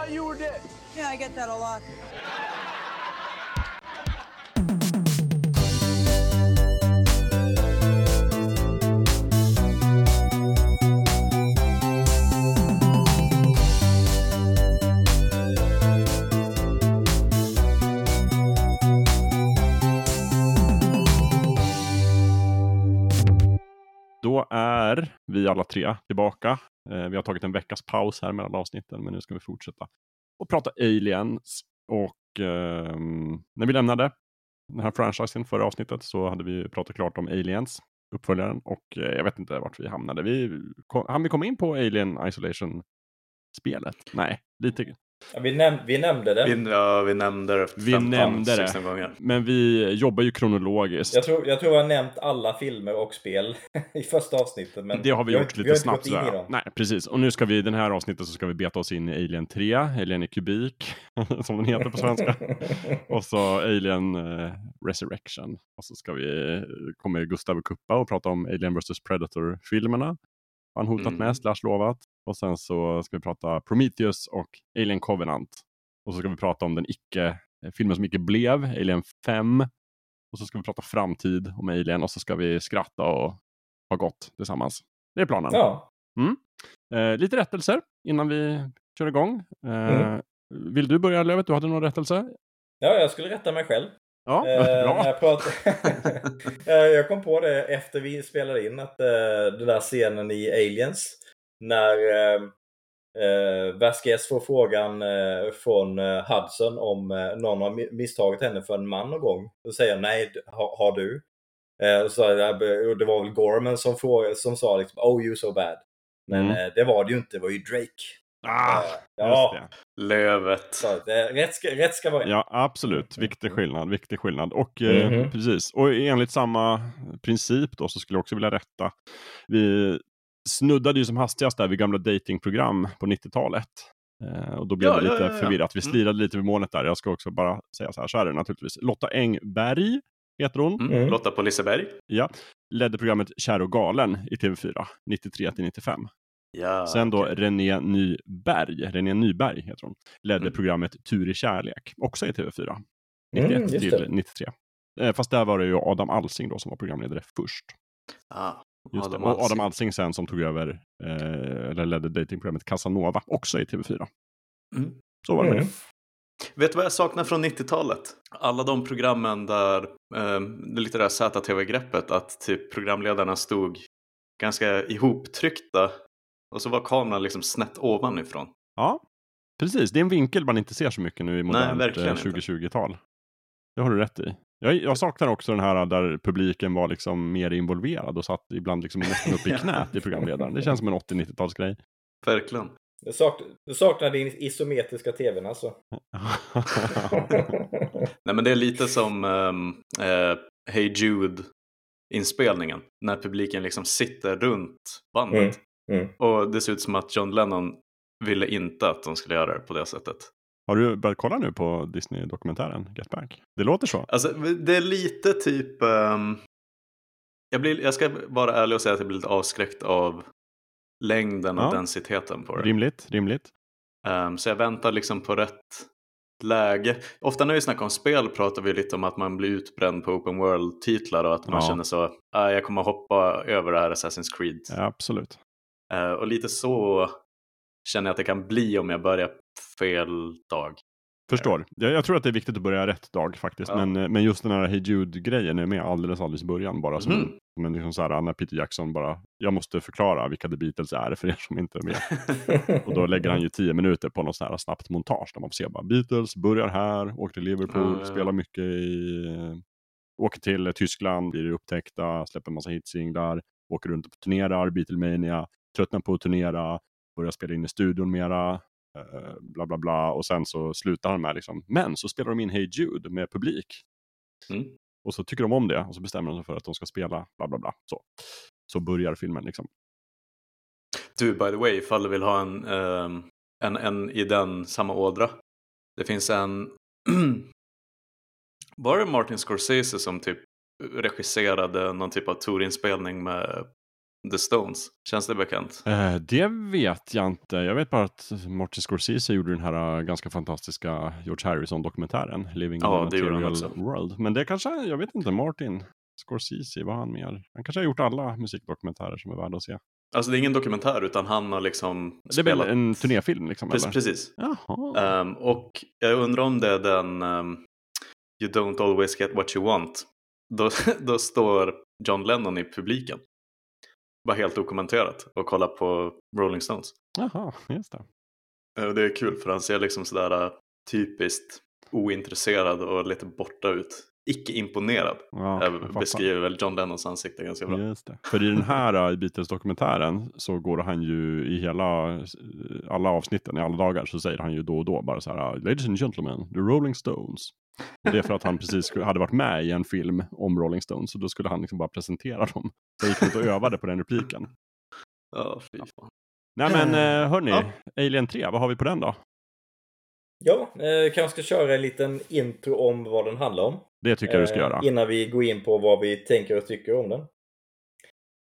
thought you were dead. Yeah, I get that a lot. Då är vi alla tre tillbaka. Eh, vi har tagit en veckas paus här mellan avsnitten, men nu ska vi fortsätta och prata aliens. Och eh, när vi lämnade den här franchisen förra avsnittet så hade vi pratat klart om aliens, uppföljaren, och eh, jag vet inte vart vi hamnade. Vi, kom, hann vi komma in på Alien Isolation-spelet? Nej, lite Ja, vi, näm vi nämnde det. Vi, ja, vi nämnde det Vi 15, nämnde det. 16 gånger. Men vi jobbar ju kronologiskt. Jag tror, jag tror jag har nämnt alla filmer och spel i första avsnittet. Men det har vi har gjort lite har inte snabbt. in i sådär. dem. Nej, precis. Och nu ska vi, i den här avsnittet så ska vi beta oss in i Alien 3, Alien i kubik, som den heter på svenska. och så Alien eh, Resurrection. Och så ska vi, kommer Gustav Kuppa och prata om Alien vs Predator-filmerna. Han hotat Mm. med, slash lovat. Och sen så ska vi prata Prometheus och Alien Covenant. Och så ska vi prata om den icke, eh, filmen som icke blev, Alien 5. Och så ska vi prata framtid om Alien och så ska vi skratta och ha gott tillsammans. Det är planen. Ja. Eh, lite rättelser innan vi kör igång. Eh, Mm. Vill du börja Lövet? Du hade någon rättelse? ja, jag skulle rätta mig själv. Ja, Eh, bra. jag, prat- Eh, jag kom på det efter vi spelade in att eh, den där scenen i Aliens när eh, eh, Vasquez får frågan eh, från eh, Hudson om eh, någon har mi- misstagit henne för en man någon gång. Då säger han nej, d- har, du? Eh, och så, och det var väl Gorman som, frågade, som sa liksom, oh you so bad. Men Mm. eh, det var det ju inte, det var ju Drake. Ah, ja. Lövet. så, rätt, ska, rätt ska vara rätt. ja, absolut. Viktig skillnad. Viktig skillnad. Och eh, Mhm. precis. Och enligt samma princip då så skulle jag också vilja rätta. Vi snuddade ju som hastigast där vid gamla datingprogram på 90-talet. Eh, och då blev Ja, det lite ja, ja. förvirrat. Vi Mm. slirade lite vid målet där. Jag ska också bara säga så här, så är det naturligtvis. Lotta Engberg heter hon. Mm. Mm. Lotta på Liseberg. Ja, ledde programmet Kär och galen i TV4, 93 till 95. Ja, Sen då okej. René Nyberg, René Nyberg heter hon, ledde Mm. programmet Tur i kärlek, också i TV4. Mm, 91 just till det. 93. Eh, fast där var det ju Adam Alsing då som var programledare först. Ah, Just Adam det. Och Adam Alsing. Sen som tog över, eh, eller ledde datingprogrammet Casanova, också i TV4. Mm. Så var det med Mm. Vet du vad jag saknar från 90-talet? Alla de programmen där, eh, lite det här ZTV-greppet, att typ programledarna stod ganska ihoptryckta och så var kameran liksom snett ovanifrån. Ja, precis. Det är en vinkel man inte ser så mycket nu i modernt verkligen eh, inte. 2020-tal. Det har du rätt i. Jag, jag saknar också den här där publiken var liksom mer involverad och satt ibland liksom nästan upp i knät i programledaren. Det känns som en 80-90-talsgrej. Verkligen. Du, sak, du saknar din isometriska tvn alltså? Nej men det är lite som eh, Hey Jude-inspelningen. När publiken liksom sitter runt bandet. Mm, mm. Och det ser ut som att John Lennon ville inte att de skulle göra det på det sättet. Har du börjat kolla nu på Disney-dokumentären Get Back? Det låter så. Alltså det är lite typ... ehm, jag, blir, jag ska vara ärlig och säga att jag blir lite avskräckt av längden och Ja. densiteten på det. Rimligt, rimligt. Ehm, så jag väntar liksom på rätt läge. Ofta när vi snackar om spel pratar vi lite om att man blir utbränd på open world-titlar och att man Ja. känner så, ah, jag kommer hoppa över det här Assassin's Creed. Ja, absolut. Eh, och lite så känner jag att det kan bli om jag börjar fel dag. Förstår. Jag, jag tror att det är viktigt att börja rätt dag faktiskt. Ja. Men, eh, men just den här Hey Jude-grejen är med alldeles, alldeles i början. Bara som, Mhm. en- som en liksom så här, när Peter Jackson bara, jag måste förklara vilka The Beatles är för er som inte är med. Och då lägger han ju tio minuter på något här snabbt montage där man får se bara Beatles börjar här, åker till Liverpool, ja. spelar mycket i, åker till eh, Tyskland, blir upptäckta, släpper en massa hitsinglar, åker runt och turnerar, Beatlemania, tröttnar på att turnera, börjar spela in i studion mera, eh, bla bla bla, och sen så slutar han med liksom, men så spelar de in Hey Jude med publik. Mm. Och så tycker de om det och så bestämmer de sig för att de ska spela bla bla bla. Så, så börjar filmen liksom. Du, by the way, ifall du vill ha en, ehm, en, en i den samma ådra. Det finns en... Var det Martin Scorsese som typ regisserade någon typ av tourinspelning med The Stones. Känns det bekant? Eh, det vet jag inte. Jag vet bara att Martin Scorsese gjorde den här uh, ganska fantastiska George Harrison-dokumentären, Living Ja, in the Material. World. Men det kanske, jag vet inte, Martin Scorsese, vad han mer? Han kanske har gjort alla musikdokumentärer som är värda att se. Alltså det är ingen dokumentär utan han har liksom Det är väl en turnéfilm liksom? Precis. eller? precis. Jaha. Ehm, och jag undrar om det är den ehm, You don't always get what you want. Då, då står John Lennon i publiken. Bara helt dokumenterat och kollar på Rolling Stones. Jaha, just det. Eh, det är kul för han ser liksom sådär eh, typiskt ointresserad och lite borta ut. Icke imponerad. Ja, Jag beskriver väl John Lennons ansikte ganska bra. Just det. För i den här uh, Beatles-dokumentären så går han ju i hela, uh, alla avsnitten, i alla dagar, så säger han ju då och då bara så här, Ladies and gentlemen, the Rolling Stones. Och det är för att han precis skulle- hade varit med i en film om Rolling Stones, så då skulle han liksom bara presentera dem. Så gick ut och övade på den repliken. Ja, fy fan. Nej men uh, hörni, Ja. Alien 3, vad har vi på den då? Ja, eh, kanske ska köra en liten intro om vad den handlar om. Det tycker jag du ska Eh, göra. Innan vi går in på vad vi tänker och tycker om den.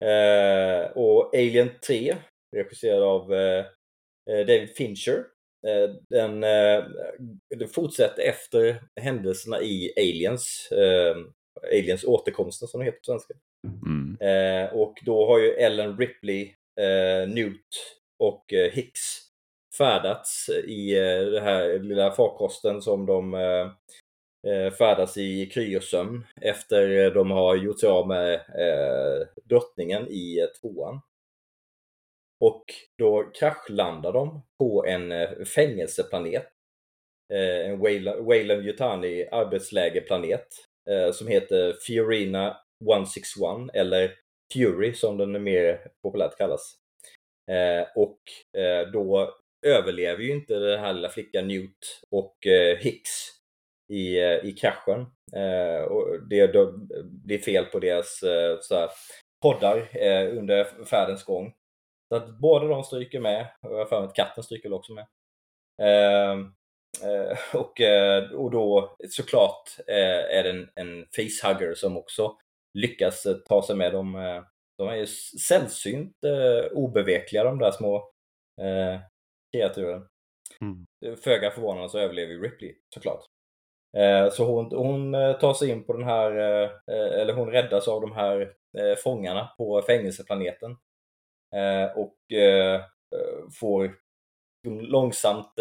Eh, och Alien 3, regisserad av eh, David Fincher. Den, den fortsätter efter händelserna i Aliens. Aliens återkomsten som det heter på svenska. Mm. Och då har ju Ellen Ripley, Newt och Hicks färdats i eh, den här lilla farkosten som de Eh, färdas i kryosömn efter eh, de har gjort sig av med eh, drottningen i eh, tvåan. Och då kraschlandar de på en fängelseplanet. Eh, en Wayland Yutani arbetslägerplanet eh, som heter Fiorina 161 eller Fury som den mer populärt kallas. Eh, och eh, då överlever ju inte den här lilla flickan Newt och eh, Hicks i, eh, i kraschen. Eh, och det, det blir fel på deras eh, så här, poddar under färdens gång. Så att båda de stryker med, och jag har för mig att katten stryker också med. Eh, eh, och, och då såklart eh, är det en, en facehugger som också lyckas ta sig med dem. De är ju sällsynt eh, obevekliga de där små kreaturen. Mm. Föga förvånande så överlever ju Ripley såklart. Eh, så hon, hon eh, tar sig in på den här, eh, eller hon räddas av de här fångarna på fängelseplaneten. Och får långsamt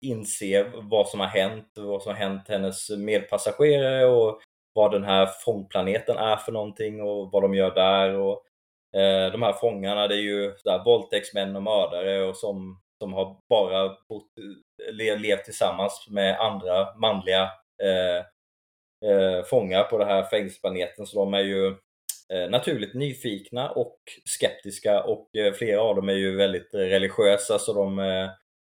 inse vad som har hänt, vad som har hänt hennes medpassagerare och vad den här fångplaneten är för någonting och vad de gör där. Och, de här fångarna det är ju våldtäktsmän och mördare och som, som har bara bott, le, levt tillsammans med andra manliga eh, eh, fångar på den här fängelseplaneten. Så de är ju eh, naturligt nyfikna och skeptiska och eh, flera av dem är ju väldigt religiösa så de eh,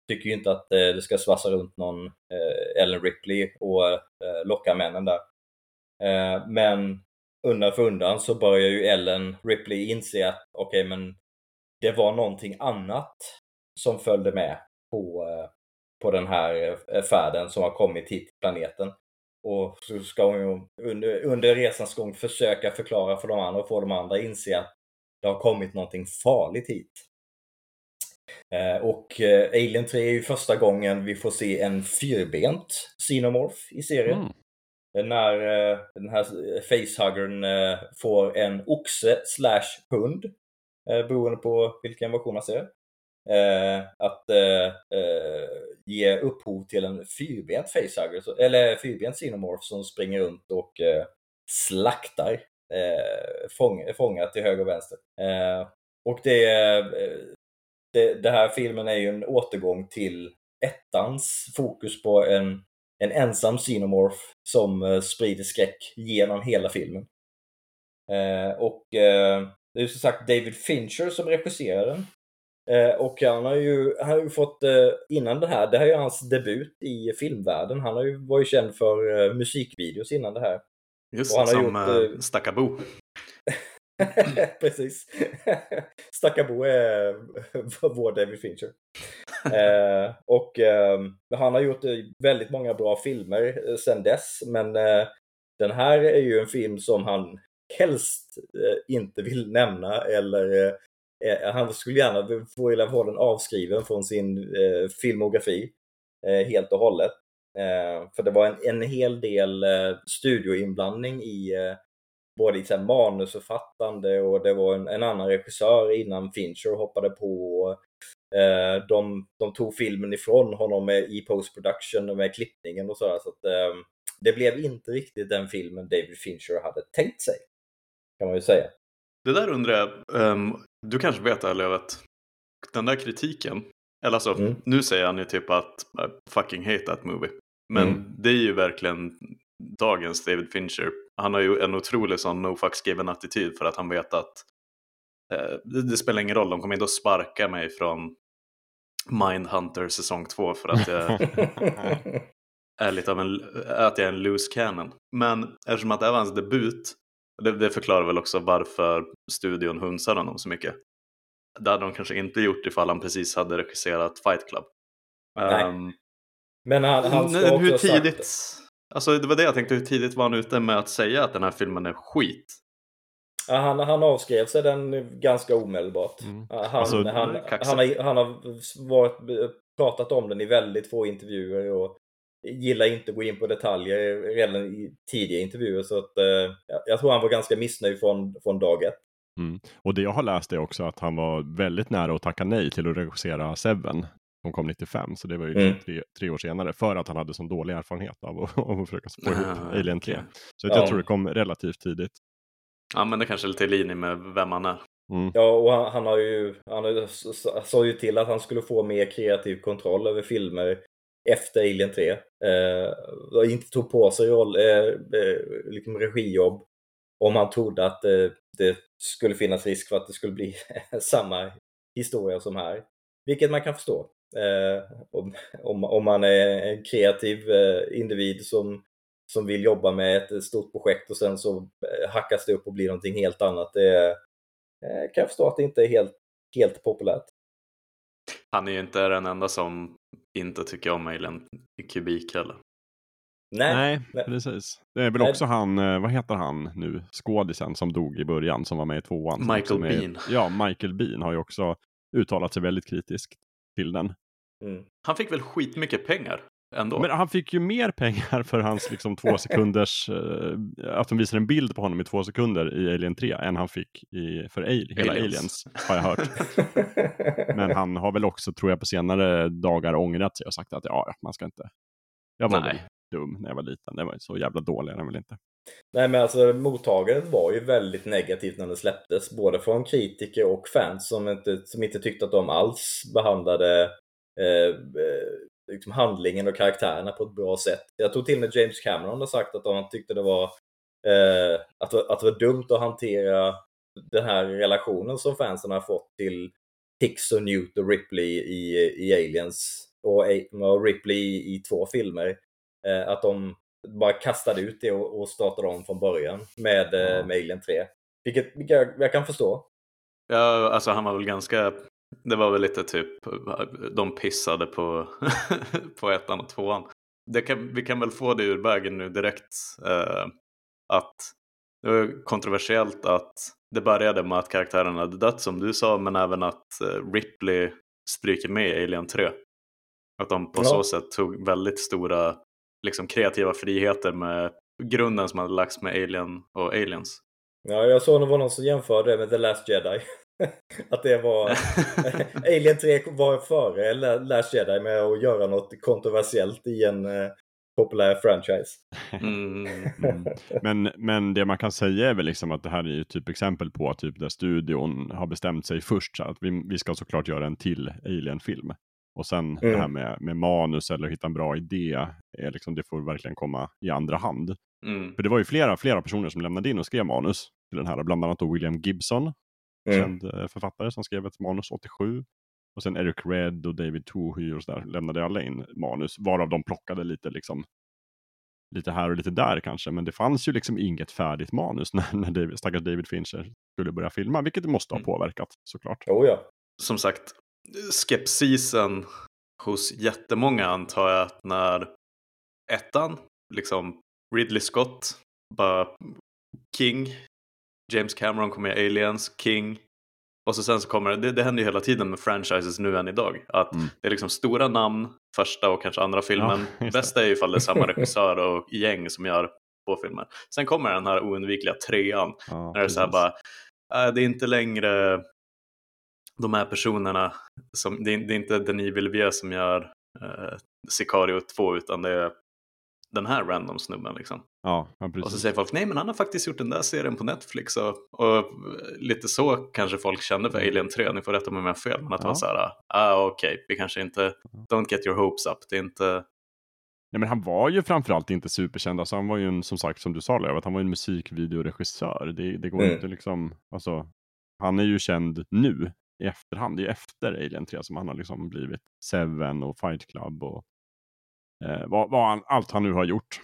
tycker ju inte att eh, det ska svassa runt någon eh, Ellen Ripley och eh, locka männen där. Eh, men undan för undan så börjar ju Ellen Ripley inse att okej, men det var någonting annat som följde med på, eh, på den här eh, färden som har kommit hit till planeten. Och så ska hon under, under resans gång försöka förklara för de andra och få de andra att inse att det har kommit någonting farligt hit. Eh, Och Alien 3 är ju första gången vi får se en fyrbent Xenomorph i serien. Mm. När den här facehuggern eh, får en oxe slash hund, beroende på vilken version man ser. Eh, att eh, eh, ge upphov till en fyrbent facehugger, eller fyrbent xenomorph som springer runt och eh, slaktar eh, fång, fångar till höger och vänster. Eh, och det, eh, det, det här filmen är ju en återgång till ettans fokus på en, en ensam xenomorph som eh, sprider skräck genom hela filmen. Eh, och eh, det är ju som sagt David Fincher som regisserar den. Eh, och han har ju, han har ju fått, eh, innan det här, det här är ju hans debut i filmvärlden. Han har ju, var ju känd för eh, musikvideos innan det här. Just Och han har som gjort, Stackabo. Precis. Stackabo är vår David Fincher. eh, och eh, han har gjort väldigt många bra filmer eh, sedan dess, men den här är ju en film som han helst inte vill nämna eller Eh, han skulle gärna få vilja ha den avskriven från sin eh, filmografi eh, helt och hållet. Eh, för det var en, en hel del eh, studioinblandning i eh, både i manusförfattande och det var en, en, annan regissör innan Fincher hoppade på. Eh, de, de tog filmen ifrån honom i post production med klippningen och sådär. Så att, eh, det blev inte riktigt den filmen David Fincher hade tänkt sig. Kan man ju säga. Det där undrar jag, um, du kanske vet det Lövet, den där kritiken, eller alltså mm. nu säger han ju typ att I fucking hate that movie. Men mm. det är ju verkligen dagens David Fincher. Han har ju en otrolig sån no fucks given attityd för att han vet att eh, det, spelar ingen roll, de kommer inte att sparka mig från Mindhunter säsong 2 för att jag är lite av en, att jag är en loose cannon. Men eftersom att det var hans debut, det, det förklarar väl också varför studion hunsar honom så mycket. Det hade de kanske inte gjort ifall han precis hade regisserat Fight Club. Um, Men han, han ska hur tidigt, alltså det var det jag tänkte, hur tidigt var han ute med att säga att den här filmen är skit? Ja, han, han avskrev sig den ganska omedelbart. Mm. Han, alltså, han, han, han, har, han har varit, pratat om den i väldigt få intervjuer och gillar inte att gå in på detaljer redan i tidiga intervjuer. Så att, eh, jag tror han var ganska missnöjd från, från dag ett. Mm. Och det jag har läst är också att han var väldigt nära att tacka nej till att regissera Seven som kom 95, så det var ju mm. tre, tre, år senare, för att han hade sån dålig erfarenhet av att, av att försöka få ihop ah, Alien 3. Så ja. jag tror det kom relativt tidigt. Ja, men det kanske är lite i linje med vem han är. Mm. Ja, och han, han, har ju, han sa ju till att han skulle få mer kreativ kontroll över filmer efter Alien 3. Eh, inte tog på sig roll, eh, eh, liksom regijobb om han trodde att eh, det skulle finnas risk för att det skulle bli samma historia som här. Vilket man kan förstå. Eh, om, om, om man är en kreativ eh, individ som, som vill jobba med ett stort projekt och sen så eh, hackas det upp och blir någonting helt annat. Det eh, kan jag förstå att det inte är helt, helt populärt. Han är ju inte den enda som inte tycker om Alien i kubik heller. Nej, Nej, precis. Det är väl Nej. också han, eh, vad heter han nu, skådisen som dog i början som var med i tvåan. Michael Bean. Ja, Michael Bean har ju också uttalat sig väldigt kritiskt till den. Mm. Han fick väl skitmycket pengar ändå? Men han fick ju mer pengar för hans liksom två sekunders, uh, att de visar en bild på honom i två sekunder i Alien 3 än han fick i, för Aliens. hela Aliens, har jag hört. Men han har väl också, tror jag, på senare dagar ångrat sig och sagt att ja, man ska inte. Jag var Nej. dum när jag var liten, det var så jävla dålig den väl inte. Nej men alltså mottagandet var ju väldigt negativt när den släpptes, både från kritiker och fans som inte, som inte tyckte att de alls behandlade eh, eh liksom handlingen och karaktärerna på ett bra sätt. Jag tror till och med James Cameron har sagt att han tyckte det var, eh, att, att det var dumt att hantera den här relationen som fansen har fått till Hicks och Newt och Ripley i, i Aliens och, och Ripley i, två filmer. Eh, att de bara kastade ut det och, och startade om från början med, eh, med Alien 3. Vilket, vilket jag, jag kan förstå. Ja, alltså han var väl ganska det var väl lite typ, de pissade på, på ettan och tvåan. Det kan, vi kan väl få det ur vägen nu direkt. Eh, att det var kontroversiellt att det började med att karaktären hade dött som du sa, men även att eh, Ripley stryker med i Alien 3. Att de på ja. så sätt tog väldigt stora liksom, kreativa friheter med grunden som hade lagts med Alien och Aliens. Ja, jag såg det var någon som jämförde det med The Last Jedi. att det var... Alien 3 var före Last Jedi med att göra något kontroversiellt i en eh, populär franchise. Mm. Mm. Men, men det man kan säga är väl liksom att det här är ju typ exempel på typ där studion har bestämt sig först så att vi, vi ska såklart göra en till Alien-film. Och sen mm. det här med, med manus eller hitta en bra idé, är liksom, det får verkligen komma i andra hand. Mm. För det var ju flera, flera personer som lämnade in och skrev manus till den här, bland annat då William Gibson mm. känd eh, författare som skrev ett manus 87. Och sen Eric Red och David Tohy och sådär lämnade alla in manus, varav de plockade lite liksom lite här och lite där kanske, men det fanns ju liksom inget färdigt manus när, när David, stackars David Fincher skulle börja filma, vilket måste ha mm. påverkat såklart. Oh, ja. Som sagt, skepsisen hos jättemånga antar jag att när ettan, liksom Ridley Scott, bara king James Cameron kommer med Aliens, King. Och så sen så kommer det, det händer ju hela tiden med franchises nu än idag. Att Mm. det är liksom stora namn, första och kanske andra filmen. Ja, det. Bästa är ju ifall det är samma regissör och gäng som gör två filmer. Sen kommer den här oundvikliga trean. Ja, När det är så här bara, äh, det är inte längre de här personerna, som, det, är, det är inte Denis Villeneuve som gör eh, Sicario 2 utan det är den här random snubben liksom. Ja, ja, Och så säger folk, nej men han har faktiskt gjort den där serien på Netflix och, och lite så kanske folk kände för Alien 3, ni får rätta mig om jag har fel, men att Ja. var så här, ah okej, vi kanske inte, don't get your hopes up, det är inte, Nej, men han var ju framförallt inte superkänd. Alltså, han var ju en, som sagt, som du sa Löv, att han var en musikvideoregissör. Det, det går Mm. inte liksom, alltså, han är ju känd nu i efterhand. Det är ju efter Alien 3 som han har liksom blivit Seven och Fight Club och eh, vad, vad han, allt han nu har gjort.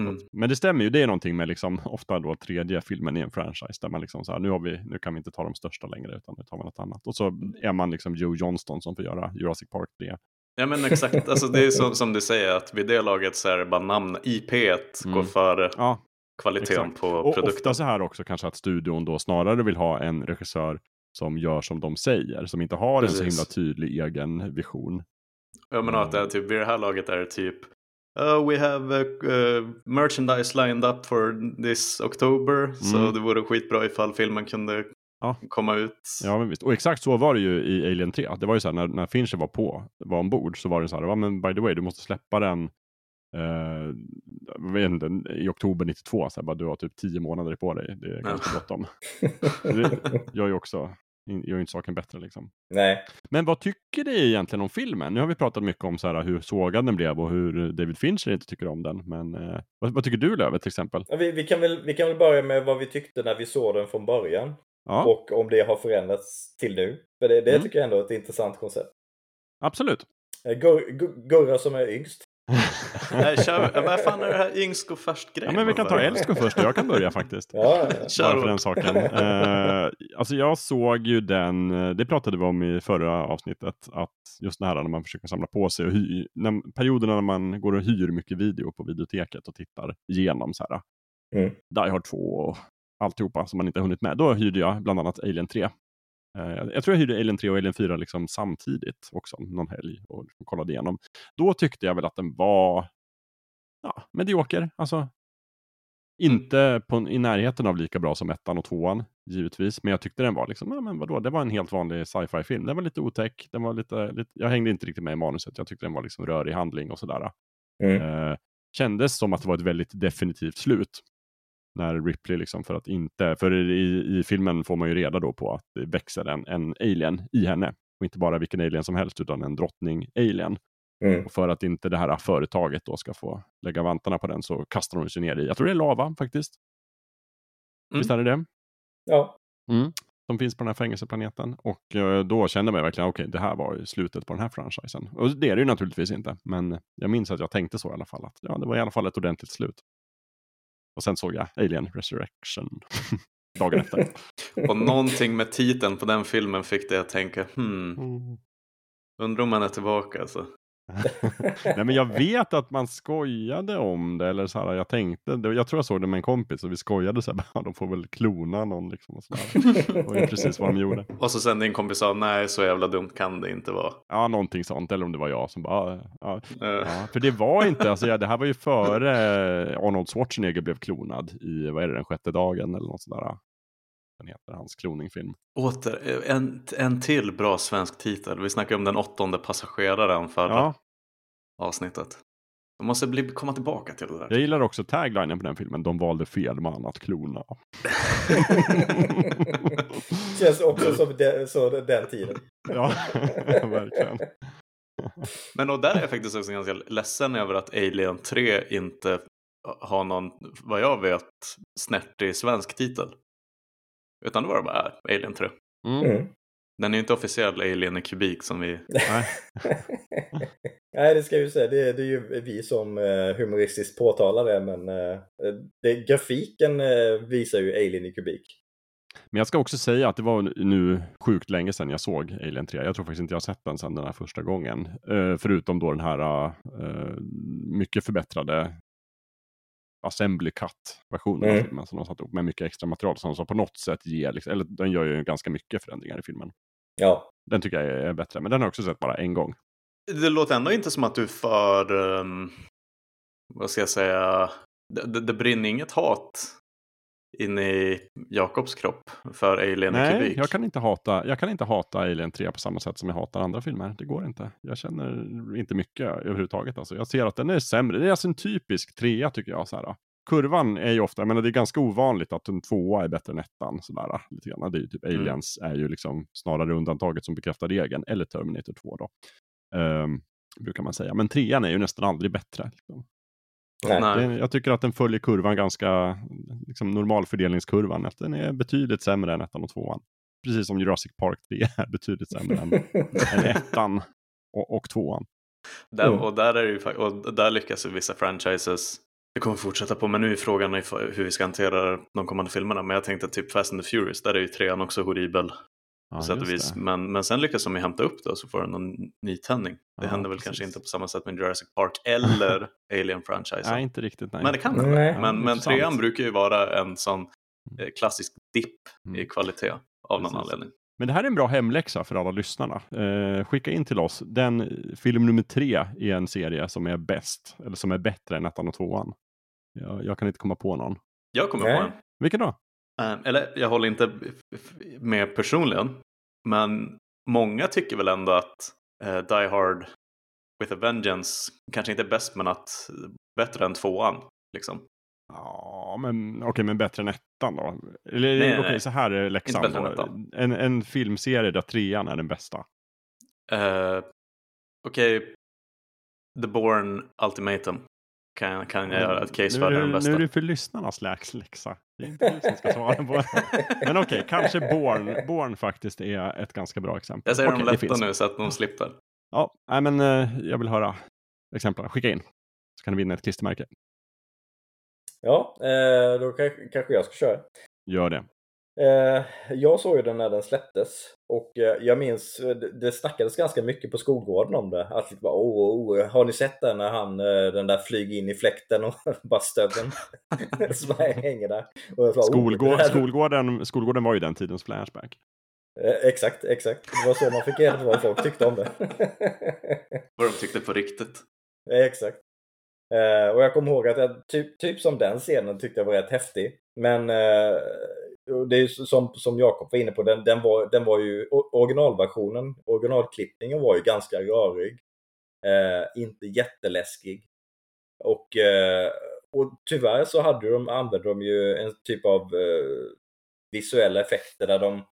mm, Men det stämmer ju, det är någonting med liksom, ofta då tredje filmen i en franchise där man liksom så här, nu, har vi, nu kan vi inte ta de största längre utan nu tar man något annat. Och så är man liksom Joe Johnston som får göra Jurassic Park 3. Ja men exakt, alltså det är som, som du säger att vid det laget så är det bara namn, IP går Mm. före Ja, kvaliteten exakt. på Och produkten. ofta så här också kanske att studion då snarare vill ha en regissör som gör som de säger, som inte har en så Precis. himla tydlig egen vision. Jag menar att det är typ, vid det här laget är det typ "Oh, we have a, uh, merchandise lined up for this October. Så Mm. det vore skitbra ifall filmen kunde Ja. komma ut. Ja, men visst. Och exakt så var det ju i Alien 3. Det var ju så här när, när Fincher var på, var ombord, så var det så här, men by the way, du måste släppa den eh, vet inte, i oktober 92. Så här, bara, du har typ tio månader på dig. Det är ganska bråttom. Det gör ju också, gör ju inte saken bättre liksom. Nej. Men vad tycker ni egentligen om filmen? Nu har vi pratat mycket om så här, hur sågad den blev och hur David Fincher inte tycker om den. Men eh, vad, vad tycker du Lövet till exempel? Ja, Vi, vi, kan väl, vi kan väl börja med vad vi tyckte när vi såg den från början. Ja, Och om det har förändrats till nu. För det, det Mm. tycker jag ändå är ett intressant koncept. absolut. Eh, Gur- Gur- Gurra som är yngst. Nej, kör, vad fan är det här yngst och färst Ja, grejen? men vi kan ta Elsko först, jag kan börja faktiskt. Ja, ja, Bara för den saken. Eh, alltså jag såg ju den, eh, det pratade vi om i förra avsnittet, att just det här när man försöker samla på sig och hy, när, perioderna när man går och hyr mycket video på videoteket och tittar igenom så här. Mm. Die Hard 2 och alltihopa som man inte har hunnit med. Då hyrde jag bland annat Alien 3. Eh, jag tror jag hyrde Alien 3 och Alien 4 liksom samtidigt också, någon helg och liksom kollade igenom. Då tyckte jag väl att den var ja, medioker. Alltså, inte på, i närheten av lika bra som ettan och tvåan, givetvis. Men jag tyckte den var liksom, ja men vadå, det var en helt vanlig sci-fi film. Den var lite otäck, den var lite, lite, jag hängde inte riktigt med i manuset. Jag tyckte den var liksom rörig handling och sådär. Mm. Eh, kändes som att det var ett väldigt definitivt slut. När Ripley liksom för att inte, för i, i filmen får man ju reda då på att det växer en, en alien i henne. Och inte bara vilken alien som helst utan en drottning-alien. Mm. Och för att inte det här företaget då ska få lägga vantarna på den så kastar hon sig ner i, jag tror det är lava faktiskt. Mm. Visst är det det? Ja. Som finns på den här fängelseplaneten. Och eh, då kände jag mig verkligen, okej det här var ju slutet på den här franchisen. Och det är det ju naturligtvis inte. Men jag minns att jag tänkte så i alla fall. Att ja, det var i alla fall ett ordentligt slut. Och sen såg jag Alien Resurrection. Dagen efter. Och någonting med titeln på den filmen fick det att tänka, hmm, undrar om man är tillbaka alltså. Nej men jag vet att man skojade om det. Eller så här, jag tänkte, det- jag tror jag såg det med en kompis och vi skojade så här, "Ja, de får väl klona någon liksom. Och så där. Det var ju precis vad de gjorde. Och så sen din kompis sa, nej så jävla dumt kan det inte vara. Ja, någonting sånt. Eller om det var jag som bara, "Ah, ja, Eh, Ja, för det var inte, alltså, det här var ju före Arnold Schwarzenegger blev klonad i, vad är det, den sjätte dagen eller något sådär. Den heter hans kloningfilm. Åter, eh, en, en till bra svensk titel. Vi snackade om den åttonde passageraren förra Ja, avsnittet. De måste bli, komma tillbaka till det där. jag gillar också taglinen på den filmen, de valde fel man att klona. Känns också som de, så den tiden. ja, verkligen. Men och där är jag faktiskt också ganska ledsen över att Alien 3 inte har någon, vad jag vet, snärtig svensk titel. Utan det var bara äh, Alien 3. Mm. Mm. Den är ju inte officiell Alien i kubik som vi... Nej. Nej, det ska jag ju säga. Det, det är ju vi som eh, humoristiskt påtalar det, men eh, det, grafiken eh, visar ju Alien i kubik. Men jag ska också säga att det var nu sjukt länge sedan jag såg Alien 3. Jag tror faktiskt inte jag har sett den sedan den här första gången. Eh, förutom då den här eh, mycket förbättrade assembly cut-versionen Mm. av filmen som de satt ihop med mycket extra material som, som på något sätt ger, liksom, eller den gör ju ganska mycket förändringar i filmen. Ja. Den tycker jag är bättre, men den har jag också sett bara en gång. Det låter ändå inte som att du för, um, vad ska jag säga, det, det, det brinner inget hat in i Jakobs kropp för Alien Nej, kubik. jag kan, inte hata, jag kan inte hata Alien 3 på samma sätt som jag hatar andra filmer. Det går inte. Jag känner inte mycket överhuvudtaget. Alltså. Jag ser att den är sämre. Det är alltså en typisk trea tycker jag. Så här. Kurvan är ju ofta, men det är ganska ovanligt att en tvåa är bättre än ettan. Sådär, lite grann. Det är ju typ Mm. Aliens är ju liksom snarare undantaget som bekräftar regeln. Eller Terminator 2 då. Ehm, brukar man säga. Men trean är ju nästan aldrig bättre. Liksom. Nej. Jag tycker att den följer kurvan ganska, liksom normalfördelningskurvan. Att den är betydligt sämre än ettan och tvåan. Precis som Jurassic Park 3 är betydligt sämre än, än ettan och, och tvåan. Där, Mm. och, där är det ju, och där lyckas ju vissa franchises. Det kommer fortsätta på, men nu är frågan hur vi ska hantera de kommande filmerna. Men jag tänkte typ Fast and the Furious, där är ju trean också horribel Ja, sätt och vis. Men, men sen lyckas de ju hämta upp det och så får den någon nytändning. Det Ja, händer väl precis. kanske inte på samma sätt med Jurassic Park eller Alien-franchisen. Nej, inte riktigt. Nej. Men det kan Nej. det. Ja, Men, men trean brukar ju vara en sån eh, klassisk dipp Mm. i kvalitet av någon Precis. anledning. Men det här är en bra hemläxa för alla lyssnarna. Eh, skicka in till oss den film nummer tre i en serie som är bäst, eller som är bättre än ettan och tvåan. Jag, jag kan inte komma på någon. Jag kommer Nej. på en. Vilken då? Eh, Eller jag håller inte med personligen. Men många tycker väl ändå att eh, Die Hard with a Vengeance kanske inte är bäst men att bättre än tvåan. Liksom. Ja, men okej, men bättre än ettan då? Eller Nej, okej, nej. så här är läxan. Då. En, en filmserie där trean är den bästa. Eh, Okej, The Bourne Ultimatum kan, kan jag göra ett case nu, för är den det- bästa. Nu är det för lyssnarnas läx läxa. Det är inte du som ska svara på Men okej, kanske Born, Born faktiskt är ett ganska bra exempel. Jag säger dem det lätta nu så att de slipper. Ja, nej, men eh, jag vill höra exemplen. Skicka in. Så kan du vinna ett klistermärke. Ja, eh, då kanske kanske jag ska köra. Gör det. Eh, Jag såg ju den när den släpptes och eh, jag minns, eh, det snackades ganska mycket på skolgården om det. Att liksom bara, oh, oh, har ni sett den när han, eh, den där flyger in i fläkten och bara stöveln som hänger där. Och jag bara, oh, Skolgård, skolgården, skolgården var ju den tidens Flashback. Eh, Exakt, exakt. Det var så man fick reda på vad folk tyckte om det. Vad de tyckte på riktigt. Eh, Exakt. Eh, och jag kommer ihåg att jag, typ, typ som den scenen tyckte jag var rätt häftig. Men eh, det är ju som, som Jakob var inne på, den, den, var, den var ju originalversionen, originalklippningen var ju ganska rörig. Eh, inte jätteläskig. Och, eh, och tyvärr så hade de, använde de ju en typ av eh, visuella effekter där de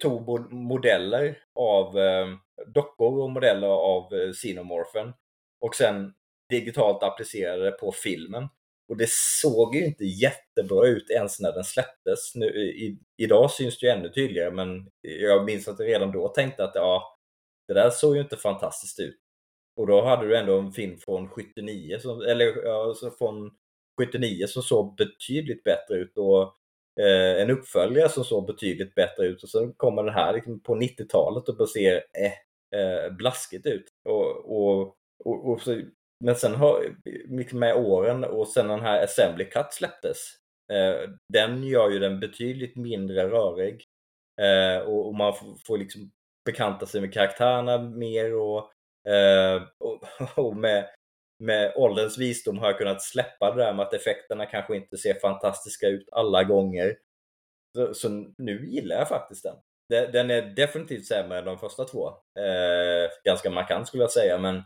tog modeller av eh, dockor och modeller av eh, Xenomorphen och sen digitalt applicerade det på filmen. Och det såg ju inte jättebra ut ens när den släpptes. Nu, i, idag syns det ju ännu tydligare men jag minns att jag redan då tänkte att ja, det där såg ju inte fantastiskt ut. Och då hade du ändå en film från 79, som, eller ja, alltså från 79 som såg betydligt bättre ut och eh, en uppföljare som såg betydligt bättre ut och sen kommer den här liksom, på 90-talet och bara ser eh, eh, blaskigt ut. Och, och, och, och så, men sen har, med åren och sen den här Assembly Cut släpptes, eh, den gör ju den betydligt mindre rörig. Eh, och, och man får, får liksom bekanta sig med karaktärerna mer och, eh, och, och med, med ålderns visdom har jag kunnat släppa det där med att effekterna kanske inte ser fantastiska ut alla gånger. Så, så nu gillar jag faktiskt den. Den- Den är definitivt sämre än de första två. Eh, ganska markant skulle jag säga, men,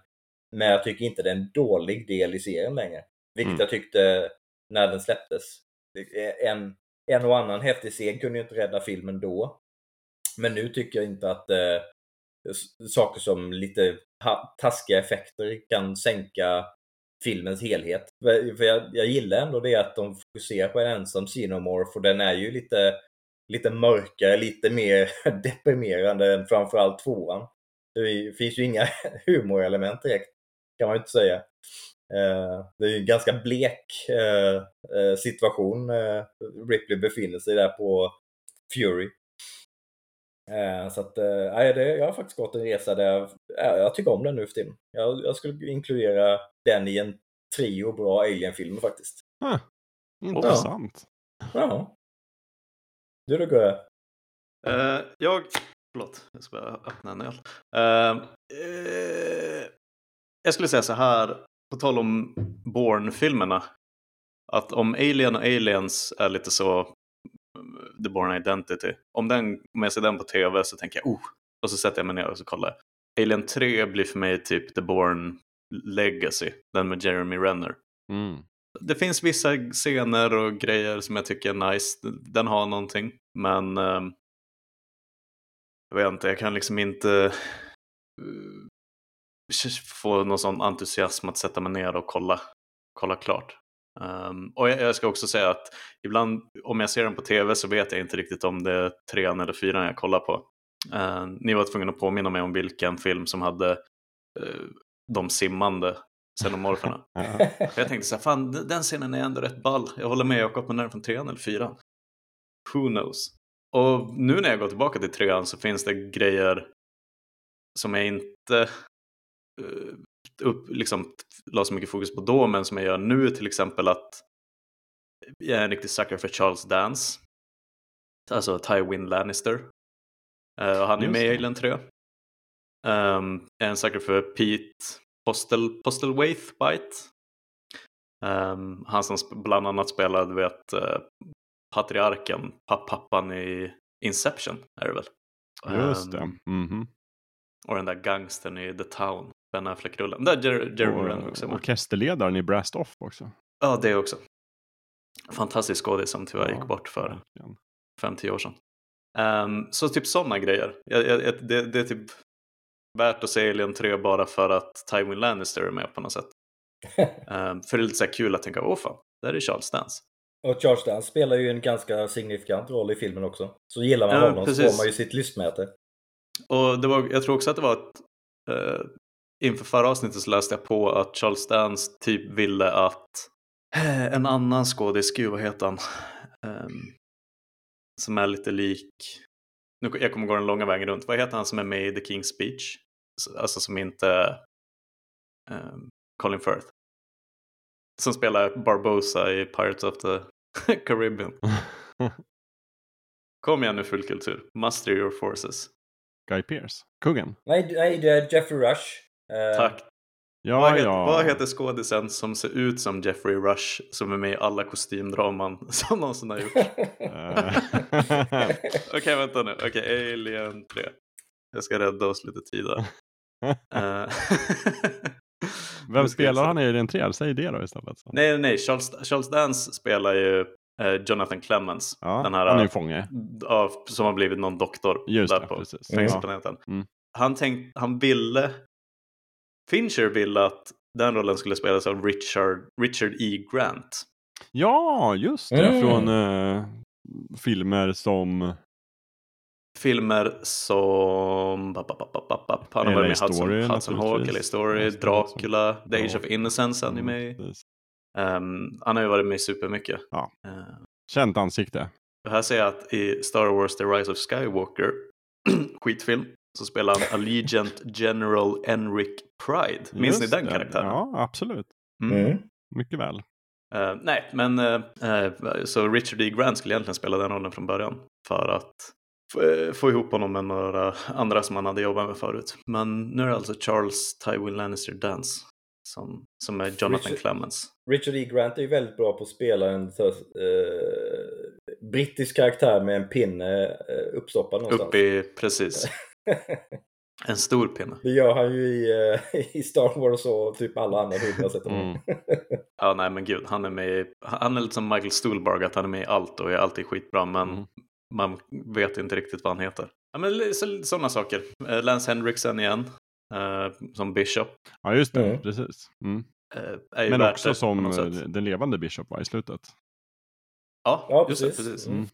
men jag tycker inte det är en dålig del i serien längre. Vilket Mm. jag tyckte när den släpptes. En, en och annan häftig scen kunde ju inte rädda filmen då. Men nu tycker jag inte att eh, saker som lite taskiga effekter kan sänka filmens helhet. För för jag, jag gillar ändå det att de fokuserar på en ensam Xenomorph och den är ju lite, lite mörkare, lite mer deprimerande än framförallt tvåan. Det finns ju inga humorelement direkt, kan man ju inte säga. Eh, Det är ju en ganska blek eh, eh, situation eh, Ripley befinner sig där på Fury. Eh, Så att, eh, nej, det, jag har faktiskt gått en resa där jag, ja, jag tycker om den nu för tiden. Jag, jag skulle inkludera den i en trio bra Alien-filmer faktiskt. Huh. Intressant. Ja. Du då Gurra? Uh, jag... Förlåt, jag ska bara öppna en öl. Uh, uh, jag skulle säga så här, på tal om Bourne-filmerna. Att om Alien och Aliens är lite så The Bourne Identity. Om, den, om jag ser den på tv så tänker jag oh, och så sätter jag mig ner och så kollar. Alien 3 blir för mig typ The Bourne Legacy, den med Jeremy Renner. Mm. Det finns vissa scener och grejer som jag tycker är nice. Den har någonting. Men um, jag vet inte, jag kan liksom inte uh, få någon sån entusiasm att sätta mig ner och kolla, kolla klart. Um, och jag, jag, ska också säga att ibland om jag ser den på tv så vet jag inte riktigt om det är trean eller fyran jag kollar på. Uh, ni var tvungna att påminna mig om vilken film som hade uh, de simmande xenomorferna. jag tänkte så här, fan den scenen är ändå rätt ball. Jag håller med Jakob, men är den från trean eller fyran? Who knows? Och nu när jag går tillbaka till trean så finns det grejer som jag inte upp, liksom, la så mycket fokus på då, men som jag gör nu till exempel att jag är en riktig sucker för Charles Dance. Alltså Tywin Lannister. Uh, och han är med i Alien 3. Um, jag är en sucker för Pete Postel, Postelwaith Bite. Um, han som bland annat spelade, vet, uh, patriarken, pappan i Inception är det väl? Just det. Mm -hmm. Och den där gangstern i The Town. Ben Affleck-rullen. Där Jer Jeremy Renner också orkesterledaren i Brast Off också. Ja, det också. Fantastisk skådis som tyvärr ja, gick bort för 5-10 år sedan. Um, så typ sådana grejer. Jag, jag, det, det, är typ värt att se Alien 3 bara för att Tywin Lannister är med på något sätt. um, för det är lite så kul att tänka, åh fan, där är Charles Dance. Och Charles Dance spelar ju en ganska signifikant roll i filmen också. Så gillar man ja, honom precis. så får man ju sitt lystmäte. Och det var, jag tror också att det var ett, uh, inför förra avsnittet så läste jag på att Charles Dance typ ville att eh, en annan skådis, gud vad heter han? Um, som är lite lik, nu, jag kommer gå den långa vägen runt, vad heter han som är med i The King's Speech? Alltså som inte um, Colin Firth. Som spelar Barbosa i Pirates of the Caribbean. Kom igen nu fullkultur, muster your forces. Guy Pearce, kungen. Nej, nej det är Jeffrey Rush. Eh, Tack. Ja, vad, heter, ja. vad heter skådisen som ser ut som Jeffrey Rush som är med i alla kostymdraman som någonsin har gjorts? Eh. Okej, okay, vänta nu. Okej, okay, Alien 3. Jag ska rädda oss lite tid där. Eh. Vem spelar han i Alien 3? Säg det då istället. Så. Nej, nej, Charles, Charles Dance spelar ju eh, Jonathan Clemens. Ja, den här, han är ju fånge. Ja, som har blivit någon doktor Just där det, på fängelseplaneten. Mm. Han, han ville Fincher ville att den rollen skulle spelas av Richard, Richard E. Grant. Ja, just det. Mm. Från uh, filmer som... Filmer som... Han har varit med i Hudson, Hudson Hawk, LA Story, Dracula, The Age of Innocence han är med i. Um, han har ju varit med supermycket. Ja. Uh, Känt ansikte. Här ser jag att i Star Wars The Rise of Skywalker, skitfilm, så spelar han Allegiant General Enric Pride. Minns Just ni den det. karaktären? Ja, absolut. Mm. Mm. Mycket väl. Uh, nej, men uh, så Richard E. Grant skulle egentligen spela den rollen från början för att få ihop honom med några andra som han hade jobbat med förut. Men nu är det alltså Charles Tywin Lannister Dance som, som är Jonathan Richard, Clemens. Richard E. Grant är ju väldigt bra på att spela en så, eh, brittisk karaktär med en pinne eh, uppstoppad någonstans. Upp i, precis. En stor pinne. Det gör han ju i, uh, i Star Wars och typ alla andra filmer jag sett mm. Ja, nej men gud. Han är med Han är lite som Michael Stuhlbarg, att han är med i allt och är alltid skitbra. Men mm. man vet inte riktigt vad han heter. Ja, men sådana saker. Uh, Lance Henriksen igen. Uh, som Bishop. Ja, just det. Mm. Precis. Mm. men också som den levande Bishop var i slutet. Ja, ja just precis. det. Precis.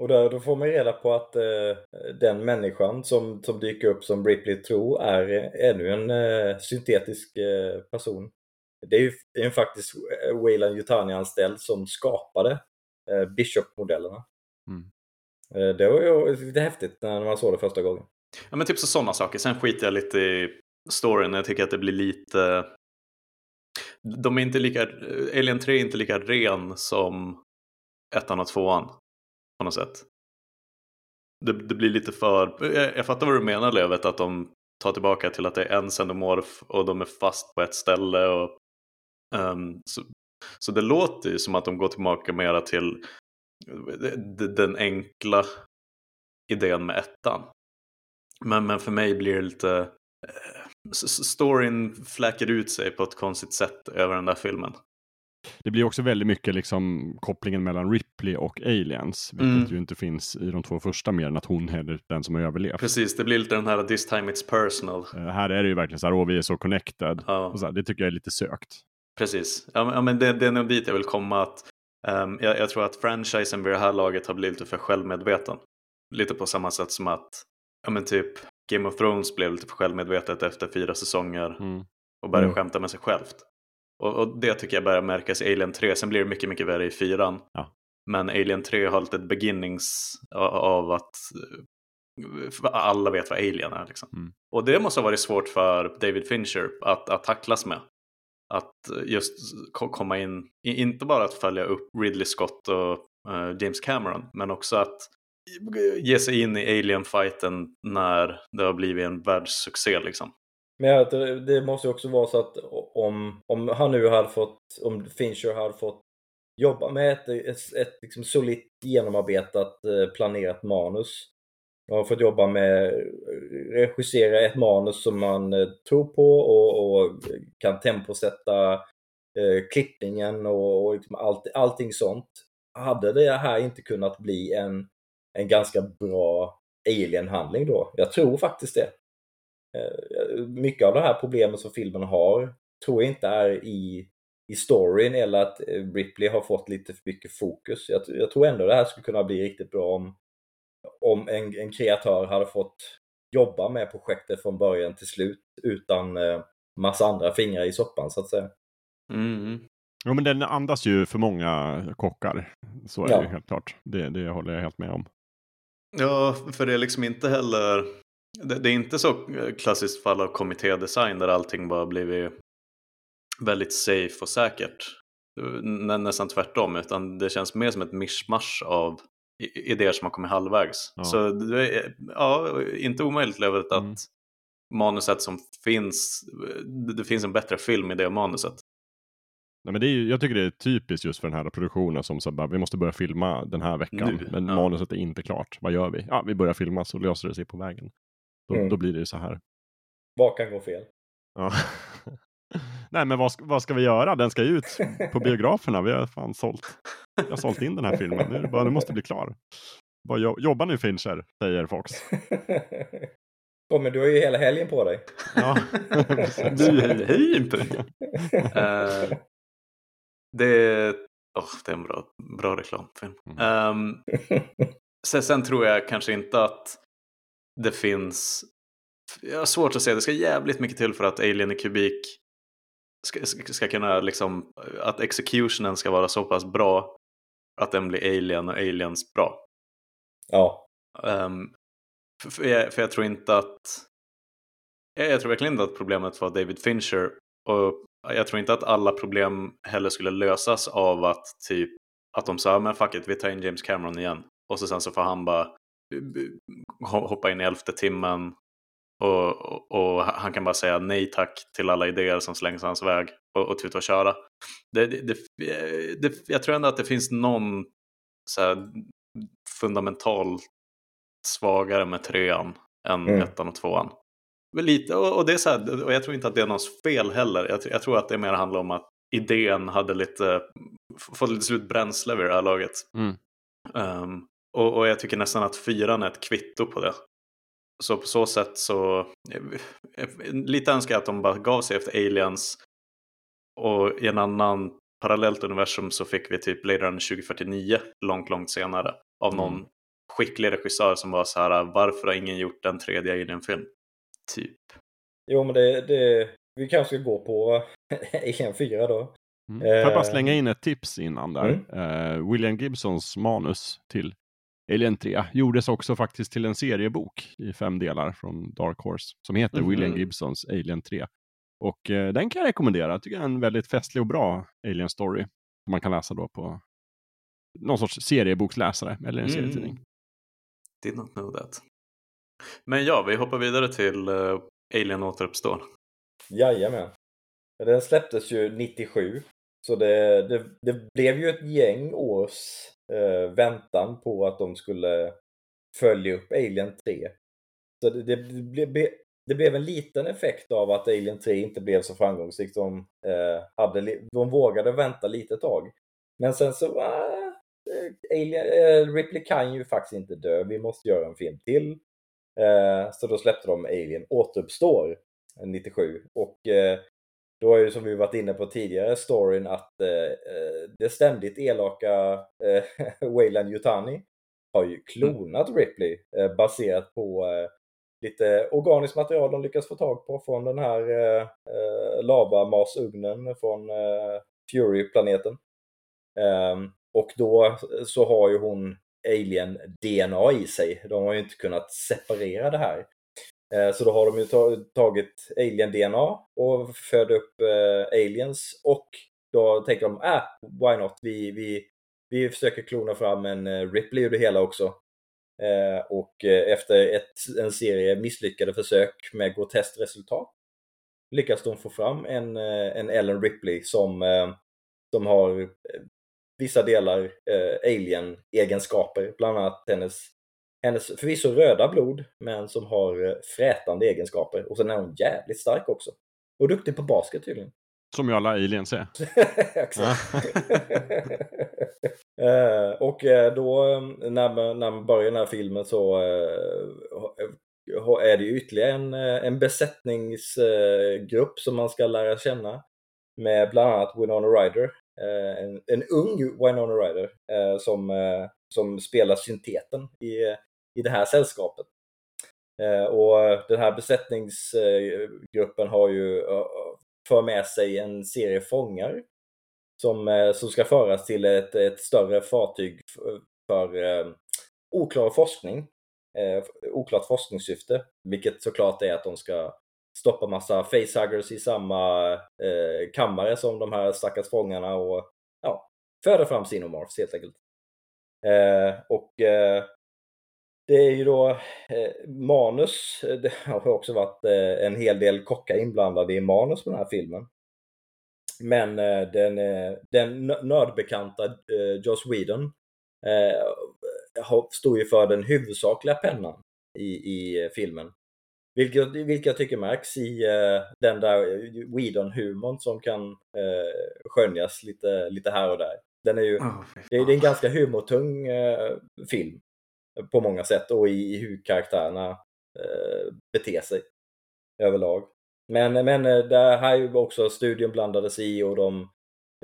Och där, då får man reda på att eh, den människan som, som dyker upp som Ripley tror är eh, ännu en eh, syntetisk eh, person. Det är ju är en faktiskt eh, Wayland Yutani-anställd som skapade eh, Bishop-modellerna. Mm. Det var ju lite häftigt när man såg det första gången. Ja men typ så sådana saker. Sen skiter jag lite i storyn. Jag tycker att det blir lite de är inte lika, Alien 3 är inte lika ren som ettan och tvåan på något sätt. Det, det blir lite för, jag, jag fattar vad du menar Lövet, att de tar tillbaka till att det är en xenomorf och de är fast på ett ställe. Och, um, så, så det låter ju som att de går tillbaka mera till eh, den enkla idén med ettan. Men, men för mig blir det lite... Eh, storyn fläker ut sig på ett konstigt sätt över den där filmen. Det blir också väldigt mycket liksom kopplingen mellan Ripley och aliens, vilket mm. ju inte finns i de två första mer än att hon är den som har överlevt. Precis, det blir lite den här this time it's personal. Uh, här är det ju verkligen så här, åh vi är så connected. Ja. Och så här, det tycker jag är lite sökt. Precis, ja, men det, det är nog dit jag vill komma. att um, jag, jag, tror att franchisen vid det här laget har blivit lite för självmedveten. Lite på samma sätt som att, ja men typ Game of Thrones blev lite för självmedvetet efter fyra säsonger mm. och började mm. skämta med sig självt. Och, och, det tycker jag börjar märkas i Alien 3. Sen blir det mycket, mycket värre i fyran. Ja. Men Alien 3 har lite beginnings av att alla vet vad Alien är. Liksom. Mm. Och det måste ha varit svårt för David Fincher att, att tacklas med. Att just komma in, inte bara att följa upp Ridley Scott och uh, James Cameron, men också att ge sig in i Alien-fighten när det har blivit en världssuccé. Liksom. Men det måste ju också vara så att om, om han nu hade fått, om Fincher hade fått jobba med ett, ett, ett liksom solitt genomarbetat eh, planerat manus. Och har fått jobba med, eh, regissera ett manus som man eh, tror på och, och kan temposätta eh, klippningen och, och liksom allt, allting sånt. Hade det här inte kunnat bli en, en ganska bra alien-handling då? Jag tror faktiskt det. Eh, mycket av det här problemet som filmen har tror jag inte är i, i storyn eller att eh, Ripley har fått lite för mycket fokus. Jag, jag tror ändå det här skulle kunna bli riktigt bra om, om en, en kreatör hade fått jobba med projektet från början till slut utan eh, massa andra fingrar i soppan så att säga. Mm. Ja, men den andas ju för många kockar. Så är Ja. det ju helt klart. Det, det håller jag helt med om. Ja, för det är liksom inte heller... Det, det är inte så klassiskt fall av kommittédesign där allting bara blivit väldigt safe och säkert. Nä, nästan tvärtom, utan det känns mer som ett mischmasch av idéer som har kommit halvvägs. Ja. Så det är ja, inte omöjligt att Mm. manuset som finns, det finns en bättre film i det manuset. Nej, men det är ju, jag tycker det är typiskt just för den här produktionen som så bara, vi måste börja filma den här veckan. Nu, men ja. manuset är inte klart. Vad gör vi? Ja, vi börjar filma så löser det sig på vägen. Då, Mm. då blir det ju så här. Vad kan gå fel? Ja. Nej, men vad ska, vad ska vi göra? Den ska ju ut på biograferna. Vi har fan sålt. Jag har sålt in den här filmen. Nu, är bara, nu måste bli klar. Bara jo, jobba nu Fincher, säger Fox. Åh, men du har ju hela helgen på dig. Ja, Du, hej inte! Eh, det, är, åh, det är en bra, bra reklamfilm. Mm. Sen, sen tror jag kanske inte att det finns... Jag har svårt att säga, det ska jävligt mycket till för att Alien i kubik ska, ska, ska kunna liksom... Att executionen ska vara så pass bra att den blir Alien och Aliens bra. Ja. Ehm, för, för, jag, för jag tror inte att... Jag, jag tror verkligen inte att problemet var David Fincher. Och jag tror inte att alla problem heller skulle lösas av att typ att de sa men fuck it, vi tar in James Cameron igen. Och så sen så får han bara hoppa in i elfte timmen och, och, och han kan bara säga nej tack till alla idéer som slängs hans väg och, och tuta och köra. Det, det, det, det, jag tror ändå att det finns någon så här, fundamentalt svagare med trean än Mm. ettan och tvåan. Men lite, och, och, det är så här, och jag tror inte att det är någons fel heller. Jag, jag tror att det mer handlar om att idén hade lite, fått lite slut bränsle vid det här laget. Mm. Ehm, och, och jag tycker nästan att fyran är ett kvitto på det. Så på så sätt så, lite önskar jag att de bara gav sig efter aliens. Och i en annan parallellt universum så fick vi typ Blade Runner 2049 långt, långt senare. Av någon Mm. skicklig regissör som var så här, varför har ingen gjort en tredje Alien-film? Typ. Jo, men det, det, vi kanske ska gå på Alien 4 då. Mm. Får jag bara Eh, slänga in ett tips innan där. Eh, William Gibsons manus till Alien 3 gjordes också faktiskt till en seriebok i fem delar från Dark Horse som heter Mhm. William Gibsons Alien 3. Och eh, den kan jag rekommendera. Jag tycker det är en väldigt festlig och bra Alien Story. Som man kan läsa då på någon sorts serieboksläsare eller en Mm. serietidning. Did not know that. Men ja, vi hoppar vidare till uh, Alien återuppstår. Jajamän. Den släpptes ju 97. Så det, det, det blev ju ett gäng års eh, väntan på att de skulle följa upp Alien 3. Så det, det, det, blev, det blev en liten effekt av att Alien 3 inte blev så framgångsrikt. De, eh, hade, de vågade vänta lite tag. Men sen så, ah, eh, Alien, eh, Ripley kan ju faktiskt inte dö. Vi måste göra en film till. Eh, så då släppte de Alien återuppstår eh, 97. Och eh, då är ju som vi varit inne på tidigare storyn att eh, eh, det ständigt elaka eh, Wayland Yutani har ju klonat Ripley eh, baserat på eh, lite organiskt material de lyckas få tag på från den här eh, eh, lavamasugnen från Fury-planeten. Ehm, och då så har ju hon alien-DNA i sig. De har ju inte kunnat separera det här. Eh, så då har de ju tagit alien-DNA och föder upp eh, aliens och då tänker de, äh, why not? Vi, vi, vi försöker klona fram en eh, Ripley ur det hela också. Och efter ett, en serie misslyckade försök med groteskt resultat lyckas de få fram en, en Ellen Ripley som, som har vissa delar alien-egenskaper, bland annat hennes hennes förvisso röda blod, men som har eh, frätande egenskaper. Och sen är hon jävligt stark också. Och duktig på basket tydligen. Som ju alla aliens är. Exakt. Eh, och eh, då eh, när man, när man börjar den här filmen så är det ju ytterligare en, en besättningsgrupp som man ska lära känna. Med bland annat Winona Ryder. En, en ung Winona Ryder som, som spelar synteten i, i det här sällskapet. Eh, Och den här besättningsgruppen har ju för med sig en serie fångar som, eh, som ska föras till ett, ett större fartyg för, för eh, oklar forskning. Eh, oklart forskningssyfte, vilket såklart är att de ska stoppa massa facehuggers i samma eh, kammare som de här stackars fångarna och ja, föda fram sinomorphs helt enkelt. Eh, och eh, det är ju då eh, manus, det har också varit eh, en hel del kockar inblandade i manus på den här filmen. Men eh, den, eh, den nö- nördbekanta eh, Joss Whedon eh, stod ju för den huvudsakliga pennan i, i eh, filmen. Vilket, vilket jag tycker märks i eh, den där Whedon-humorn som kan eh, skönjas lite, lite här och där. Den är ju, Oh, det, är- det är en ganska humortung eh, film på många sätt och i, hur karaktärerna eh, beter sig överlag. Men, men eh, det här är ju också studion blandades i och de,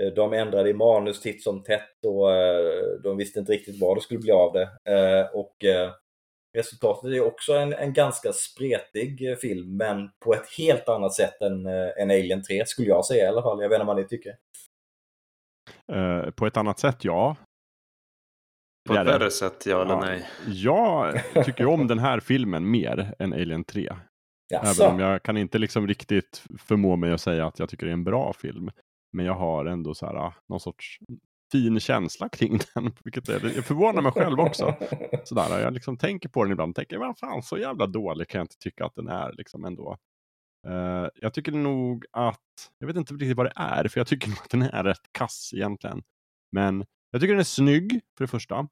eh, de ändrade i manus titt som tätt och eh, de visste inte riktigt vad det skulle bli av det. Och resultatet är också en, en ganska spretig film men på ett helt annat sätt än, än Alien 3 skulle jag säga i alla fall. Jag vet inte vad ni tycker. På ett annat sätt, ja. På ett värre sätt, ja eller Ja. nej? Jag tycker om den här filmen mer än Alien 3. Jaså? Även om jag kan inte liksom riktigt förmå mig att säga att jag tycker det är en bra film. Men jag har ändå så här, ah, någon sorts fin känsla kring den. Vilket är, jag förvånar mig själv också. Sådär, jag liksom tänker på den ibland och tänker, vad fan så jävla dålig kan jag inte tycka att den är liksom ändå. Eh, jag tycker nog att, jag vet inte riktigt vad det är, för jag tycker nog att den är rätt kass egentligen. Men jag tycker den är snygg, för det första.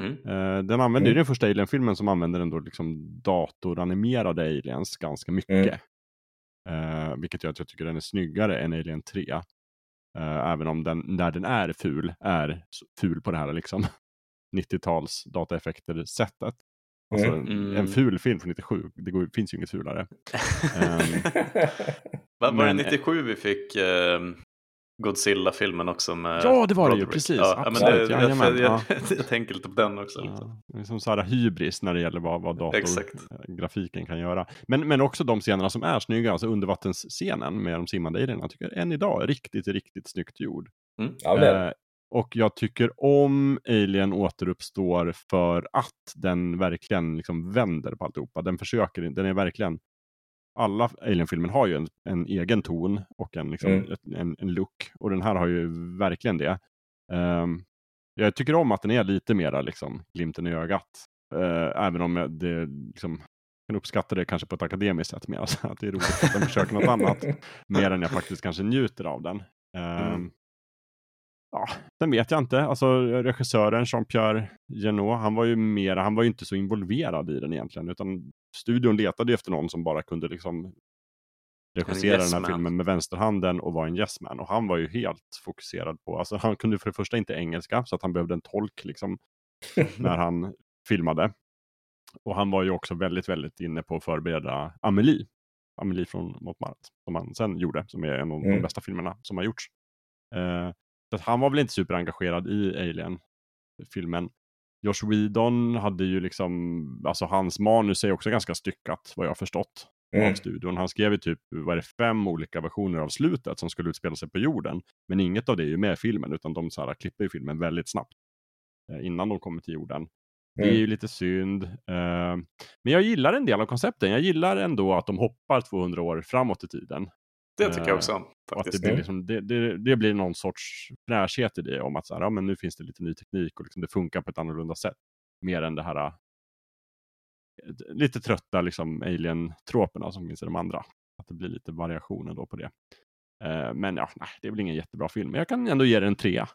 Mm. Eh, den använder, Mm. den första Alien-filmen som använder ändå liksom datoranimerade aliens ganska mycket. Mm. Eh, vilket gör att jag tycker den är snyggare än Alien 3. Eh, även om den, när den är ful, är ful på det här liksom 90-tals dataeffekter-sättet. Alltså Mm. en, Mm. en ful film från 97, det går, finns ju inget fulare. Ehm, Vad var det men- 97 vi fick ehm, Godzilla-filmen också med Ja, det var det ju, precis. Ja, men Absolut, det, jag, jajamän, jag, ja. jag, jag tänker lite på den också. Ja, det är som så här hybris när det gäller vad, vad datorgrafiken kan göra. Men, men också de scenerna som är snygga, alltså undervattensscenen med de simmande alienerna, jag tycker än idag är riktigt, riktigt snyggt gjord. ja, är det. Eh, och jag tycker om Alien återuppstår för att den verkligen liksom vänder på alltihopa. Den försöker, den är verkligen alla Alien-filmer har ju en, en, egen ton och en, liksom, mm. en, en look. Och den här har ju verkligen det. Um, jag tycker om att den är lite mera liksom, glimten i ögat. Uh, även om jag, det liksom, kan uppskatta det kanske på ett akademiskt sätt mer. Alltså, att det är roligt att den försöker något annat. Mer än jag faktiskt kanske njuter av den. Um, mm. Ja, den vet jag inte. Alltså regissören Jean-Pierre Genot, han var ju mer, han var ju inte så involverad i den egentligen. Utan studion letade efter någon som bara kunde liksom regissera yes den här man. filmen med vänsterhanden och vara en yes man. Och han var ju helt fokuserad på, alltså han kunde för det första inte engelska så att han behövde en tolk liksom när han filmade. Och han var ju också väldigt, väldigt inne på att förbereda Amelie. Amelie från Montmartre, som han sen gjorde, som är en av mm. de bästa filmerna som har gjorts. Eh, så han var väl inte superengagerad i Alien-filmen. Josh Whedon hade ju liksom, alltså hans manus är också ganska styckat vad jag har förstått mm. av studion. Han skrev ju typ, vad är det, fem olika versioner av slutet som skulle utspela sig på jorden. Men inget av det är ju med i filmen, utan de så här, klipper ju filmen väldigt snabbt eh, innan de kommer till jorden. Mm. Det är mm. ju lite synd. Eh, men jag gillar en del av koncepten. Jag gillar ändå att de hoppar 200 år framåt i tiden. Det tycker jag också. Eh, faktiskt. Att det, blir liksom, det, det, det, blir någon sorts fräschhet i det om att så här, ja, men nu finns det lite ny teknik och liksom det funkar på ett annorlunda sätt. Mer än det här lite trötta liksom alien-troperna som finns i de andra. Att det blir lite variationer då på det. Eh, men ja, nej, det är väl ingen jättebra film, men jag kan ändå ge den en trea.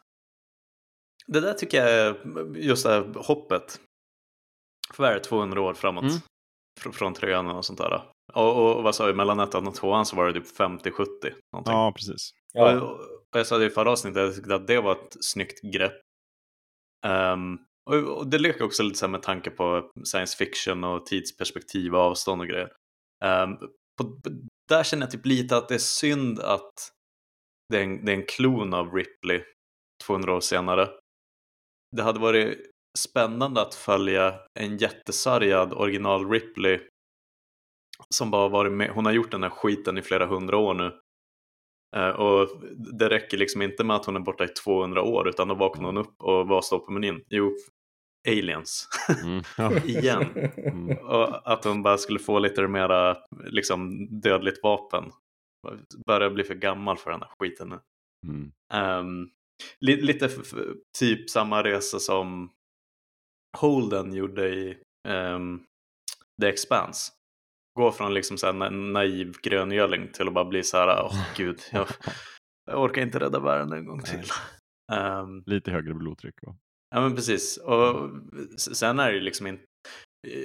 Det där tycker jag är just det här hoppet. För vad är det, 200 år framåt? Mm. Fr från trean och sånt där. Och, och, vad sa vi, mellan ettan och tvåan så var det typ 50-70. Ja, precis. Ja. Och, och, jag sa det i förra avsnittet, jag tyckte att det var ett snyggt grepp. Um, och, och det leker också lite så med tanke på science fiction och tidsperspektiv och avstånd och grejer. Um, på, där känner jag typ lite att det är synd att det är en, det är en klon av Ripley 200 år senare. Det hade varit spännande att följa en jättesargad original Ripley som bara varit med. Hon har gjort den här skiten i flera hundra år nu. Uh, och det räcker liksom inte med att hon är borta i 200 år utan då vaknar hon upp och vad står på menyn? Jo, aliens. Mm. Igen. Mm. Och att hon bara skulle få lite mera liksom, dödligt vapen. Börjar bli för gammal för den här skiten nu. Mm. Um, li lite typ samma resa som Holden gjorde i um, The Expanse. Gå från liksom så här naiv gröngöling till att bara bli så här, åh oh, gud, jag, jag, orkar inte rädda världen en gång till. Um, Lite högre blodtryck va? Ja men precis. Och sen är det ju liksom inte,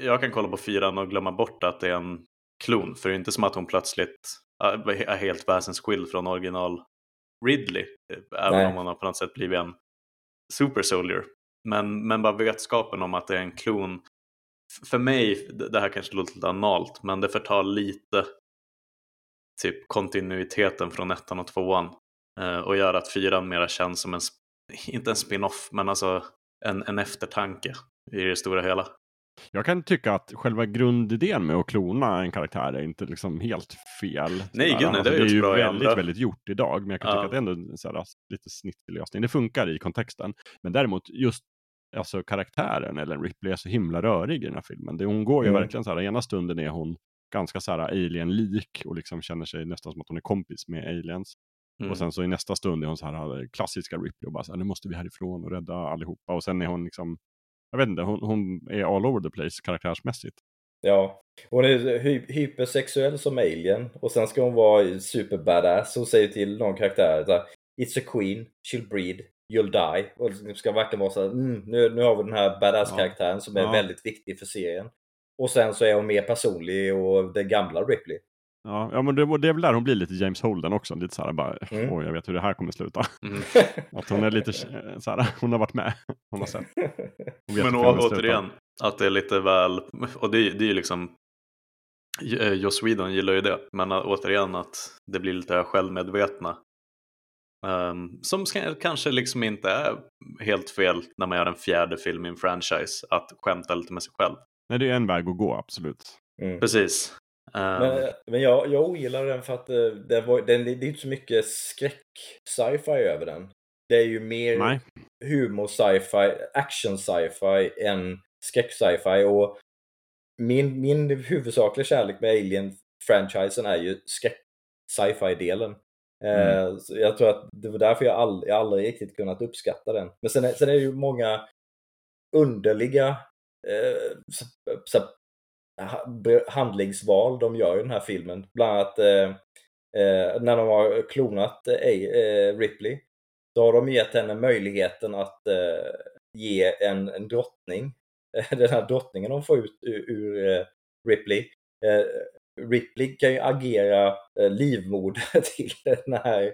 jag kan kolla på fyran och glömma bort att det är en klon. För det är inte som att hon plötsligt är helt väsensskild från original Ridley. Även Nej. om hon har på något sätt blivit en super soldier. Men, men bara vetskapen om att det är en klon. För mig, det här kanske låter lite analt, men det förtar lite typ kontinuiteten från ettan och tvåan. Eh, och gör att fyran mera känns som en, inte en spin-off, men alltså en, en eftertanke i det stora hela. Jag kan tycka att själva grundidén med att klona en karaktär är inte liksom helt fel. Nej, gud, nej, det, alltså, det är ju bra väldigt, väldigt gjort idag. Men jag kan ja. tycka att det är ändå en så här, lite snittig lösning. Det funkar i kontexten. Men däremot just alltså, karaktären, Ellen Ripley, är så himla rörig i den här filmen. Det, hon går ju mm. verkligen så här, ena stunden är hon ganska så här alien-lik och liksom känner sig nästan som att hon är kompis med aliens. Mm. Och sen så i nästa stund är hon så här klassiska Ripley och bara så här, nu måste vi härifrån och rädda allihopa. Och sen är hon liksom, jag vet inte, hon, hon är all over the place karaktärsmässigt. Ja, hon är hy hypersexuell som alien och sen ska hon vara super badass och säger till någon karaktär så It's a queen, she'll breed, you'll die. Och det ska verkligen vara så här, mm, nu, nu har vi den här badass-karaktären ja. som är ja. väldigt viktig för serien. Och sen så är hon mer personlig och den gamla Ripley. Ja, ja men det, det är väl där hon blir lite James Holden också. Lite så här bara, mm. oj jag vet hur det här kommer sluta. Mm. att hon är lite så här, hon har varit med. Hon har sett. men å, återigen, att det är lite väl, och det, det är ju liksom eh, Joss Whedon gillar ju det, men återigen att det blir lite självmedvetna. Um, som kanske liksom inte är helt fel när man gör en fjärde film i en franchise, att skämta lite med sig själv. Nej, det är en väg att gå, absolut. Mm. Precis. Men, ehm. men jag, jag ogillar den för att eh, det, var, den, det är inte så mycket skräck-sci-fi över den. Det är ju mer Nej. humor sci-fi, action sci-fi än skräck sci-fi. Och min, min huvudsakliga kärlek med Alien franchisen är ju sci-fi-delen. Mm. Eh, så jag tror att det var därför jag, all, jag aldrig riktigt kunnat uppskatta den. Men sen är, sen är det ju många underliga eh, så, så, handlingsval de gör i den här filmen. Bland annat eh, eh, när de har klonat eh, eh Ripley Då har de gett henne möjligheten att eh, ge en, en drottning, den här drottningen de får ut ur, ur eh, Ripley. Eh, Ripley kan ju agera eh, livmoder till den här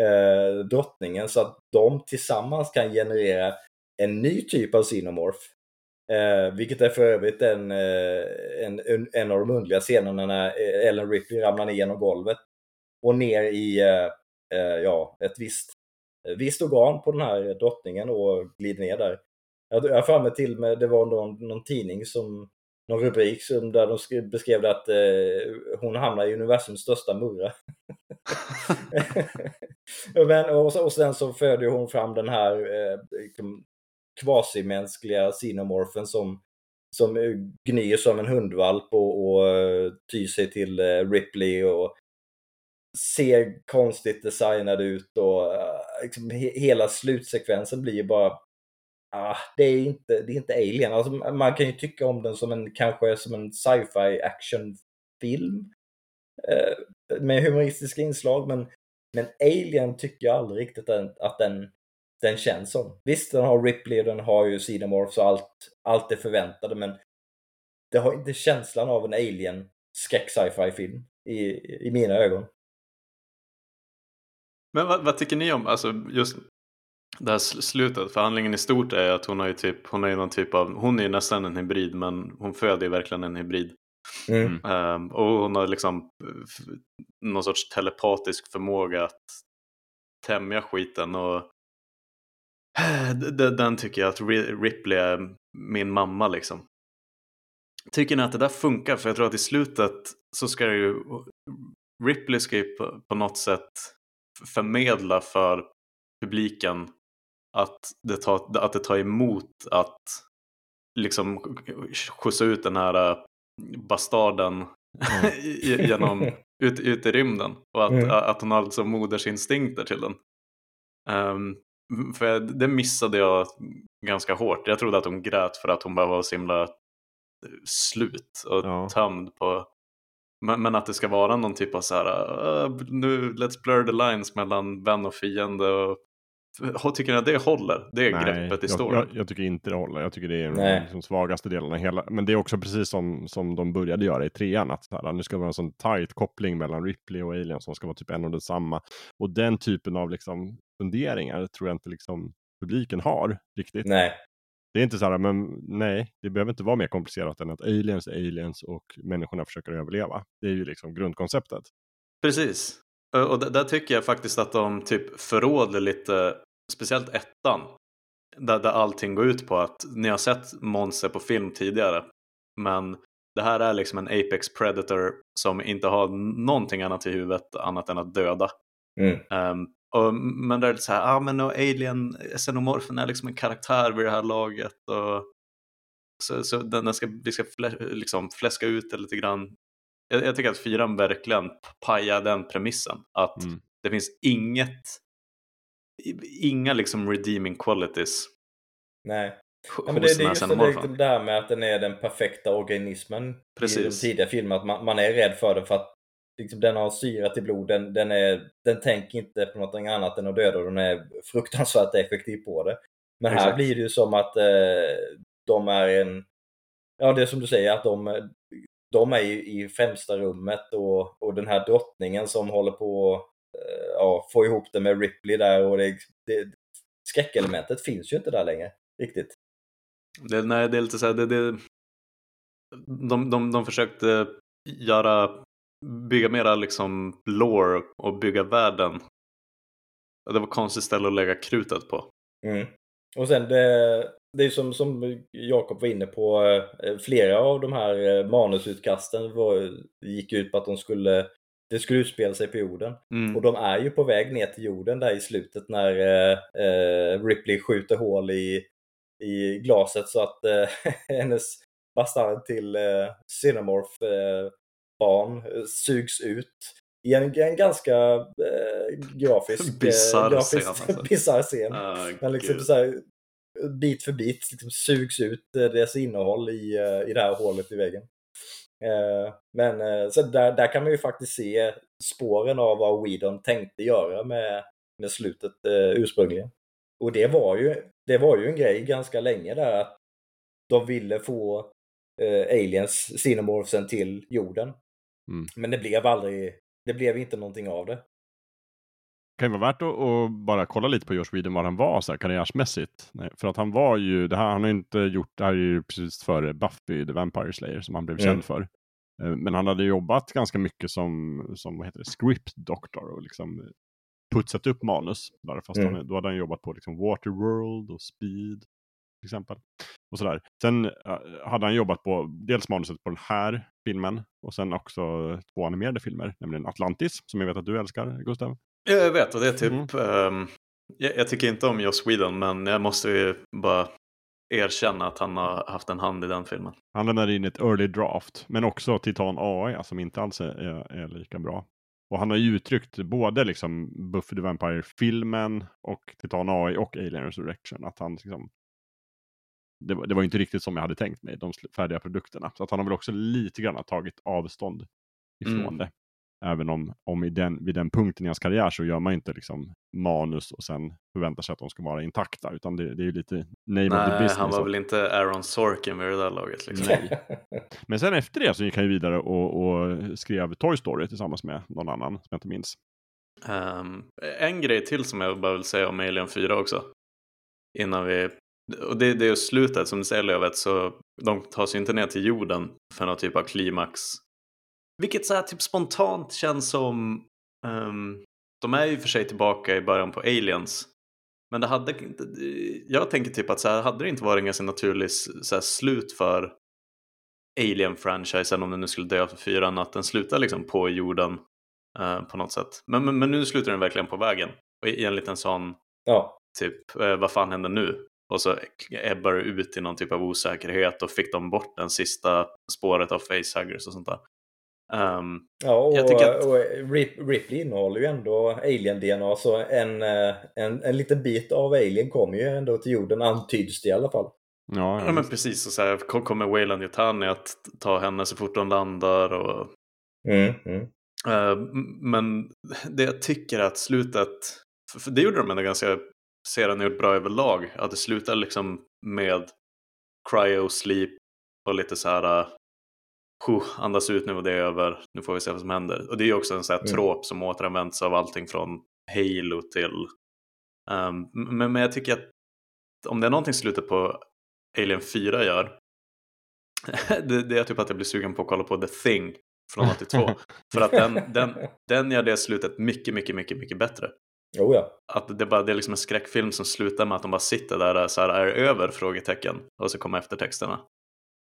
eh, drottningen så att de tillsammans kan generera en ny typ av Xenomorph. Eh, vilket är för övrigt en, eh, en, en av de underliga scenerna när Ellen Ripley ramlar ner genom golvet och ner i eh, ja, ett visst visst organ på den här drottningen och glider ner där. Jag har för mig till med, det var någon, någon tidning som, någon rubrik som, där de beskrev att eh, hon hamnar i universums största murra. Men, och, och sen så föder hon fram den här eh, liksom kvasimänskliga sinomorfen som, som gnyr som en hundvalp och, och uh, tyr sig till uh, Ripley och ser konstigt designad ut och uh, liksom, he hela slutsekvensen blir bara ah, det, är inte, det är inte Alien. Alltså, man kan ju tycka om den som en, kanske som en sci-fi actionfilm eh, med humoristiska inslag men, men Alien tycker jag aldrig riktigt att, att den, den känns som. Visst, den har Ripley och den har ju Xenomorphs och allt, allt det förväntade men det har inte känslan av en Alien skräck sci-fi film i, i mina ögon. Men vad, vad, tycker ni om alltså just det här slutet? Förhandlingen i stort är att hon har ju typ, hon är ju någon typ av, hon är ju nästan en hybrid men hon föder ju verkligen en hybrid. Mm. Um, och hon har liksom någon sorts telepatisk förmåga att tämja skiten och den tycker jag att Ripley är min mamma liksom. Tycker ni att det där funkar? För jag tror att i slutet så ska ju Ripley ska ju på, på något sätt förmedla för publiken att det tar, att det tar emot att liksom skjutsa ut den här äh, bastarden mm. genom, ut, ut i rymden och att, mm. att hon har alltså modersinstinkter till den. Um, för det missade jag ganska hårt. Jag trodde att hon grät för att hon bara var så himla slut och ja. tömd på men, att det ska vara någon typ av så här, uh, nu let's blur the lines mellan vän och fiende. Och tycker ni att det håller? Det är Nej, greppet i storyn? Jag, jag, tycker inte det håller. Jag tycker det är de liksom svagaste delarna. Hela. Men det är också precis som, som de började göra i trean. Att så här, nu ska det vara en sån tight koppling mellan Ripley och Alien som ska vara typ en och detsamma. Och den typen av liksom, funderingar tror jag inte liksom, publiken har riktigt. Nej. Det är inte så här, men nej, det behöver inte vara mer komplicerat än att aliens är aliens och människorna försöker överleva. Det är ju liksom grundkonceptet. Precis. Och där tycker jag faktiskt att de typ förråder lite, speciellt ettan, där, där allting går ut på att ni har sett monster på film tidigare, men det här är liksom en Apex Predator som inte har någonting annat i huvudet annat än att döda. Mm. Um, och, men det är lite så här, ah, men och Alien, Xenomorphen är liksom en karaktär vid det här laget. Och, så, så den ska, vi ska flä, liksom fläska ut det lite grann. Jag, jag tycker att fyran verkligen pajar den premissen. Att mm. det finns inget, inga liksom redeeming qualities. Nej. Ja, men det, det är just det, det där med att den är den perfekta organismen Precis. i de tidiga filmerna. Att man, man, är rädd för den för att liksom, den har syra till blod, den, den, är, den tänker inte på något annat än att döda och den är fruktansvärt effektiv på det. Men Exakt. här blir det ju som att eh, de är en, ja det är som du säger, att de, de är i, i främsta rummet och, och den här drottningen som håller på eh, ja, få ihop det med Ripley där och det, det, skräckelementet finns ju inte där längre riktigt. Det, nej, det är lite så här, det, det, de, de, de försökte göra bygga mera liksom lore och bygga världen. Det var konstigt ställe att lägga krutet på. Mm. Och sen det, det är som, som Jakob var inne på, eh, flera av de här eh, manusutkasten var, gick ut på att de skulle det skulle utspela sig på jorden. Mm. Och de är ju på väg ner till jorden där i slutet när eh, eh Ripley skjuter hål i, i glaset så att eh, hennes bastard till eh, Cinemorph eh, barn sugs ut i en, en ganska eh, grafisk, eh, grafisk, scen, alltså. Ah, Men liksom så här, bit för bit liksom sugs ut eh, deras innehåll i, eh, i det här hålet i väggen. Eh, Men så där, där kan man ju faktiskt se spåren av vad Whedon tänkte göra med, med slutet ursprungligen. Och det var, ju, det var ju en grej ganska länge där att de ville få aliens, xenomorphsen, till jorden. Mm. Men det blev aldrig, det blev inte någonting av det. Kan ju vara värt att, att bara kolla lite på Josh Whedon var han var så här, karriärsmässigt. Nej, för att han var ju, det här, han har inte gjort, det här är ju precis före Buffy the Vampire Slayer som han blev Mm. känd för. Eh, Men han hade jobbat ganska mycket som, som vad heter det, script doctor och liksom putsat upp manus. Där, fast Mm. han, då hade han jobbat på liksom Waterworld och Speed till exempel. Och sådär. Sen eh, hade han jobbat på dels manuset på den här filmen och sen också två animerade filmer, nämligen Atlantis, som jag vet att du älskar, Gustav. Ja, jag vet och det är typ, Mm. ehm, jag, jag tycker inte om Joss Whedon men jag måste ju bara erkänna att han har haft en hand i den filmen. Han lämnade in ett early draft, men också Titan AI som inte alls är, är, lika bra. Och han har ju uttryckt både liksom Buffy the Vampire-filmen och Titan AI och Alien Resurrection att han liksom det, var- det var inte riktigt som jag hade tänkt mig, de färdiga produkterna. Så att han har väl också lite grann tagit avstånd ifrån Mm. det. Även om, om i den, vid den punkten i hans karriär så gör man inte liksom manus och sen förväntar sig att de ska vara intakta. Utan det, det är ju lite name of the Nej, business. han var väl inte Aaron Sorkin vid det där laget. Liksom. Nej. Men sen efter det så gick han ju vidare och, och skrev Toy Story tillsammans med någon annan som jag inte minns. Ehm, en grej till som jag bara vill säga om Alien 4 också. Innan vi... Och det, det är ju slutet, som du säger Lövet, så de tar sig inte ner till jorden för någon typ av klimax. Vilket så här typ spontant känns som... ehm, de är ju för sig tillbaka i början på Aliens. Men det hade. Jag tänker typ att så här, hade det inte varit en ganska naturlig så här, slut för Alien-franchisen om den nu skulle dö för fyran, att den slutar liksom på jorden eh, på något sätt. Men, men, men nu slutar den verkligen på vägen. Och i, en liten sån, ja. typ, eh, vad fan händer nu? Och så ebbar det ut i någon typ av osäkerhet och fick de bort den sista spåret av facehuggers och sånt där. Ehm, Ja, och, Jag tycker att- och Rip, Ripley innehåller ju ändå alien-DNA, så en, eh, en, en liten bit av alien kommer ju ändå till jorden, antyds det i alla fall. Ja, ja, men precis, och så här, kom- kommer Wayland Yutani att ta henne så fort de landar och Mm, mm. Eh, m- Men det jag tycker är att slutet, för- det gjorde de ändå ganska, serien gjort bra överlag, att det slutar liksom med cryo sleep och lite så här uh, "Huh, andas ut nu och det är över, nu får vi se vad som händer. Och det är ju också en sån här Mm. trop som återanvänds av allting från Halo till um, men, men jag tycker att om det är någonting slutet på Alien 4 gör det, det är typ att jag blir sugen på att kolla på The Thing från 82. För att den, den, den gör det slutet mycket, mycket, mycket, mycket bättre. Jo, ja. Att det, bara, det är liksom en skräckfilm som slutar med att de bara sitter där så här, är över? frågetecken. Och så kommer eftertexterna.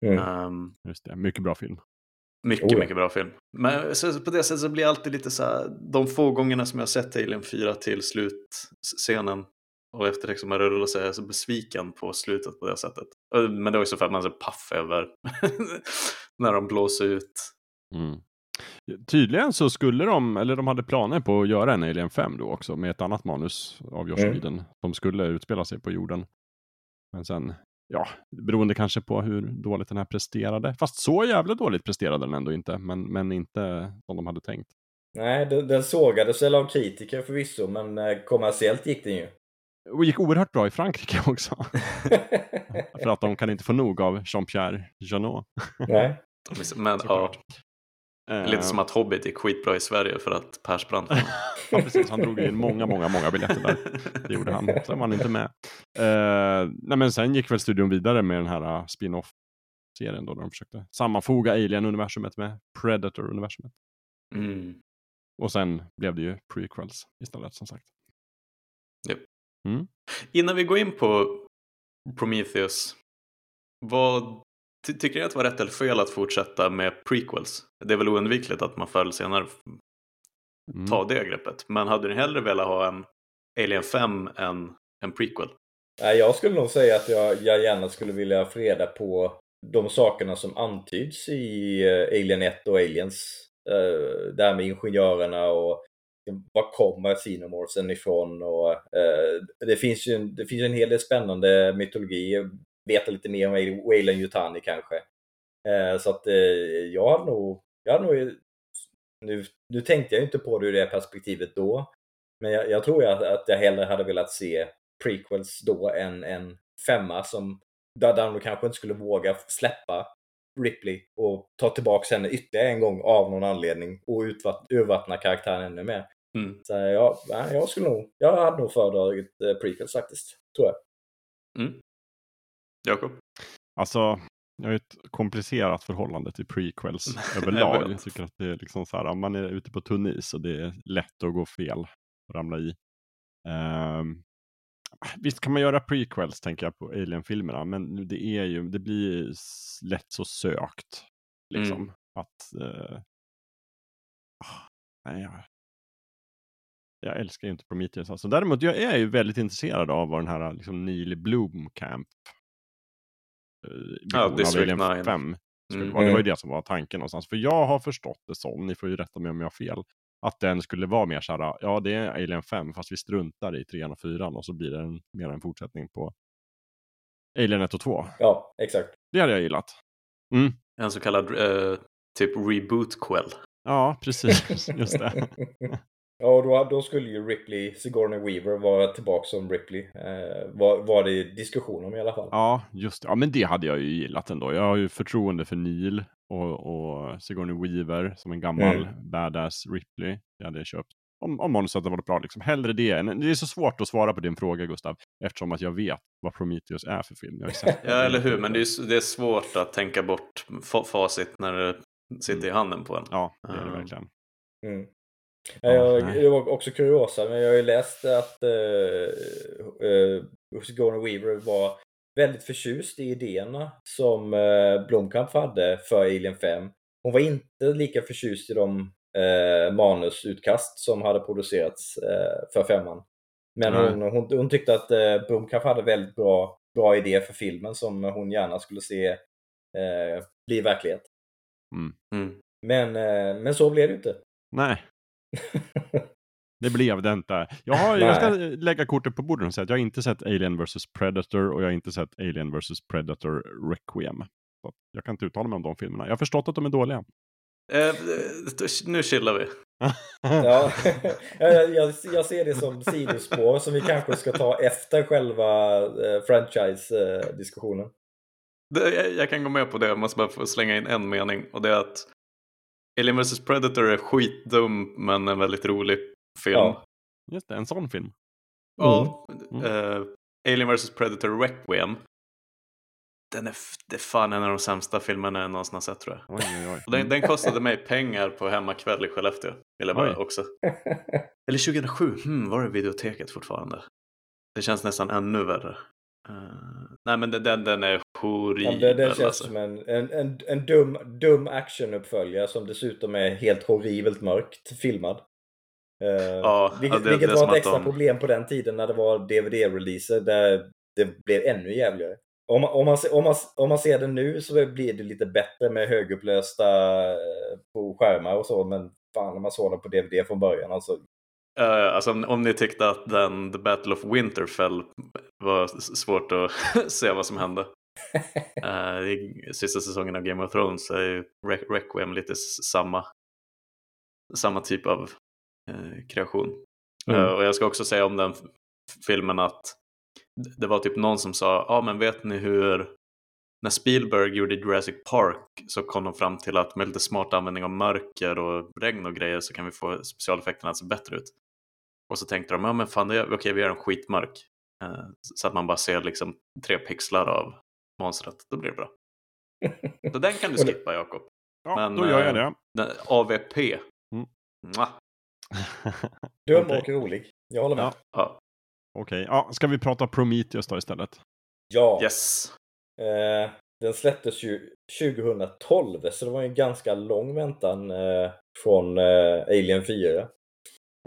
Mm. Ehm, Just det, mycket bra film. mycket, Oh mycket bra film. Men så, på det sättet så blir jag alltid lite så här, de få gångerna som jag har sett Alien 4 till slutscenen och eftertexten man rullar så är jag så besviken på slutet på det sättet. Men det är också för att man är så paff över när de blåser ut. Mm. Tydligen så skulle de, eller de hade planer på att göra en Alien 5 då också med ett annat manus av Josh Mm. Whedon. som skulle utspela sig på jorden. Men sen, ja, beroende kanske på hur dåligt den här presterade. Fast så jävla dåligt presterade den ändå inte, men, men inte som de hade tänkt. Nej, den, den sågades väl av kritiker förvisso, men eh, kommersiellt gick den ju. Och gick oerhört bra i Frankrike också. För att de kan inte få nog av Jean-Pierre Janot. Nej. Men, ja, Såklart. lite som att Hobbit gick skitbra i Sverige för att Persbrandt var. Ja, precis. Han drog in många, många, många biljetter där. Det gjorde han. Sen var han inte med. Eh, nej, men sen gick väl studion vidare med den här uh, spin-off-serien då, där de försökte sammanfoga Alien-universumet med Predator-universumet. Mm. Och sen blev det ju prequels istället, som sagt. Innan vi går in på Prometheus, vad ty- tycker ni att det var rätt eller fel att fortsätta med prequels? Det är väl oundvikligt att man förr senare Mm. tar det greppet. Men hade ni hellre velat ha en Alien 5 än en prequel? Nej, jag skulle nog säga att jag, jag gärna skulle vilja få reda på de sakerna som antyds i eh, Alien 1 och Aliens Eh, det här med ingenjörerna och var kommer Xenomorphen ifrån? Och, eh, det, finns ju, det finns en hel del spännande mytologi. Veta lite mer om Wayland Yutani kanske. Eh, så att eh, jag hade nog, jag hade nog nu, nu tänkte jag inte på det ur det perspektivet då. Men jag, jag tror att, att jag hellre hade velat se prequels då än en femma som där de kanske inte skulle våga släppa Ripley och ta tillbaka henne ytterligare en gång av någon anledning och urvattna karaktären ännu mer. Mm. Så ja, jag skulle nog, jag hade nog föredragit eh, prequels faktiskt, tror jag. Mm. Jakob? Alltså, jag har ett komplicerat förhållande till prequels överlag. jag, tycker att det är liksom så här, man är ute på tunn is och det är lätt att gå fel och ramla i. Um, visst kan man göra prequels tänker jag på Alien-filmerna, men det är ju, det blir lätt så sökt. Liksom. Mm. Att, uh, nej, jag, jag älskar ju inte Prometheus. Alltså. Däremot jag är ju väldigt intresserad av vad den här liksom, Neil Blomkamp ja, District 9. 5 skulle mm. vara. Det var ju det som var tanken någonstans. För jag har förstått det som, ni får ju rätta mig om jag har fel, att den skulle vara mer såhär, ja det är Alien 5 fast vi struntar i 3 och 4 och så blir det en, mer en fortsättning på Alien 1 och 2. Ja, exakt. Det hade jag gillat. Mm. En så kallad uh, typ reboot-quell. Ja, precis. Just det. Ja, och då, då skulle ju Ripley, Sigourney Weaver vara tillbaka som Ripley. Eh, var, var det diskussion om i alla fall. Ja, just det. Ja, men det hade jag ju gillat ändå. Jag har ju förtroende för Neil och, och Sigourney Weaver som en gammal mm. badass Ripley. Det hade jag köpt. Om, om manuset hade varit bra. Liksom. Hellre det. Det är så svårt att svara på din fråga Gustav. Eftersom att jag vet vad Prometheus är för film. ja, eller hur. Men det är, det är svårt att tänka bort facit när det sitter mm. i handen på en. Ja, det är det um. verkligen. Mm. Jag, det var också kuriosa, men jag har ju läst att uh, uh, Sigourney Weaver var väldigt förtjust i idéerna som uh, Blomkamp hade för Alien 5. Hon var inte lika förtjust i de uh, manusutkast som hade producerats uh, för femman. Men mm. hon, hon, hon, tyckte att uh, Blomkamp hade väldigt bra, bra idé för filmen som hon gärna skulle se bli verklighet. Mm. Mm. Men, men så blev det inte. Nej. Det blev det inte. Jag, har, jag ska lägga kortet på bordet och säga att jag har inte sett Alien vs Predator och jag har inte sett Alien vs Predator Requiem. Så jag kan inte uttala mig om de filmerna. Jag har förstått att de är dåliga. Eh, nu chillar vi. ja, jag, jag, ser det som sidospår som vi kanske ska ta efter själva eh, franchise-diskussionen. Jag, jag kan gå med på det, jag måste bara få slänga in en mening och det är att Alien vs Predator är skitdum men en väldigt rolig film. Ja. Just det, en sån film. Ja. Mm. Uh, Alien vs Predator Requiem. Den är, det är fan en av de sämsta filmerna jag någonsin har sett tror jag. Oj, oj, oj. Den, den, kostade mig pengar på hemmakväll i Skellefteå. Eller bara också. Eller 2007, hmm, var det videoteket fortfarande? Det känns nästan ännu värre. Uh, nej men den, den är horribel. Ja, det, det känns alltså. som en, en, en, en dum, dum actionuppföljare som dessutom är helt horribelt mörkt filmad. Uh, ja, vilket, det, vilket det var ett extra de... problem på den tiden när det var DVD-releaser där det blev ännu jävligare. Om om, man, om, man, om man ser det nu så blir det lite bättre med högupplösta eh, på skärmar och så, men fan när man såg det på DVD från början alltså. Uh, alltså om, om, ni tyckte att den The Battle of Winterfell var svårt att se vad som hände. uh, I sista säsongen av Game of Thrones är ju Re Requiem lite samma, samma typ av uh, kreation. Mm. och jag ska också säga om den filmen att det var typ någon som sa, ja ah, men vet ni hur när Spielberg gjorde Jurassic Park så kom de fram till att med lite smart användning av mörker och regn och grejer så kan vi få specialeffekterna att se bättre ut. Och så tänkte de, ja men fan, okej okay, vi gör den skitmörk. Eh, så att man bara ser liksom tre pixlar av monstret, då blir det bra. Så den kan du skippa Jakob. Ja, men, då gör jag eh, det. AVP. Mm. Dum okay. och rolig. Jag håller med. Ja. ja. Okej, okay. ja, ska vi prata Prometheus då istället? Ja. Yes. Eh, den släpptes ju 2012, så det var en ganska lång väntan eh, från eh, Alien 4.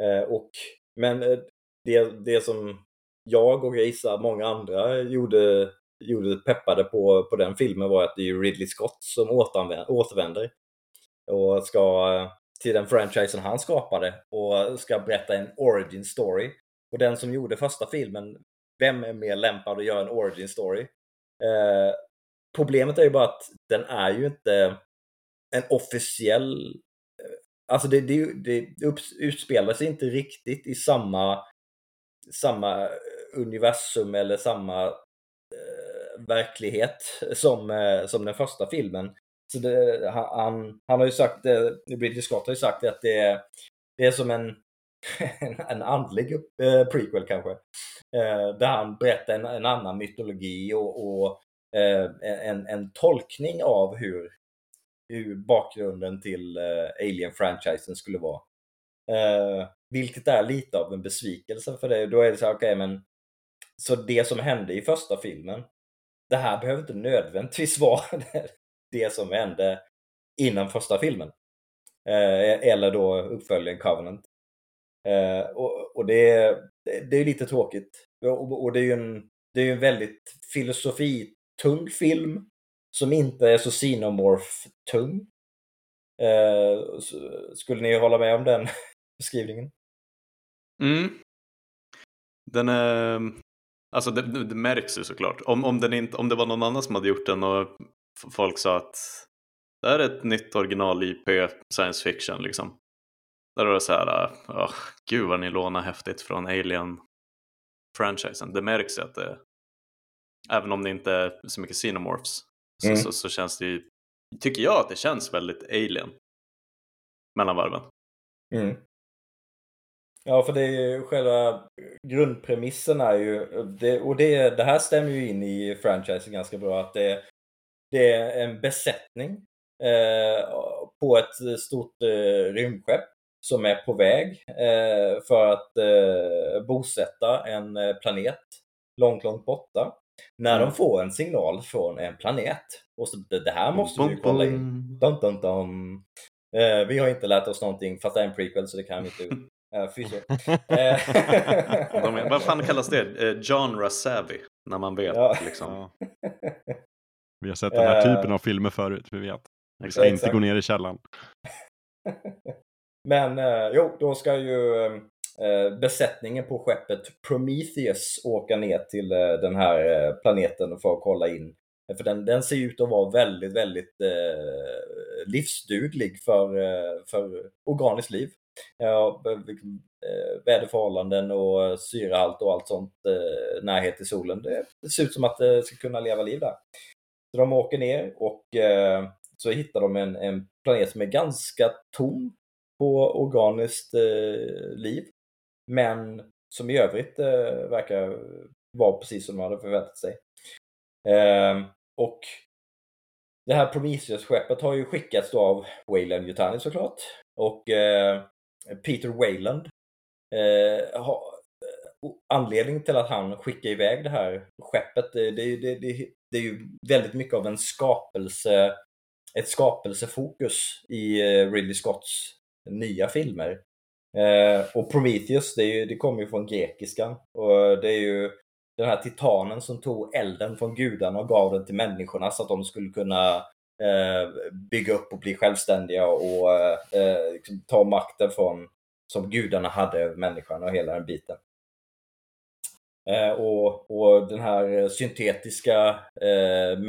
Eh, och, men eh, det, det som jag och jag gissar många andra gjorde, gjorde peppade på, på den filmen var att det är Ridley Scott som återvänder och ska, eh, till den franchisen han skapade och ska berätta en origin story. Och den som gjorde första filmen, vem är mer lämpad att göra en origin story? Eh, problemet är ju bara att den är ju inte en officiell... Alltså det, det, det utspelar sig inte riktigt i samma, samma eh, universum eller samma eh, verklighet som, eh, som den första filmen. Så det, han, han har ju sagt, eh, Bridget Scott har ju sagt att det, det är som en, en andlig eh, prequel kanske. Eh, där han berättar en, en annan mytologi och, och eh, en, en tolkning av hur, hur bakgrunden till eh, Alien-franchisen skulle vara. Eh, vilket är lite av en besvikelse för det. Då är det så här, okej okay, men så det som hände i första filmen, det här behöver inte nödvändigtvis vara det som hände innan första filmen. Eh, eller då uppföljaren Covenant. Eh, och, och det, är, det är lite tråkigt. Och, och det är ju en, det är en väldigt filosofitung film som inte är så xenomorph-tung. Eh, skulle ni hålla med om den beskrivningen? Mm. Den är... Alltså det, det märks ju såklart. Om, om, den inte, om det var någon annan som hade gjort den och folk sa att det här är ett nytt original IP science fiction liksom. Där var det så här, oh, gud vad ni lånar häftigt från Alien-franchisen. Det märks ju att det, även om det inte är så mycket Xenomorphs, mm. så, så, så, känns det ju, tycker jag att det känns väldigt Alien mellan varven. Mm. Ja, för det är ju själva grundpremissen är ju, det, och det, det här stämmer ju in i franchisen ganska bra, att det, det är en besättning eh, på ett stort eh, rymdskepp som är på väg eh, för att eh, bosätta en eh, planet långt, långt borta. När mm. de får en signal från en planet. Och så, det, det här måste vi ju kolla in. Dun, dun, dun. Eh, vi har inte lärt oss någonting, fast det är en prequel så det kan vi inte Uh, vad fan kallas det? Uh, genre savvy, när man vet. Ja. Liksom. Vi har sett den här typen av filmer förut, vi vet. Vi ska inte gå ner i källan. Men eh, jo, då ska ju eh, Eh, besättningen på skeppet Prometheus åka ner till eh, den här eh, planeten för att kolla in. För den, den ser ut att vara väldigt, väldigt eh, livsduglig för, för organiskt liv. Ja, väderförhållanden och syrehalt och allt sånt, närhet till solen. Det, det ser ut som att det ska kunna leva liv där. Så de åker ner och eh, så hittar de en, en, planet som är ganska tom på organiskt eh, liv. Men som i övrigt eh, verkar vara precis som de hade förväntat sig. Eh, och det här Prometheus-skeppet har ju skickats då av Wayland Yutani såklart. Och eh, Peter Wayland eh, ha, eh, anledningen till att han skickar iväg det här skeppet, eh, det, det, det, det är ju väldigt mycket av en skapelse, ett skapelsefokus i eh, Ridley Scotts nya filmer. Eh, och Prometheus, det, ju, det kommer ju från grekiskan. Och det är ju den här titanen som tog elden från gudarna och gav den till människorna så att de skulle kunna eh, bygga upp och bli självständiga och eh, eh liksom ta makten från som gudarna hade över människan och hela den biten. Eh, och, och, den här syntetiska eh,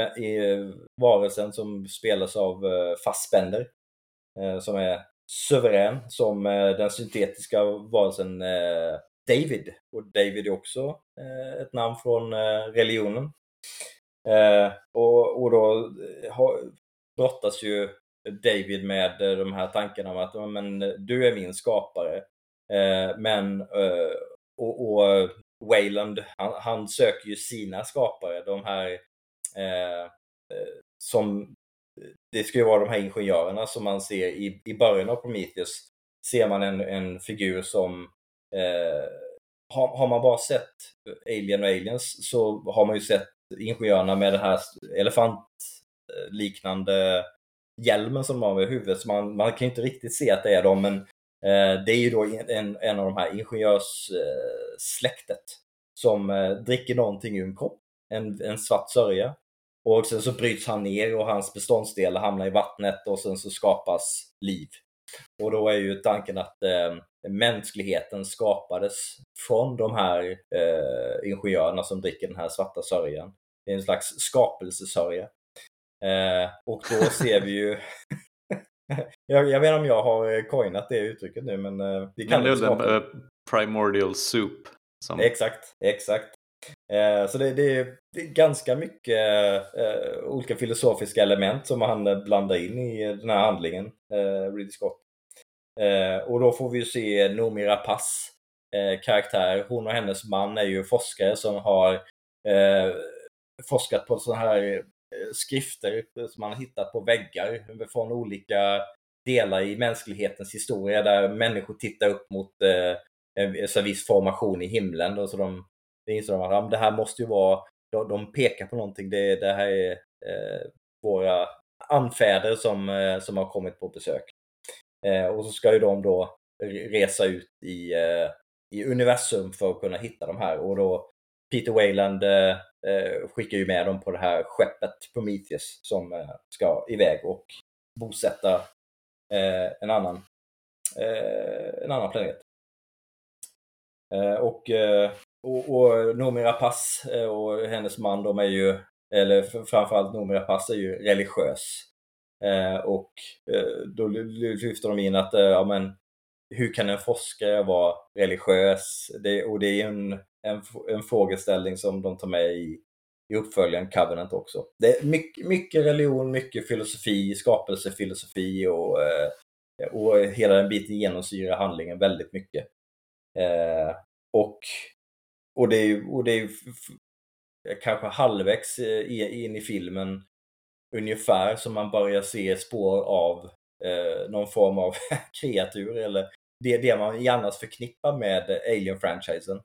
varelsen som spelas av eh, Fassbender, eh, som är suverän, som eh, den syntetiska varelsen eh, David. Och David är också eh, ett namn från religionen. och, och då brottas ju David med de här tankarna om att men, du är min skapare. men och, och Wayland, han, han, söker ju sina skapare, de här eh, som det ska ju vara de här ingenjörerna som man ser i, i början av Prometheus ser man en, en figur som eh, har, har, man bara sett Alien och Aliens så har man ju sett ingenjörerna med den här elefantliknande hjälmen som de har över huvudet. Så man, man kan ju inte riktigt se att det är dem, men Eh, det är ju då en, en av de här ingenjörssläktet som eh, dricker någonting ur en kopp, en, en svart sörja. Och sen så bryts han ner och hans beståndsdelar hamnar i vattnet och sen så skapas liv Och då är ju tanken att eh, mänskligheten skapades från de här eh, ingenjörerna som dricker den här svarta sörjan. Det är en slags skapelsesörja. Eh, och då ser vi ju jag, jag vet inte om jag har coinat det uttrycket nu men eh, vi kan ja, det är den uh, primordial soup. Som... Exakt, exakt. Eh, så det, det, är, det, är, ganska mycket eh, olika filosofiska element som han eh, blandar in i eh, den här handlingen, eh, Ridley Scott. Eh, och då får vi ju se Noomi Rapace eh, karaktär. Hon och hennes man är ju forskare som har forskat på sådana här skrifter som man har hittat på väggar från olika delar i mänsklighetens historia där människor tittar upp mot en viss formation i himlen. Då, så de, det inser de att det här måste ju vara, de, de pekar på någonting, det, det här är eh, våra anfäder som, eh, som har kommit på besök. Eh, och så ska ju de då resa ut i, eh, i universum för att kunna hitta de här och då Peter Wayland eh, eh, skickar ju med dem på det här skeppet Prometheus som eh, ska iväg och bosätta eh, en, annan, eh, en annan planet. Eh, och, eh, och, och Noomi Rapace eh, och hennes man, de är ju, eller framförallt Noomi Rapace är ju religiös. Eh, och eh, då lyfter de in att ja, men, hur kan en forskare vara religiös? Det, och det är en, en, en frågeställning som de tar med i, i uppföljaren Covenant också. Det är mycket, mycket religion, mycket filosofi, skapelsefilosofi och, och hela den biten genomsyrar handlingen väldigt mycket. Eh, och, och det är, och det är kanske halvvägs eh, in i filmen ungefär som man börjar se spår av eh, någon form av kreatur eller det, det man annars förknippar med Alien-franchisen.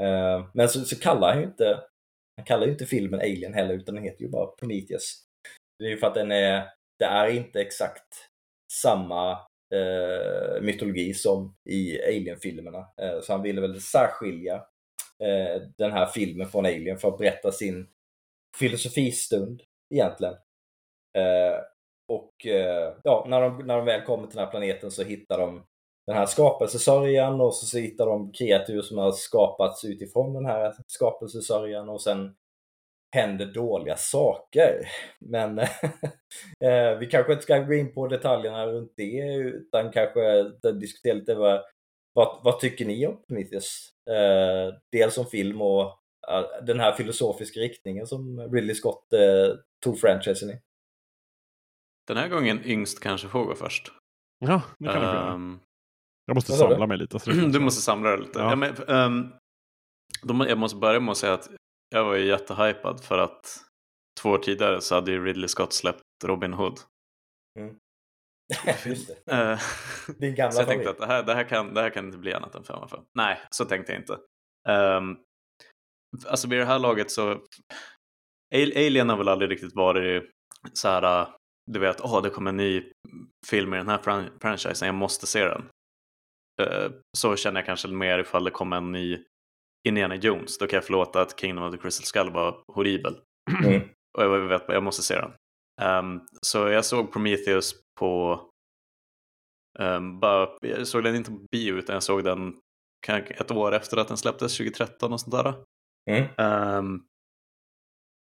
Eh, men så, så kallar han ju inte han kallar ju inte filmen Alien heller utan den heter ju bara Prometheus. Det är ju för att den är, det är inte exakt samma eh, mytologi som i Alien-filmerna. Eh, så han ville väl särskilja eh, den här filmen från Alien för att berätta sin filosofistund egentligen. Eh, och eh, ja, när de, när de väl kommer till den här planeten så hittar de den här skapelsesörjan och så hittar de kreatur som har skapats utifrån den här skapelsesörjan och sen händer dåliga saker. Men eh, vi kanske inte ska gå in på detaljerna runt det utan kanske diskutera lite vad, vad, vad tycker ni om Prometheus? Eh, dels som film och den här filosofiska riktningen som Ridley Scott eh, tog franchisen i. Den här gången yngst kanske får gå först. Ja, det kan um, jag måste samla mig lite. du måste samla dig lite. Ja. Ja, men, um, jag måste börja med att säga att jag var ju jättehypad för att två år tidigare så hade ju Ridley Scott släppt Robin Hood. Mm. Just det. Eh, Din gamla Så jag tänkte att det här, det, här kan, det här kan inte bli annat än 5 av 5. Nej, så tänkte jag inte. Um, alltså vid det här laget så Alien har väl aldrig riktigt varit så här du vet, åh oh, det kommer en ny film i den här fran franchisen, jag måste se den. Eh, så känner jag kanske mer ifall det kommer en ny Indiana Jones. Då kan jag förlåta att Kingdom of the Crystal Skull var horribel. Mm. Och jag vet jag måste se den. Um, så jag såg Prometheus på um, bara, jag såg den inte på bio utan jag såg den ett år efter att den släpptes 2013 och sånt där. Mm. Um,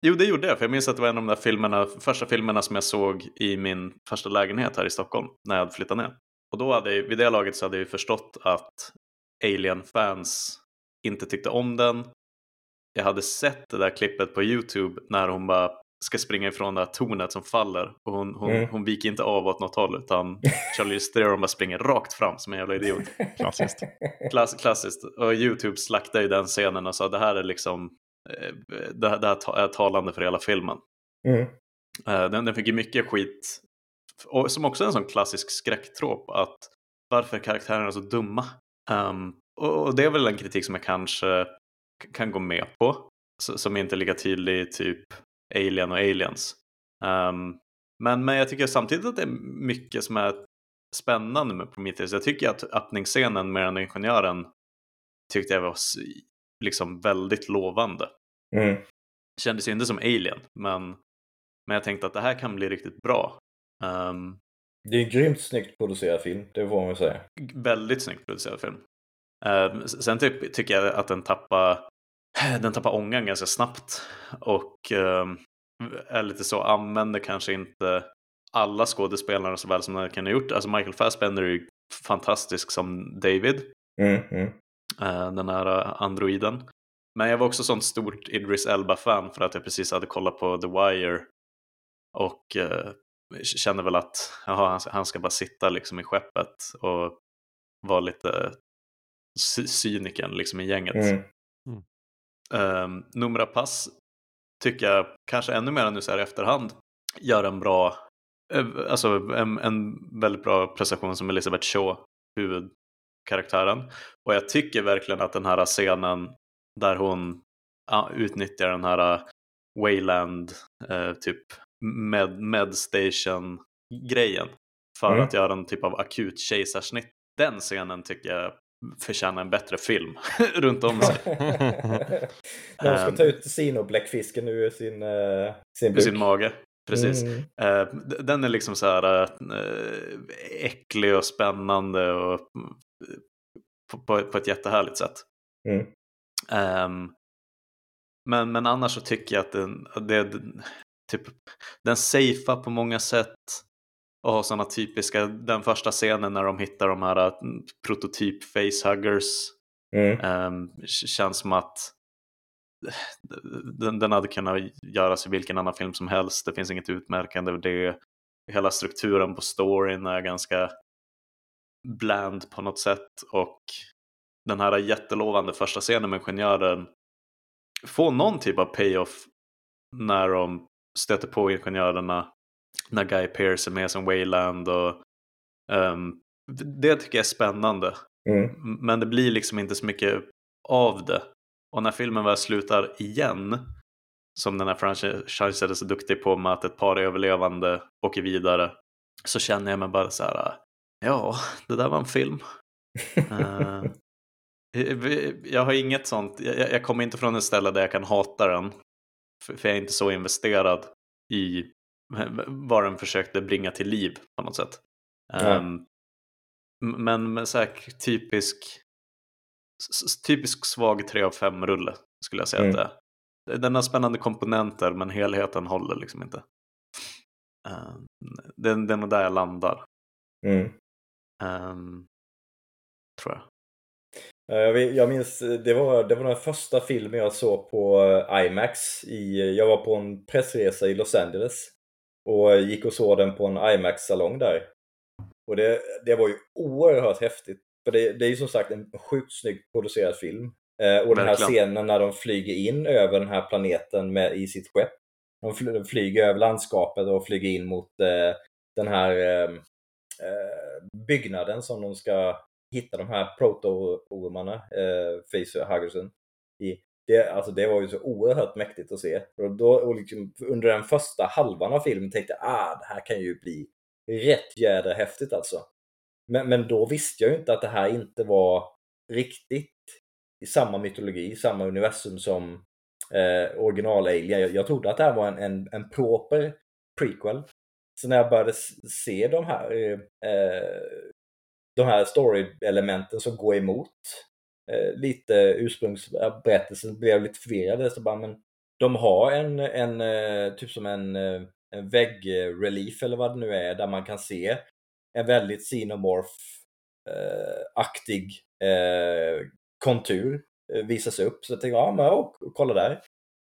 jo, det gjorde jag, för jag minns att det var en av de där filmerna, första filmerna som jag såg i min första lägenhet här i Stockholm när jag hade flyttat ner. Och då hade jag, vid det laget så hade jag förstått att Alien-fans inte tyckte om den. Jag hade sett det där klippet på Youtube när hon bara ska springa ifrån det här tornet som faller och hon, hon, mm. hon viker inte av åt något håll utan Charlie Theron bara springer rakt fram som en jävla idiot. Klassiskt. Klass, klassiskt. Och Youtube slaktade ju den scenen och sa det här är liksom eh, det, det här är talande för hela filmen. Mm. Eh, den, den fick ju mycket skit och som också är en sån klassisk skräcktrop att varför karaktärerna är så dumma. Um, och, det är väl en kritik som jag kanske kan gå med på. Som inte är lika tydlig typ Alien och Aliens. Um, men, men jag tycker samtidigt att det är mycket som är spännande med Prometheus. Jag tycker att öppningsscenen med den ingenjören tyckte jag var liksom väldigt lovande. Mm. Kändes ju inte som Alien, men, men jag tänkte att det här kan bli riktigt bra. Um, Det är en grymt snyggt producerad film, det får man ju säga. Väldigt snyggt producerad film. Uh, sen ty tycker jag att den tappar, den tappar ångan ganska snabbt. Och uh, är lite så, använder kanske inte alla skådespelare så väl som den kan ha gjort. Alltså Michael Fassbender är ju fantastisk som David. Mm, mm. Uh, den här androiden. Men jag var också sånt stort Idris Elba-fan för att jag precis hade kollat på The Wire och uh, kände väl att aha, han ska bara sitta liksom i skeppet och vara lite cyniken liksom i gänget. Mm. Um, Numra Pass tycker jag kanske ännu mer nu så här i efterhand gör en bra, eh, alltså en, en väldigt bra prestation som Elizabeth Shaw, huvudkaraktären. Och jag tycker verkligen att den här scenen där hon ja, utnyttjar den här Wayland eh, typ med, medstation grejen för mm. att göra en typ av akut kejsarsnitt. Den scenen tycker jag förtjänar en bättre film runt om sig. När de ska ta ut sinobläckfisken ur sin, uh, sin, sin mage. Precis. Mm. Uh, den är liksom så här uh, äcklig och spännande och på, på, på ett jättehärligt sätt. Mm. Um, men, men annars så tycker jag att den, det, typ, den safear på många sätt och har sådana typiska, den första scenen när de hittar de här mm, prototyp facehuggers mm. um, känns som att den, den hade kunnat göras i vilken annan film som helst. Det finns inget utmärkande över det. Hela strukturen på storyn är ganska bland på något sätt och den här jättelovande första scenen med ingenjören får någon typ av payoff när de stöter på ingenjörerna när Guy Pearce är med som Wayland och um, det tycker jag är spännande. Mm. Men det blir liksom inte så mycket av det. Och när filmen väl slutar igen, som den här franchisen är så duktig på med att ett par överlevande åker vidare, så känner jag mig bara så här, ja, det där var en film. uh, jag har inget sånt, jag, jag kommer inte från ett ställe där jag kan hata den. För, för jag är inte så investerad i vad den försökte bringa till liv på något sätt. Mm. Um, men med så här typisk, typisk svag 3 av 5 rulle skulle jag säga mm. att det är. Den har spännande komponenter men helheten håller liksom inte. Uh, det, det är nog där jag landar. Mm. Um, tror jag. Jag minns, det var, det var den första filmen jag såg på eh, IMAX. I, jag var på en pressresa i Los Angeles och gick och såg den på en IMAX-salong där. Och det, det var ju oerhört häftigt. För det, det är ju som sagt en sjukt snyggt producerad film. Eh, och den här scenen när de flyger in över den här planeten med, i sitt skepp. De flyger över landskapet och flyger in mot eh, den här eh, eh byggnaden som de ska hitta de här proto-ormarna, eh, facehuggersen, i. Det, alltså det var ju så oerhört mäktigt att se. Och, då, och liksom, under den första halvan av filmen tänkte jag ah, det här kan ju bli rätt jädra häftigt alltså. Men, men då visste jag ju inte att det här inte var riktigt i samma mytologi, samma universum som eh, original Alien. Jag, jag trodde att det här var en, en, en proper prequel. Så när jag började se de här eh, de här story-elementen som går emot Eh, lite ursprungsberättelsen blev lite förvirrade Så bara, men de har en, en eh, typ som en, eh, en väggrelief eller vad det nu är där man kan se en väldigt xenomorph-aktig kontur visas upp. Så jag tänkte, ja men och, kolla där.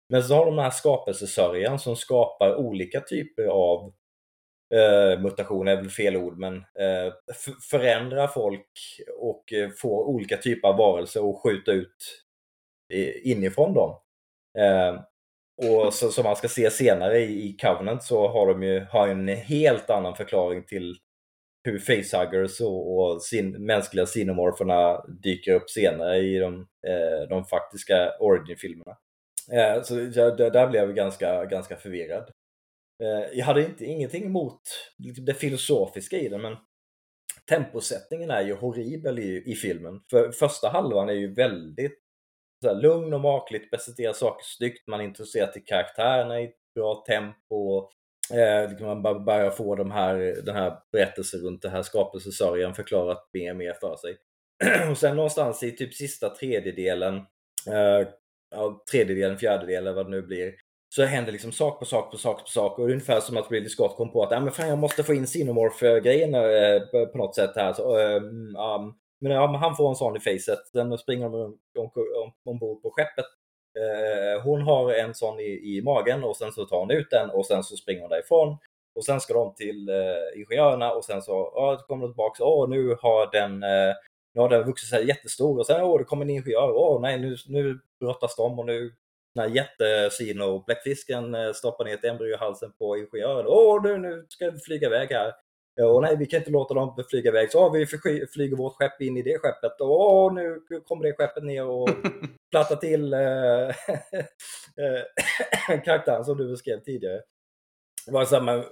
Men så har de den här skapelsesörjan som skapar olika typer av eh, mutation är väl fel ord, men eh, förändra folk och eh, få olika typer av varelser och skjuta ut eh, inifrån dem. Eh, och så, som man ska se senare i, i Covenant så har de ju har en helt annan förklaring till hur facehuggers och, och sin, mänskliga sinomorferna dyker upp senare i de, eh, de faktiska origin-filmerna. Eh, så jag, där blev jag ganska, ganska förvirrad. Eh, jag hade inte, ingenting emot liksom det filosofiska i den, men temposättningen är ju horribel i, i filmen. För första halvan är ju väldigt så här, lugn och makligt, presenterar saker snyggt, man är intresserad till karaktärerna i ett bra tempo. Eh, liksom man börjar få de här, den här berättelsen runt det här skapelsesörjan förklarat mer och mer för sig. och sen någonstans i typ sista tredjedelen, eh, ja, tredjedelen, fjärdedelen, vad det nu blir, så händer liksom sak på sak på sak på sak. Och det är ungefär som att Ridley Scott kom på att ah, men fan, jag måste få in Cinemorph-grejen eh, på något sätt här. Så, um, um, men ja, han får en sån i facet. Sen springer de ombord på skeppet. Eh, hon har en sån i, i magen och sen så tar hon ut den och sen så springer hon därifrån. Och sen ska de till eh, ingenjörerna och sen så ja, kommer de tillbaka. Åh, nu har den eh, nu har den vuxit sig jättestor och sen åh, det kommer en ingenjör. Åh nej, nu, nu brottas de och nu den här jättesino bläckfisken eh, stoppar ner ett embryo i halsen på ingenjören. Åh, nu, nu ska vi flyga iväg här. Och nej, vi kan inte låta dem flyga iväg. Så vi flyger vårt skepp in i det skeppet. Och nu kommer det skeppet ner och plattar till äh, karaktären som du beskrev tidigare. Var så här, men,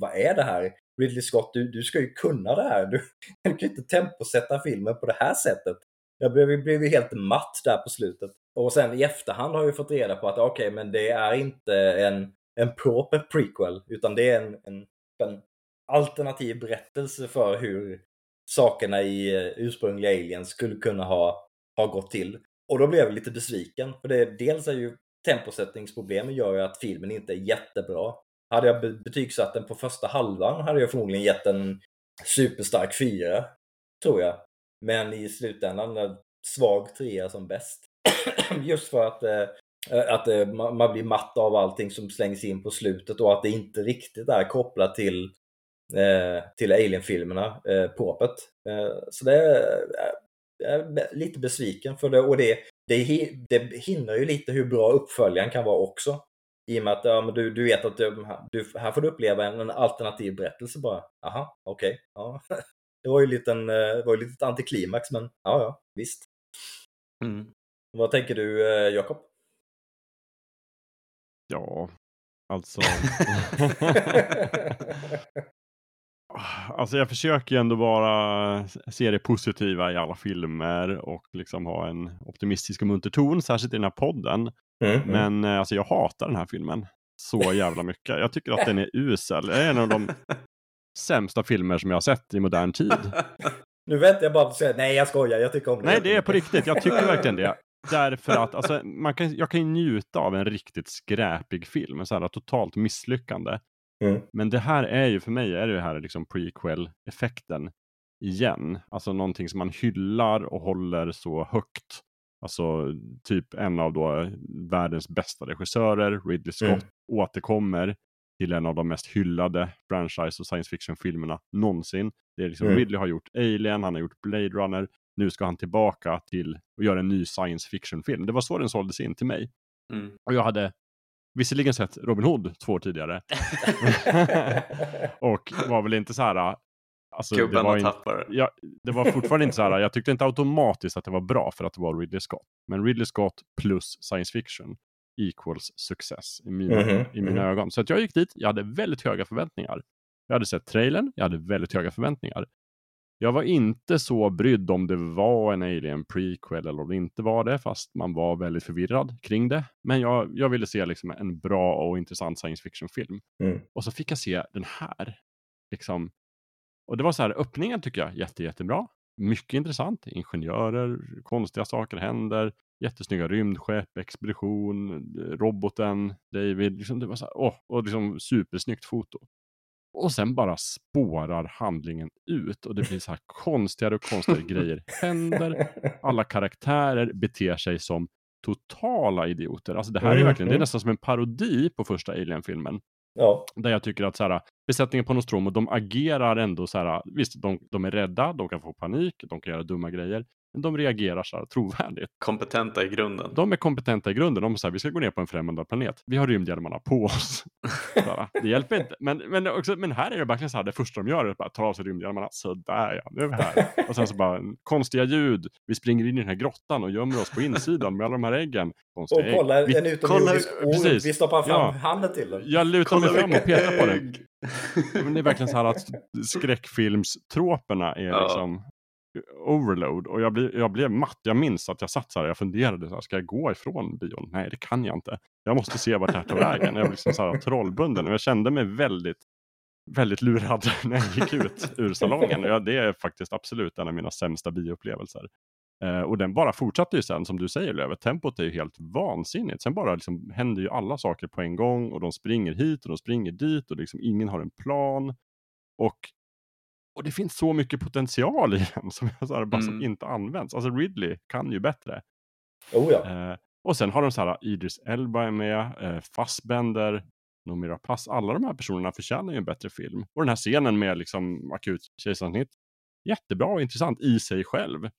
vad är det här? Ridley Scott, du, du ska ju kunna det här. Du, du kan ju inte temposätta filmen på det här sättet. Jag blev, blev ju helt matt där på slutet. Och sen i efterhand har jag fått reda på att okej, okay, men det är inte en, en proper prequel, utan det är en, en, en alternativ berättelse för hur sakerna i eh, ursprungliga Aliens skulle kunna ha, ha gått till. Och då blev jag lite besviken, för det, dels är ju temposättningsproblemen gör ju att filmen inte är jättebra. Hade jag betygsatt den på första halvan hade jag förmodligen gett en superstark fyra, tror jag. Men i slutändan en svag trea som bäst. Just för att, eh, att eh, man blir matt av allting som slängs in på slutet och att det inte riktigt är kopplat till, eh, till Alien-filmerna, eh, påpet. Eh, så det eh, är, är lite besviken för det och det, det, det hindrar ju lite hur bra uppföljaren kan vara också. I och med att ja, men du, du vet att du, du, här får du uppleva en, en alternativ berättelse bara. Aha, okej. Okay, ja. Det var ju lite en, eh, var ju lite antiklimax men ja, ja, visst. Mm. Vad tänker du eh, Jakob? Ja, alltså. alltså jag försöker ju ändå bara se det positiva i alla filmer och liksom ha en optimistisk och munter ton, särskilt i den här podden. Mm, mm. Men mm. alltså jag hatar den här filmen så jävla mycket. Jag tycker att den är usel. Det är en av de sämsta filmer som jag har sett i modern tid. Nu väntar jag bara på att säga nej jag skojar, jag tycker om det. Nej det är på riktigt, jag tycker verkligen det. Därför att alltså, man kan, jag kan ju njuta av en riktigt skräpig film, en sån här totalt misslyckande. Mm. Men det här är ju, för mig är det här liksom prequel-effekten igen. Alltså någonting som man hyllar och håller så högt. Alltså typ en av då världens bästa regissörer, Ridley Scott, mm. återkommer till en av de mest hyllade franchise och science fiction-filmerna någonsin. Det är liksom, mm. Ridley har gjort Alien, han har gjort Blade Runner, nu ska han tillbaka till och göra en ny science fiction-film. Det var så den såldes in till mig. Mm. Och jag hade visserligen sett Robin Hood två år tidigare. och var väl inte så här... Alltså, det var, in, ja, det var fortfarande inte så här, jag tyckte inte automatiskt att det var bra för att det var Ridley Scott. Men Ridley Scott plus science fiction equals success i mina, mm -hmm. i mina mm -hmm. ögon. Så att jag gick dit, jag hade väldigt höga förväntningar. Jag hade sett trailern, jag hade väldigt höga förväntningar. Jag var inte så brydd om det var en Alien prequel eller om det inte var det, fast man var väldigt förvirrad kring det. Men jag, jag ville se liksom en bra och intressant science fiction-film. Mm. Och så fick jag se den här. Liksom. Och det var så här, öppningen tycker jag jätte, jättebra. Mycket intressant. Ingenjörer, konstiga saker händer, jättesnygga rymdskepp, expedition, roboten, David. Liksom, det var så här, åh, och liksom supersnyggt foto. Och sen bara spårar handlingen ut och det blir så här konstigare och konstigare grejer händer. Alla karaktärer beter sig som totala idioter. Alltså det här är mm, verkligen, det är mm. nästan som en parodi på första Alien-filmen. Ja. Där jag tycker att så här, besättningen på Nostromo, de agerar ändå så här, visst, de, de är rädda, de kan få panik, de kan göra dumma grejer, de reagerar så här trovärdigt. Kompetenta i grunden. De är kompetenta i grunden. De säger vi ska gå ner på en främmande planet. Vi har rymdhjälmarna på oss. det hjälper inte. Men, men, också, men här är det verkligen så här, det första de gör är att bara ta av sig rymdhjälmarna. Sådär ja, nu är vi här. Och sen så bara konstiga ljud. Vi springer in i den här grottan och gömmer oss på insidan med alla de här äggen. Konstiga och kolla ägg. en utomjordisk ord. Vi stoppar fram ja. handen till den. Jag lutar mig fram och petar på den. Men det är verkligen så här att skräckfilmstroperna är ja. liksom overload och jag, blev, jag blev matt. Jag minns att jag satt så här, jag funderade, så här, ska jag gå ifrån bion? Nej, det kan jag inte. Jag måste se vart det här tar vägen. Jag blev liksom så här trollbunden och jag kände mig väldigt, väldigt lurad när jag gick ut ur salongen. Och jag, det är faktiskt absolut en av mina sämsta bioupplevelser. Eh, och den bara fortsatte ju sen, som du säger Lövet. Tempot är ju helt vansinnigt. Sen bara liksom händer ju alla saker på en gång och de springer hit och de springer dit och liksom ingen har en plan. Och och det finns så mycket potential i den som, så här, bara, mm. som inte används. Alltså Ridley kan ju bättre. Oh ja. eh, och sen har de så här, Idris Elba är med, eh, Fassbender, Nomira Pass. Alla de här personerna förtjänar ju en bättre film. Och den här scenen med liksom akut kejsarsnitt, jättebra och intressant i sig själv.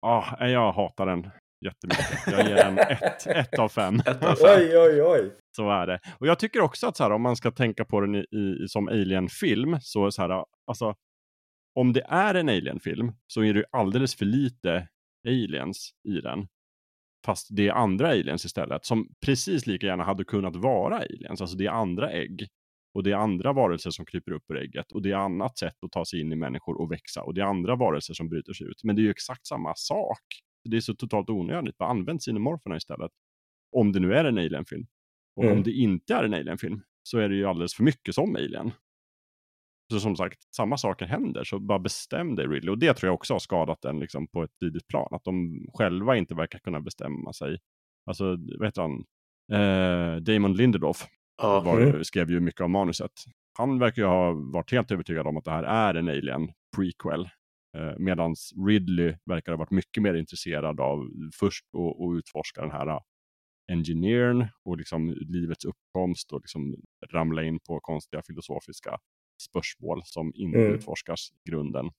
Ja, ah, jag hatar den jättemycket. Jag ger den ett, ett av fem. Ett av fem. Oj, oj, oj. Så är det. Och jag tycker också att så här, om man ska tänka på den i, i, som Alien-film, så, så här, alltså, om det är en Alien-film så är det alldeles för lite aliens i den. Fast det är andra aliens istället, som precis lika gärna hade kunnat vara aliens. Alltså det är andra ägg. Och det är andra varelser som kryper upp ur ägget. Och det är annat sätt att ta sig in i människor och växa. Och det är andra varelser som bryter sig ut. Men det är ju exakt samma sak. Det är så totalt onödigt. Bara använd sinomorferna istället. Om det nu är en alien-film. Och mm. om det inte är en alien-film så är det ju alldeles för mycket som alien. Så som sagt, samma saker händer, så bara bestäm dig Ridley. Och det tror jag också har skadat den liksom, på ett tidigt plan. Att de själva inte verkar kunna bestämma sig. Alltså, vad heter han? Eh, Damon Lindelof oh. var, mm. skrev ju mycket av manuset. Han verkar ju ha varit helt övertygad om att det här är en alien prequel. Eh, Medan Ridley verkar ha varit mycket mer intresserad av först att utforska den här engineern och liksom livets uppkomst och liksom ramla in på konstiga filosofiska spörsmål som inte mm. utforskas i grunden.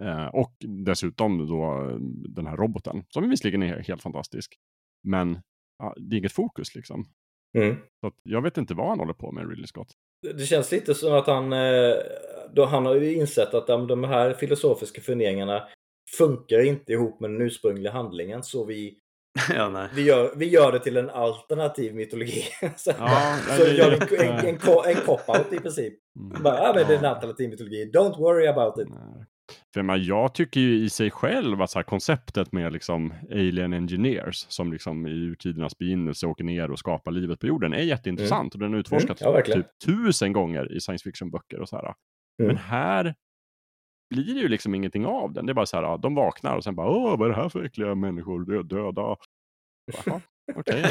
Eh, och dessutom då eh, den här roboten som visserligen är helt fantastisk. Men ja, det är inget fokus liksom. Mm. Så jag vet inte vad han håller på med, Ridley Scott. Det känns lite som att han, eh, då han har ju insett att de här filosofiska funderingarna funkar inte ihop med den ursprungliga handlingen så vi Ja, vi, gör, vi gör det till en alternativ mytologi. så ja, så vi gör en, en, en, en cop-out i princip. Mm. Bara, ja, men det är en alternativ mytologi. Don't worry about it. För man, jag tycker ju i sig själv att så här, konceptet med liksom alien engineers som liksom i urtidernas begynnelse åker ner och skapar livet på jorden är jätteintressant mm. och den är utforskad mm, ja, typ tusen gånger i science fiction-böcker och så här. Mm. Men här blir det ju liksom ingenting av den. Det är bara så här, de vaknar och sen bara, åh, vad är det här för äckliga människor, döda. Okej.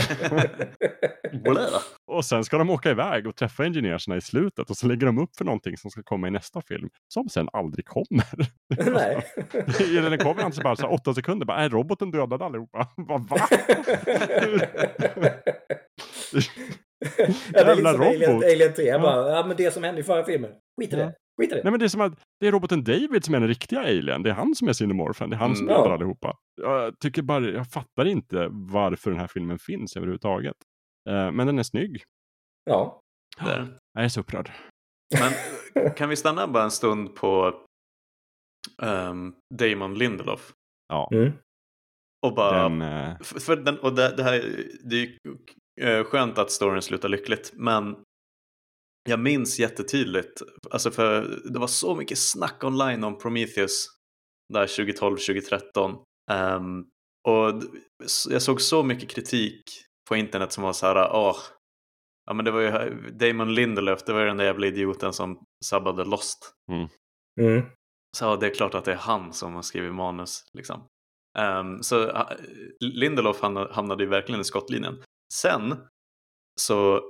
och sen ska de åka iväg och träffa ingenjörerna i slutet och så lägger de upp för någonting som ska komma i nästa film som sen aldrig kommer. Nej. Eller den kommer alltså bara så åtta sekunder, bara är roboten dödad allihopa? Bara, va? Ja, det är liksom Alien, Alien 3, ja. bara, ja men det som hände i förra filmen, skit i det. Skit i det. Nej men det är som att det är roboten David som är den riktiga alien. Det är han som är Cinemorphen. Det är han mm, som dödar ja. allihopa. Jag tycker bara, jag fattar inte varför den här filmen finns överhuvudtaget. Uh, men den är snygg. Ja. Där. Jag är så upprörd. Men kan vi stanna bara en stund på um, Damon Lindelof? Ja. Mm. Och bara, den, uh... för, för den, och det, det, här, det är ju skönt att storyn slutar lyckligt, men jag minns jättetydligt, alltså för det var så mycket snack online om Prometheus där 2012-2013. Um, och jag såg så mycket kritik på internet som var så här, åh, ja men det var ju Damon Lindelöf, det var ju den där jävla idioten som sabbade Lost. Mm. Mm. Så ja, det är klart att det är han som har skrivit manus liksom. Um, så Lindelof hamnade ju verkligen i skottlinjen. Sen så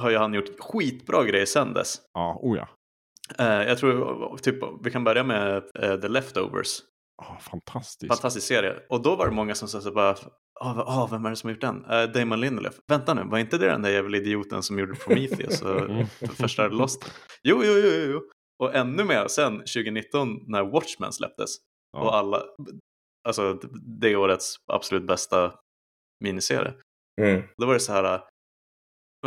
har ju han gjort skitbra grejer sen dess. Ja, oh ja. Uh, jag tror, typ, vi kan börja med uh, The Leftovers. Oh, fantastisk. Fantastisk serie. Och då var det många som sa så bara, oh, oh, vem är det som har gjort den? Uh, Damon Lindelöf. Vänta nu, var inte det den där jävla idioten som gjorde Prometheus och första Lost? Jo, jo, jo, jo. Och ännu mer sen 2019 när Watchmen släpptes. Ja. Och alla, alltså det årets absolut bästa miniserie. Mm. Då var det så här,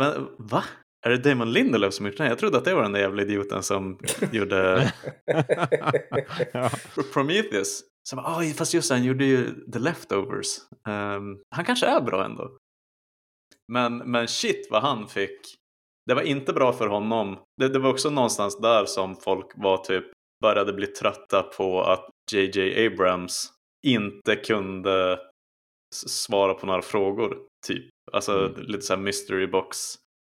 men va? Är det Damon Lindelöf som gjort den? Jag trodde att det var den där jävla idioten som gjorde Prometheus. Så bara, oh, fast just det, han gjorde ju The Leftovers. Um, han kanske är bra ändå. Men, men shit vad han fick. Det var inte bra för honom. Det, det var också någonstans där som folk var typ började bli trötta på att JJ Abrams inte kunde svara på några frågor. Typ. Alltså mm. lite såhär mystery box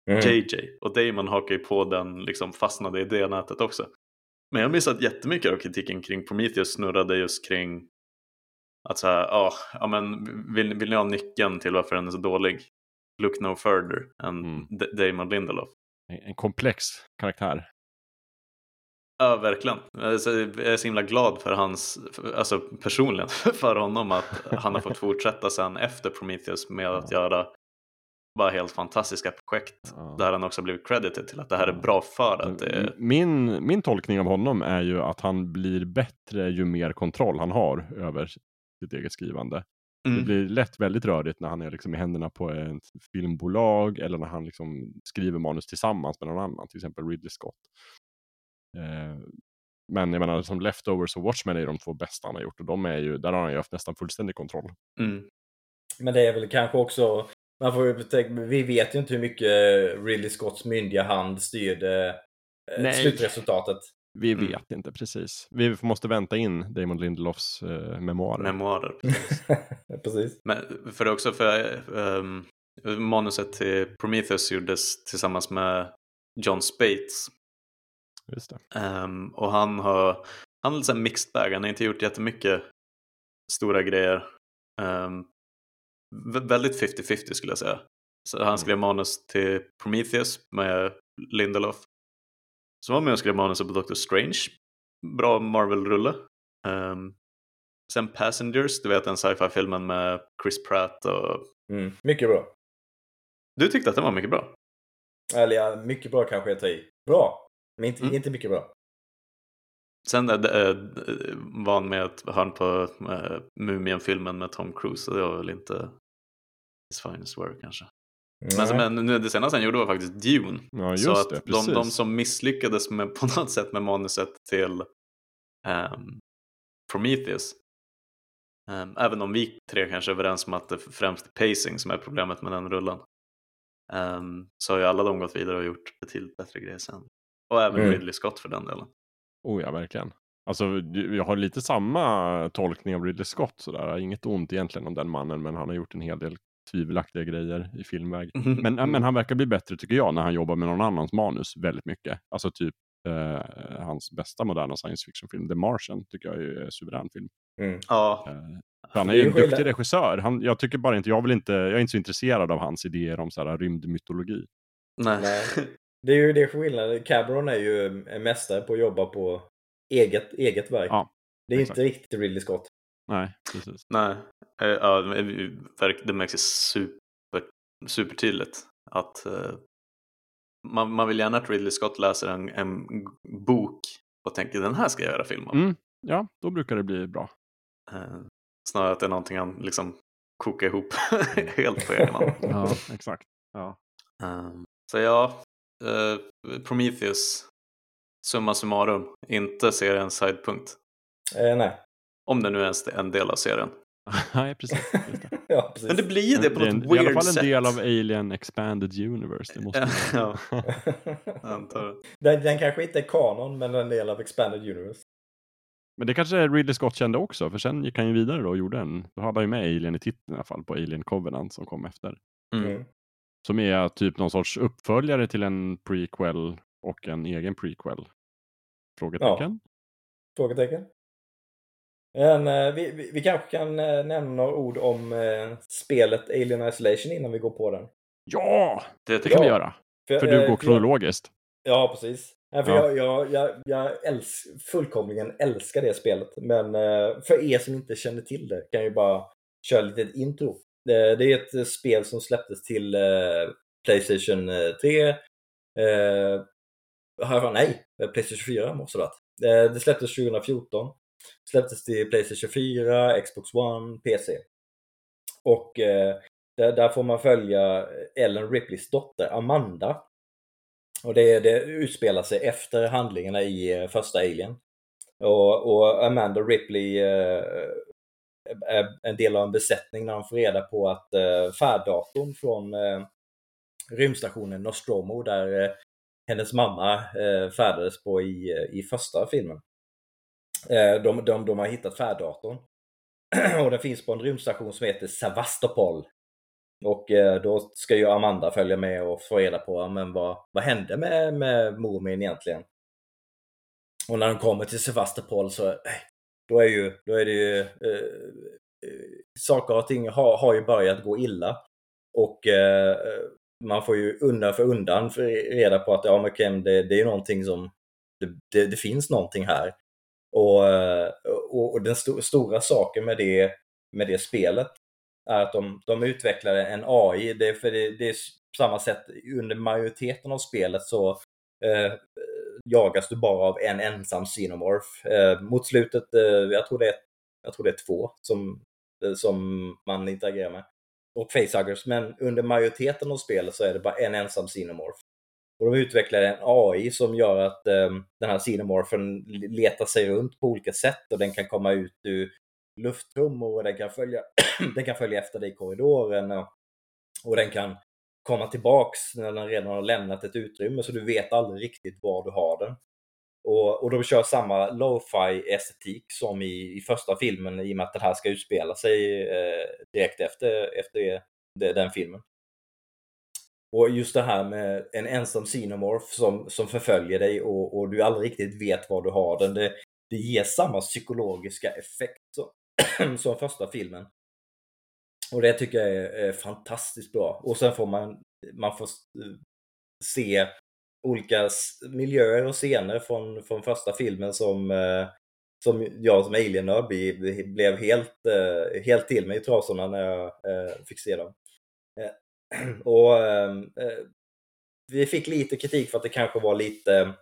mm. JJ. Och Damon hakar ju på den, liksom fastnade i det nätet också. Men jag minns att jättemycket av kritiken kring Prometheus snurrade just kring att så här, oh, ja men vill, vill ni ha nyckeln till varför den är så dålig? Look no further än mm. Damon Lindelof. En komplex karaktär. Ja, verkligen. Jag är så himla glad för hans, alltså personligen för honom att han har fått fortsätta sen efter Prometheus med att göra bara helt fantastiska projekt ja. där han också blivit credited till att det här är bra för att det min, min tolkning av honom är ju att han blir bättre ju mer kontroll han har över sitt eget skrivande. Mm. Det blir lätt väldigt rörigt när han är liksom i händerna på ett filmbolag eller när han liksom skriver manus tillsammans med någon annan, till exempel Ridley Scott. Eh, men jag menar, som Leftovers och Watchmen är de två bästa han har gjort och de är ju, där har han ju haft nästan fullständig kontroll. Mm. Men det är väl kanske också, man får ju tänka, vi vet ju inte hur mycket Ridley Scotts myndiga hand styrde eh, slutresultatet. Vi mm. vet inte precis. Vi måste vänta in Damon Lindelofs uh, memoarer. Memoarer, precis. precis. Men för också för um, manuset till Prometheus gjordes tillsammans med John Spates Just. Um, och han har, han har lite mixed bag, han har inte gjort jättemycket stora grejer. Um, väldigt 50-50 skulle jag säga. Så han mm. skrev manus till Prometheus med Lindelof. Så var med och skrev manus på Doctor Strange. Bra Marvel-rulle. Um, sen Passengers, du vet den sci-fi-filmen med Chris Pratt och... Mm, mycket bra. Du tyckte att den var mycket bra? Eller ja, mycket bra kanske jag tar i. Bra! Men inte, mm. inte mycket bra. Sen äh, var han med hörn på äh, Mumien-filmen med Tom Cruise och det var väl inte his finest work kanske. Nej. Men, men det senaste han gjorde var faktiskt Dune. Ja, så att det, de, de, som misslyckades med, på något sätt med manuset till um, Prometheus um, även om vi tre kanske är överens om att det främst är pacing som är problemet med den rullen um, så har ju alla de gått vidare och gjort betydligt bättre grejer sen. Och även mm. Ridley Scott för den delen. Oh ja, verkligen. Alltså, jag har lite samma tolkning av Ridley Scott sådär. Inget ont egentligen om den mannen, men han har gjort en hel del tvivelaktiga grejer i filmväg. Mm. Men, men han verkar bli bättre tycker jag när han jobbar med någon annans manus väldigt mycket. Alltså typ eh, hans bästa moderna science fiction-film, The Martian, tycker jag är en suverän film. Mm. Ja. Eh, han är ju en duktig regissör. Han, jag tycker bara inte, jag vill inte, jag är inte så intresserad av hans idéer om så här rymdmytologi. Nej. Nej. Det är ju det skillnaden. Cameron är ju en mästare på att jobba på eget, eget verk. Ja, det är exakt. inte riktigt Ridley Scott. Nej, precis. Nej, eh, ja, det märks super, supertydligt att uh, man, man vill gärna att Ridley Scott läser en, en bok och tänker den här ska jag göra film om. Mm, ja, då brukar det bli bra. Uh, snarare att det är någonting han liksom kokar ihop helt på egen hand. ja, exakt. Ja. Så ja, uh, Prometheus, summa summarum, inte seriens sidepunkt. Eh, nej. Om det nu är en del av serien. Nej, precis. ja, precis. Men det blir ju det på något en, weird sätt. I alla fall en sätt. del av Alien Expanded Universe. Det måste ja, antar den, den kanske inte är kanon, men en del av Expanded Universe. Men det kanske Ridley Scott kände också, för sen gick han ju vidare då och gjorde en. Då hade han ju med Alien i titeln i alla fall, på Alien Covenant som kom efter. Mm. Som är typ någon sorts uppföljare till en prequel och en egen prequel. Frågetecken? Ja. Frågetecken. Men, eh, vi, vi, vi, kanske kan eh, nämna några ord om eh, spelet Alien Isolation innan vi går på den. Ja, det, det kan ja. vi göra. För, för du går kronologiskt. Ja, precis. för ja. Jag, jag, jag, jag älsk, fullkomligen älskar det spelet. Men för er som inte känner till det kan jag ju bara köra lite intro. Det, det är ett eh, spel som släpptes till eh, Playstation 3. Eh, nej, Playstation 4 måste det ha varit. Det släpptes 2014. Släpptes till Playstation 4, Xbox One, PC. Och eh, där, där, får man följa Ellen Ripleys dotter Amanda. Och det, det utspelar sig efter handlingarna i första Alien. Och, och Amanda Ripley eh, Eh, eh, en del av en besättning när de får reda på att eh, färddatorn från rymdstationen Nostromo där hennes mamma färdades på i, i första filmen de, de, de har hittat färddatorn. och den finns på en rymdstation som heter Sevastopol. Och då ska ju Amanda följa med och få reda på men vad, vad hände med, med Mormin egentligen. Och när de kommer till Sevastopol så då är, ju, då är det ju eh, eh, saker och ting har, har ju börjat gå illa. Och eh, man får ju undan för undan reda på att ja, men det, det är någonting som det, det, det, finns någonting här. Och, eh, och, och den st stora saken med det, med det spelet är att de, de utvecklade en AI. Det, för det, det är på samma sätt under majoriteten av spelet så eh, jagas du bara av en ensam Xenomorph. Eh, mot slutet, eh, jag, tror det är, jag tror det är två som, eh, som man interagerar med. Och facehuggers, men under majoriteten av spelet så är det bara en ensam Xenomorph. Och de utvecklar en AI som gör att eh, den här Xenomorphen letar sig runt på olika sätt och den kan komma ut ur luftrum och den kan följa, den kan följa efter dig i korridoren och, och den kan komma tillbaks när den redan har lämnat ett utrymme så du vet aldrig riktigt var du har den. Och, och de kör samma lo-fi estetik som i, i första filmen i och med att den här ska utspela sig eh, direkt efter, efter det, den filmen. Och just det här med en ensam Xenomorph som, som förföljer dig och, och du aldrig riktigt vet var du har den. Det, det ger samma psykologiska effekt som, som första filmen. Och det tycker jag är, är, fantastiskt bra. Och sen får man, man får eh, se olika miljöer och scener från, från första filmen som, eh, som jag som alien blev helt, eh, helt till mig i trasorna när jag fick se dem. Och ehm, vi fick lite kritik för att det kanske var lite,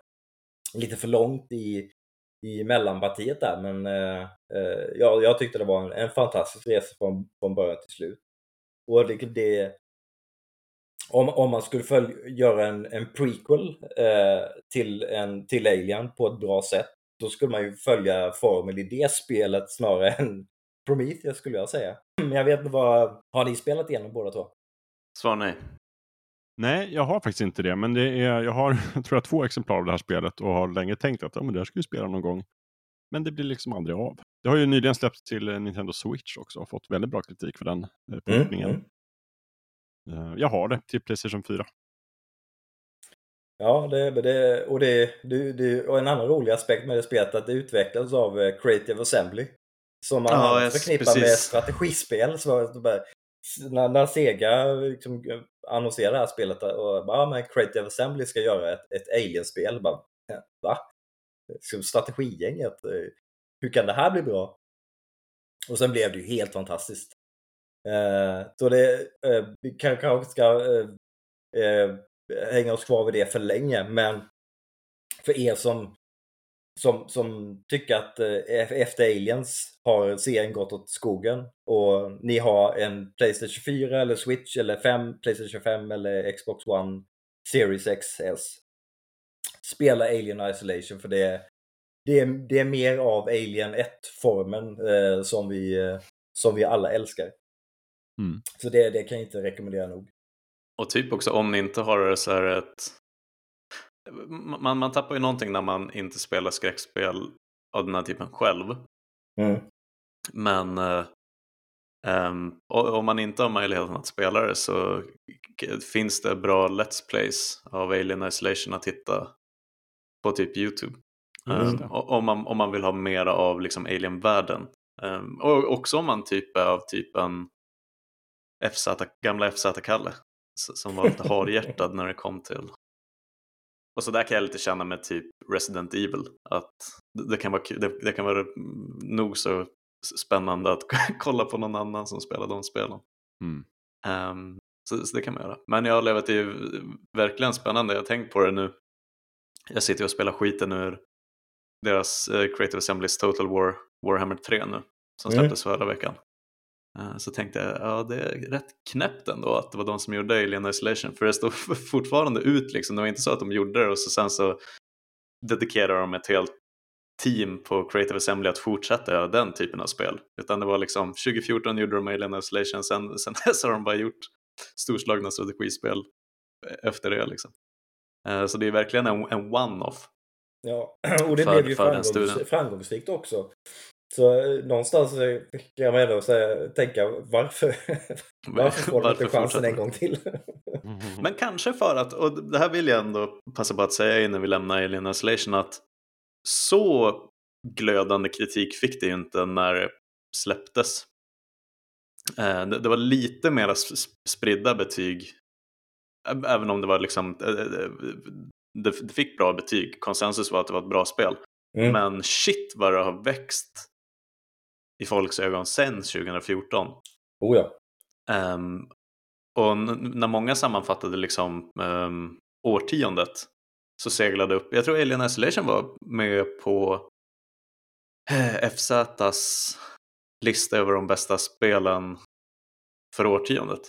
lite för långt i, i mellanpartiet där men eh, eh, ja, jag tyckte det var en, en fantastisk resa från, från början till slut. Och det, det om, om man skulle följ, göra en, en prequel eh, till, en, till Alien på ett bra sätt, då skulle man ju följa formen i det spelet snarare än Prometheus skulle jag säga. Men jag vet inte vad, har ni spelat igenom båda två? Svar nej. Nej, jag har faktiskt inte det, men det är, jag har jag tror jag, två exemplar av det här spelet och har länge tänkt att ja, men det här ska vi spela någon gång. Men det blir liksom aldrig av. Det har ju nyligen släppts till Nintendo Switch också och fått väldigt bra kritik för den eh, portningen. Mm, mm. Eh, jag har det till Playstation 4. Ja, det, det, och, det, det, det, och en annan rolig aspekt med det spelet är att det utvecklas av eh, Creative Assembly. Som man ja, förknippar precis. med strategispel. Så bara, när, när Sega liksom annonserar det här spelet och bara, ja men Creative Assembly ska göra ett, ett Alien-spel. Bara, va? Strategigänget? Eh, hur kan det här bli bra? Och sen blev det ju helt fantastiskt. Eh, så det, eh, vi kanske ska eh, eh, hänga oss kvar vid det för länge, men för er som, som, som tycker att eh, efter Aliens har serien gått åt skogen och ni har en Playstation 4 eller Switch eller 5, Playstation 5 eller Xbox One Series XS. Spela Alien Isolation för det, det, är, det är mer av Alien 1-formen eh, som, vi, eh, som vi alla älskar. Mm. Så det, det kan jag inte rekommendera nog. Och typ också om ni inte har så här ett... Man, man tappar ju någonting när man inte spelar skräckspel av den här typen själv. Mm. Men um, om man inte har möjligheten att spela det så finns det bra Let's Plays av Alien Isolation att hitta på typ Youtube. Um, om, man, om man vill ha mera av liksom Alien-världen. Um, och också om man typ är av typen FZ, gamla FZ-Kalle som var lite harhjärtad när det kom till och så där kan jag lite känna med typ Resident Evil att det kan vara, det, det kan vara nog så spännande att kolla på någon annan som spelar de spelen. Mm. Um, så, så, det kan man göra. Men jag har levat i verkligen spännande, jag har tänkt på det nu. Jag sitter och spelar skiten ur deras uh, Creative Assemblies Total War Warhammer 3 nu som släpptes mm. förra veckan. Eh, så tänkte jag, ja det är rätt knäppt ändå att det var de som gjorde Alien Isolation för det står fortfarande ut liksom. Det var inte så att de gjorde det och så sen så dedikerar de ett helt team på Creative Assembly att fortsätta göra den typen av spel. Utan det var liksom 2014 gjorde de Alien Isolation, sen, sen dess har de bara gjort storslagna strategispel efter det liksom. Eh, så det är verkligen en, en one-off. Ja, och det för, blev ju framgångs framgångsrikt också. Så eh, någonstans eh, kan man ändå säga, tänka varför, varför får de inte chansen fortsätter en gång till? Men kanske för att, och det här vill jag ändå passa på att säga innan vi lämnar Alien Isolation, att så glödande kritik fick det ju inte när det släpptes. Eh, Det, var lite mer spridda betyg, även om det var liksom, eh, eh, det, det fick bra betyg. Konsensus var att det var ett bra spel. Mm. Men shit vad det har växt i folks ögon sen 2014. Oh ja. Ehm, och när många sammanfattade liksom um, årtiondet så seglade upp, jag tror Alien Isolation var med på eh, FZs lista över de bästa spelen för årtiondet.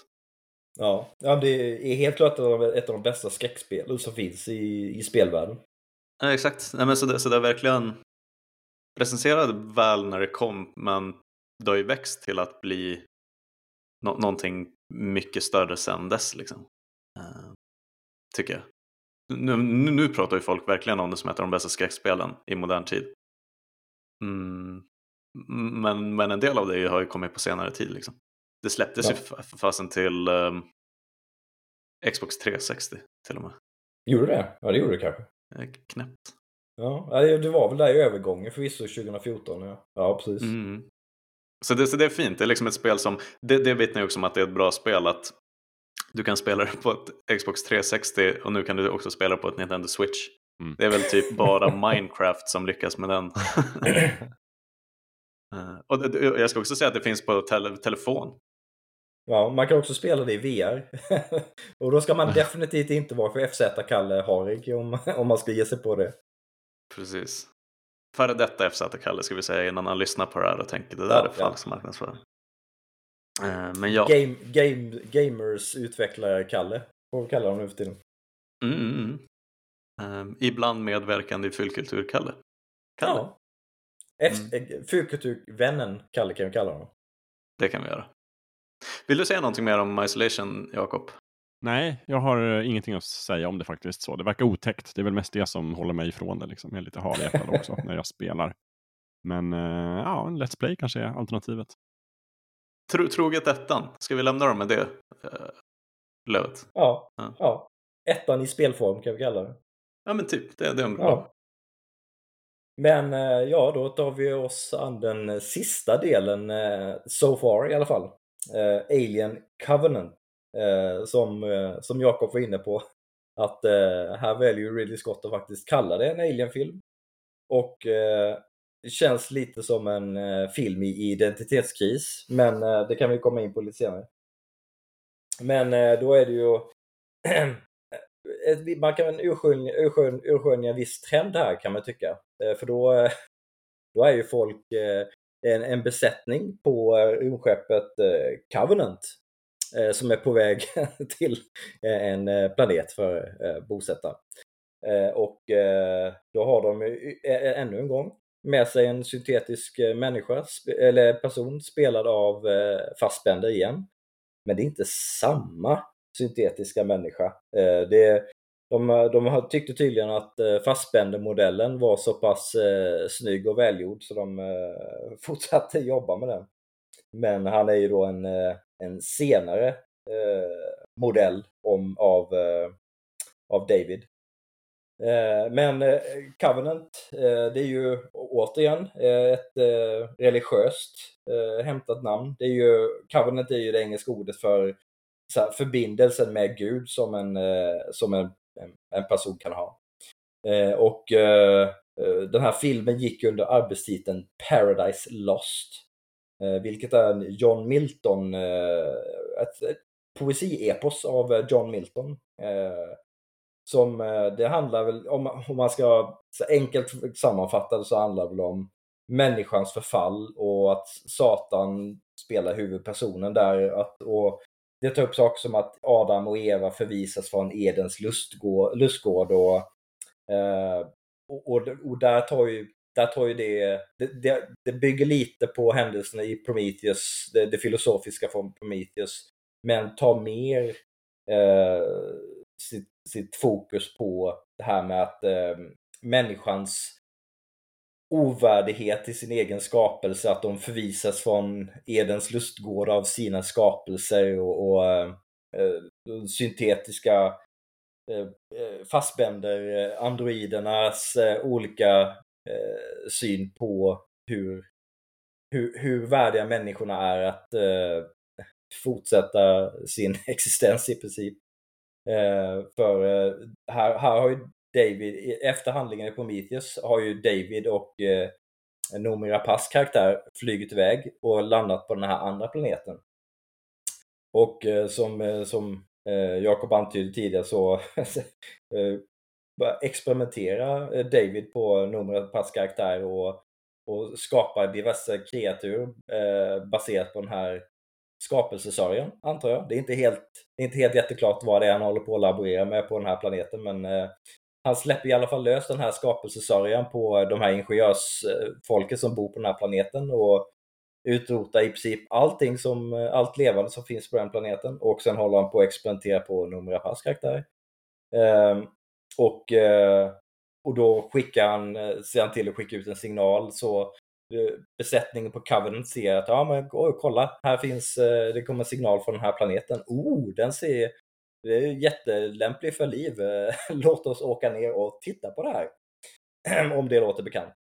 Ja, ja det är helt klart ett av de- ett av de bästa skräckspelen som finns i, i spelvärlden. Ja, exakt, Nej, men så, det, så det är verkligen recenserade väl när det kom men det har ju växt till att bli nå- någonting mycket större sen dess liksom. Eh, tycker jag. Nu, nu, nu pratar ju folk verkligen om det som ett av de bästa skräckspelen i modern tid. Mm, men, men en del av det har ju kommit på senare tid liksom. Det släpptes Ja. ju för fasen till ehm, Xbox 360 till och med. Gjorde det? Ja, det gjorde det kanske. Eh, Knäppt. Ja, det var väl där i övergången förvisso 2014. Ja, ja precis. Mm. Så, det, så det är fint, det är liksom ett spel som, det, det vittnar ju också om att det är ett bra spel att du kan spela det på ett Xbox 360 och nu kan du också spela på ett Nintendo Switch. Mm. Det är väl typ bara Minecraft som lyckas med den. Eh, och det- jag ska också säga att det finns på tele, telefon. Ja, man kan också spela det i VR. och då ska man definitivt inte vara för FZ-Kalle Harig om, om man ska ge sig på det. Precis. Före detta FZ-Kalle ska vi säga innan han lyssnar på det här och tänker det där Ja, är ja. falsk marknadsföring. Eh, Men ja. Game, game, gamers utvecklare Kalle, får vi kalla honom nu för tiden. Mm, mm, mm. Eh, ibland medverkande i Fyllkultur-Kalle. Kalle. Ja. F- eh, Fyrkulturvännen Kalle kan vi kalla honom. Det kan vi göra. Vill du säga någonting mer om Isolation, Jakob? Nej, jag har eh, ingenting att säga om det faktiskt. Så det verkar otäckt. Det är väl mest det som håller mig ifrån det. Liksom. Jag är lite hal i också när jag spelar. Men eh, ja, en Let's Play kanske är alternativet. Tro, troget ettan, ska vi lämna dem med det uh, lövet? Ja, Ja. ja. Ettan i spelform kan vi kalla det. Ja men typ, det, det är en bra. Ja. Men ja, då tar vi oss an den sista delen, so far i alla fall. Alien Covenant. Eh, som eh, som Jakob var inne på. Att eh, här väljer Ridley Scott att faktiskt kalla det en Alien-film. Och eh, det känns lite som en eh, film i identitetskris. Men eh, det kan vi komma in på lite senare. Men eh, då är det ju man kan urskilja, urskilja, urskönja en viss trend här kan man tycka. Eh, För då, eh, då är ju folk eh, en, en besättning på eh, rymdskeppet eh, Covenant Eh, som är på väg till eh, en eh, planet för eh, bosätta. Eh, Och eh, då har de ju, eh, ännu en gång med sig en syntetisk eh, människa, sp- eller person spelad av eh, Fassbender igen. Men det är inte samma syntetiska människa. Eh, Det, de, de tyckte tydligen att eh, Fassbender-modellen var så pass eh, snygg och välgjord så de eh, fortsatte jobba med den. Men han är ju då en, eh, en senare eh, modell om, av, eh, av David. Eh, Men eh, Covenant, eh, det är ju återigen eh, ett eh, religiöst eh, hämtat namn. Det är ju, Covenant är ju det engelska ordet för så här, förbindelsen med Gud som en, eh, som en, en, en person kan ha. Eh, Och eh, eh den här filmen gick under arbetstiteln Paradise Lost. Eh, vilket är John Milton, eh, ett, ett poesiepos av eh, John Milton. Som, det handlar väl, om, om man ska enkelt sammanfatta det så handlar det väl om människans förfall och att Satan spelar huvudpersonen där. Att, och det tar upp saker som att Adam och Eva förvisas från Edens lustgård, lustgård och, eh, och, och, och där tar ju, där tar ju det, det, det, det bygger lite på händelserna i Prometheus, det, det filosofiska från Prometheus, men tar mer eh, sitt, sitt fokus på det här med att eh, människans ovärdighet i sin egen skapelse, att de förvisas från Edens lustgård av sina skapelser och, och eh, eh syntetiska äh, fastbänder androidernas olika eh, syn på hur, hur, hur värdiga människorna är att eh, fortsätta sin existens i princip. Eh, för eh, här, här har ju David, efter handlingen i Prometheus har ju David och eh, Noomi Rapaces karaktär flugit iväg och landat på den här andra planeten. Och eh, som, eh, som eh, Jakob antydde tidigare så eh, experimentera David på Noomi Rapaces karaktär och, och skapa diverse kreatur eh, baserat på den här skapelsesörjan, antar jag. Det är inte helt, det är inte helt jätteklart vad det är han håller på att laborera med på den här planeten, men eh, han släpper i alla fall lös den här skapelsesörjan på eh, de här ingenjörsfolket som bor på den här planeten och utrotar i princip allting som, eh, allt levande som finns på den planeten och sen håller han på att experimentera på Numera Pass karaktär. Um, och, eh, och då skickar han, eh, ser han till att skicka ut en signal så eh, besättningen på Covenant ser att ja men kolla, här finns, det kommer en signal från den här planeten. Oh, den ser det är jättelämplig för liv. Låt oss åka ner och titta på det här. Om det låter bekant.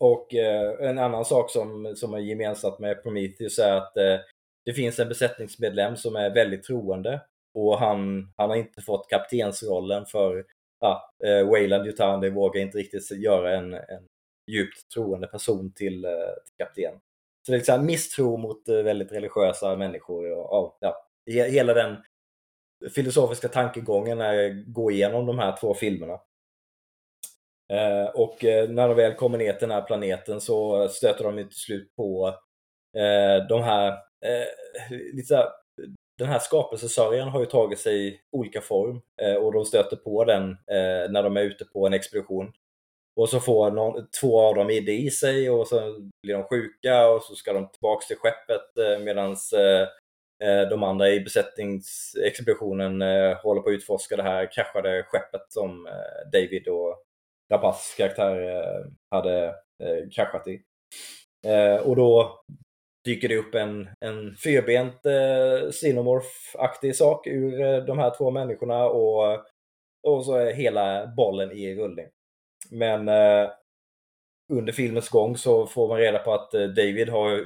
Och eh, en annan sak som, som är gemensamt med Prometheus är att eh, det finns en besättningsmedlem som är väldigt troende och han, han har inte fått kaptensrollen för ja, eh, Wayland Yutani vågar inte riktigt göra en, en djupt troende person till, eh, till kapten. Så det är liksom misstro mot eh, väldigt religiösa människor och ja, hela den filosofiska tankegången när jag går igenom de här två filmerna. Eh, och eh, när de väl kommer ner till den här planeten så stöter de till slut på de här, lite den här skapelsesörjan har ju tagit sig i olika form eh, och de stöter på den eh, när de är ute på en expedition. Och så får någon, två av dem idé i sig och så blir de sjuka och så ska de tillbaks till skeppet eh, medan Eh, de andra i besättningsexpeditionen eh, håller på att utforska det här kraschade skeppet som eh, David och Rapaces karaktär hade kraschat i. Och då dyker det upp en, en fyrbent eh, Xenomorph-aktig sak ur eh, de här två människorna och, och så är hela bollen i rullning. Men eh, under filmens gång så får man reda på att David har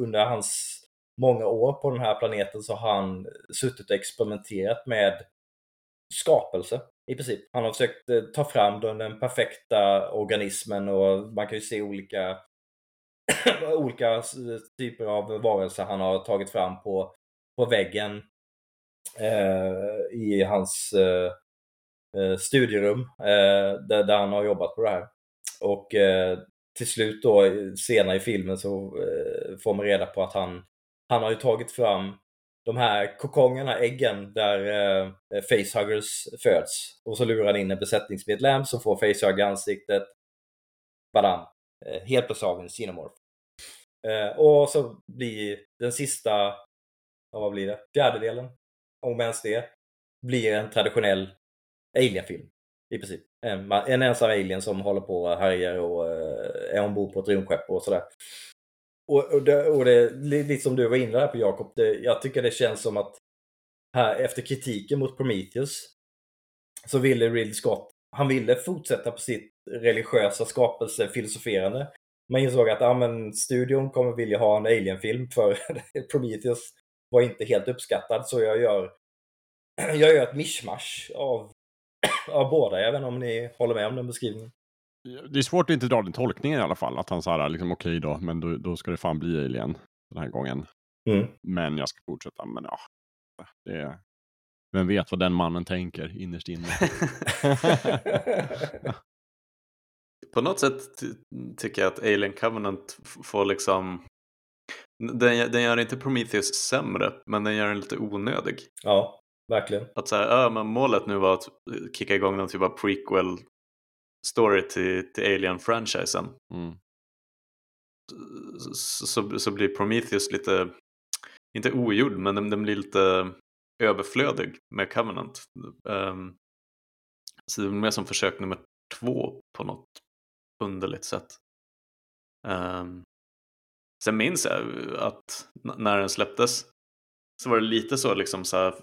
under hans många år på den här planeten så har han suttit och experimenterat med skapelse i princip. Han har försökt eh, ta fram den perfekta organismen och man kan ju se olika olika typer av varelser han har tagit fram på, på väggen eh, i hans eh, eh, studierum eh, där, där, han har jobbat på det här. Och eh, till slut då senare i filmen så eh, får man reda på att han han har ju tagit fram de här kokongerna, äggen, där eh, eh facehuggers föds. Och så lurar han in en besättningsmedlem som får facehugga i ansiktet. Badam! Eh, helt beslagen Xenomorph. Eh, och så blir den sista, ja, vad blir det, fjärdedelen, om ens det, blir en traditionell Alien-film. I princip. En, en ensam alien som håller på och härjar och eh, är ombord på ett rymdskepp och sådär. Och, och, det, och det, lite som du var inne där på Jakob, jag tycker det känns som att här efter kritiken mot Prometheus så ville Ridley Scott, han ville fortsätta på sitt religiösa skapelse, filosoferande. Man insåg att ja, men, studion kommer vilja ha en Alien-film för Prometheus var inte helt uppskattad så jag gör, jag gör ett mischmasch av, av båda. Jag vet inte om ni håller med om den beskrivningen. Det är svårt att inte dra den tolkningen i alla fall. Att han sa liksom okej okay då, men då, då ska det fan bli Alien den här gången. Mm. Men jag ska fortsätta. Men ja, det. Vem vet vad den mannen tänker innerst inne. På något sätt tycker jag att Alien Covenant får liksom den, den gör inte Prometheus sämre, men den gör den lite onödig. Ja, verkligen. Att säga, ja, men målet nu var att kicka igång någon typ av prequel story till, till Alien-franchisen. Mm. Så, så, så, blir Prometheus lite, inte ogjord, men den, den blir lite överflödig med Covenant. Um, så det är mer som försök nummer 2 på något underligt sätt. Um, sen minns jag att när den släpptes så var det lite så liksom så här,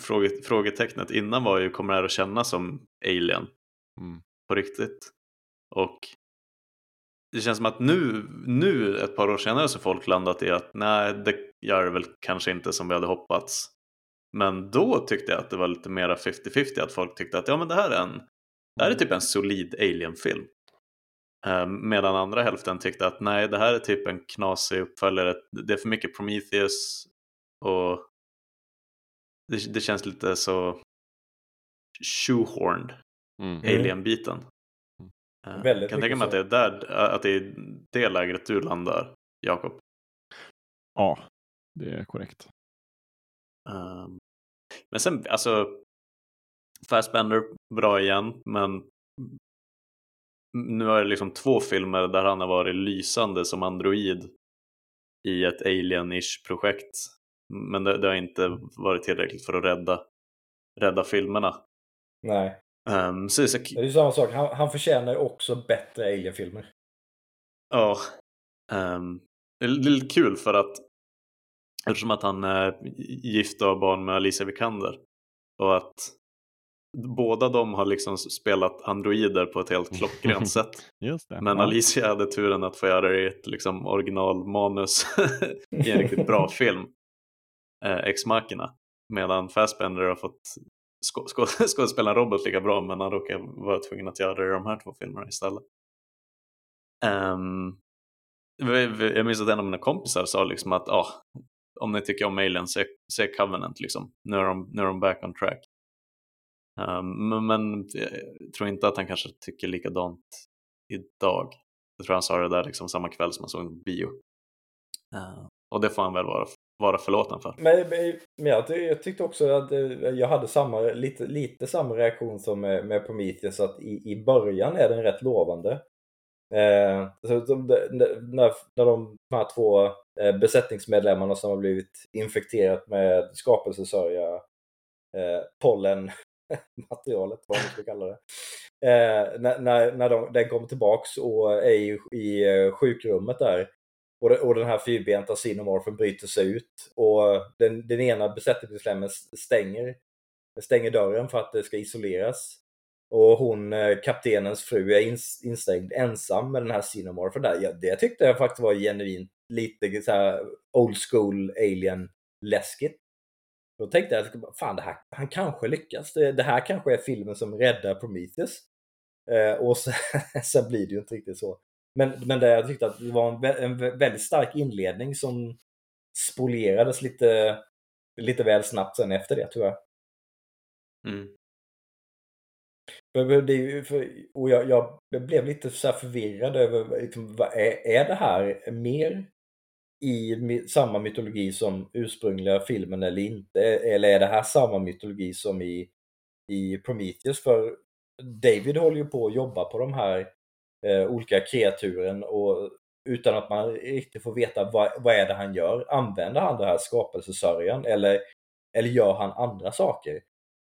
fråget, frågetecknet innan var ju kommer det här att kännas som Alien mm. på riktigt? Och det känns som att nu, nu ett par år senare så folk landat i att nej det gör det väl kanske inte som vi hade hoppats. Men då tyckte jag att det var lite mera 50-50 att folk tyckte att ja men det här är en det här är typ en solid Alien-film. Ehm, medan andra hälften tyckte att nej det här är typ en knasig uppföljare, det är för mycket Prometheus och det, det känns lite så shoehorned, mm. Alien-biten. Mm. Kan tänka mig att det är där, att det är det lägret du landar, Jakob. Ja, det är korrekt. Um, men sen, alltså Fassbender, bra igen, men nu är det liksom två filmer där han har varit lysande som android i ett alien-ish projekt. Men det, det, har inte varit tillräckligt för att rädda, rädda filmerna. Nej. Um, så, så, det är ju samma sak, han, han förtjänar också bättre alien-filmer. Ja. Um, det är lite kul för att eftersom att han är gift och har barn med Alicia Vikander och att båda de har liksom spelat androider på ett helt klockrent sätt. Men ja. Alicia hade turen att få göra det i ett liksom originalmanus i en riktigt bra film, eh, Ex Machina. Medan Fassbender har fått skådespela en robot lika bra men han råkar vara tvungen att göra det i de här två filmerna istället. Um, jag minns att en av mina kompisar sa liksom att ah, om ni tycker om Alien, se, se Covenant liksom. Nu är, de, nu är de back on track. Um, men jag tror inte att han kanske tycker likadant idag. Jag tror han sa det där liksom samma kväll som han såg en bio. Uh, och det får han väl vara, vara förlåten för. Men, men jag, jag, tyckte också att eh, jag hade samma, lite, lite samma reaktion som med, med Prometheus, att i, i början är den rätt lovande. Eh, så de, när, när de, de här två Eh, besättningsmedlemmarna som har blivit infekterat med skapelsesörja, eh, pollen materialet, vad man ska kalla det. Eh, när när, när de, den kommer tillbaks och är i, i eh, sjukrummet där och, det, och den här fyrbenta sinomorfen bryter sig ut och den, den ena besättningsmedlemmen stänger, stänger dörren för att det ska isoleras. Och hon, eh, kaptenens fru, är instängd ensam med den här sinomorfen där. Ja, det tyckte jag faktiskt var genuint lite så här old school alien läskigt. Då tänkte jag, fan det här, han kanske lyckas. Det, det här kanske är filmen som räddar Prometheus. Eh, och sen, sen, blir det ju inte riktigt så. Men, men det, jag tyckte att det var en, en väldigt stark inledning som spolierades lite, lite väl snabbt sen efter det jag. Mm. Och jag, jag, blev lite så förvirrad över, liksom, vad är, är det här mer i samma mytologi som ursprungliga filmen eller inte? Eller är det här samma mytologi som i, i Prometheus? För David håller ju på att jobba på de här eh, olika kreaturen och utan att man riktigt får veta vad, vad är det han gör. Använder han den här skapelsesörjan eller, eller gör han andra saker?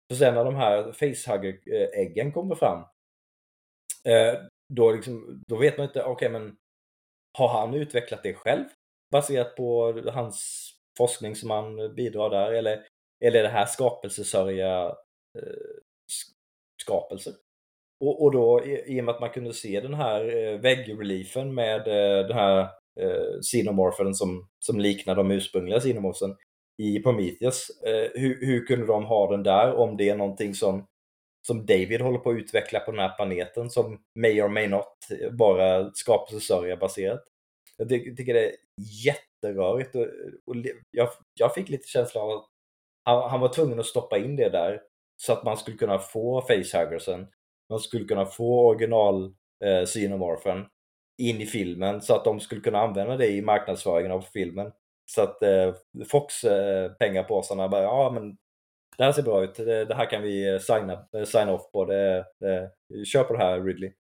För sen när de här facehugger-äggen kommer fram eh, då, liksom, då vet man inte, okej okay, men har han utvecklat det själv? Baserat på hans forskning som han bidrar där? Eller, eller är det här skapelsesörja eh, skapelser? Och, och då i, i och med att man kunde se den här eh, väggreliefen med eh, den här eh, som, som liknar de ursprungliga sinomorfen i Prometheus. Eh, hur, hur kunde de ha den där om det är någonting som, som David håller på att utveckla på den här planeten som may or may not eh, vara skapelsesörja baserat? Jag tycker det är jätterörigt. Och, och jag, jag fick lite känslan av att han, han, var tvungen att stoppa in det där så att man skulle kunna få facehuggersen. Man skulle kunna få original eh, Xenomorphen in i filmen så att de skulle kunna använda det i marknadsföringen av filmen. Så att eh, Fox eh, pengapåsarna bara, ja men det här ser bra ut, det, det här kan vi eh, signa, eh, sign off på, det, det, kör på det här Ridley.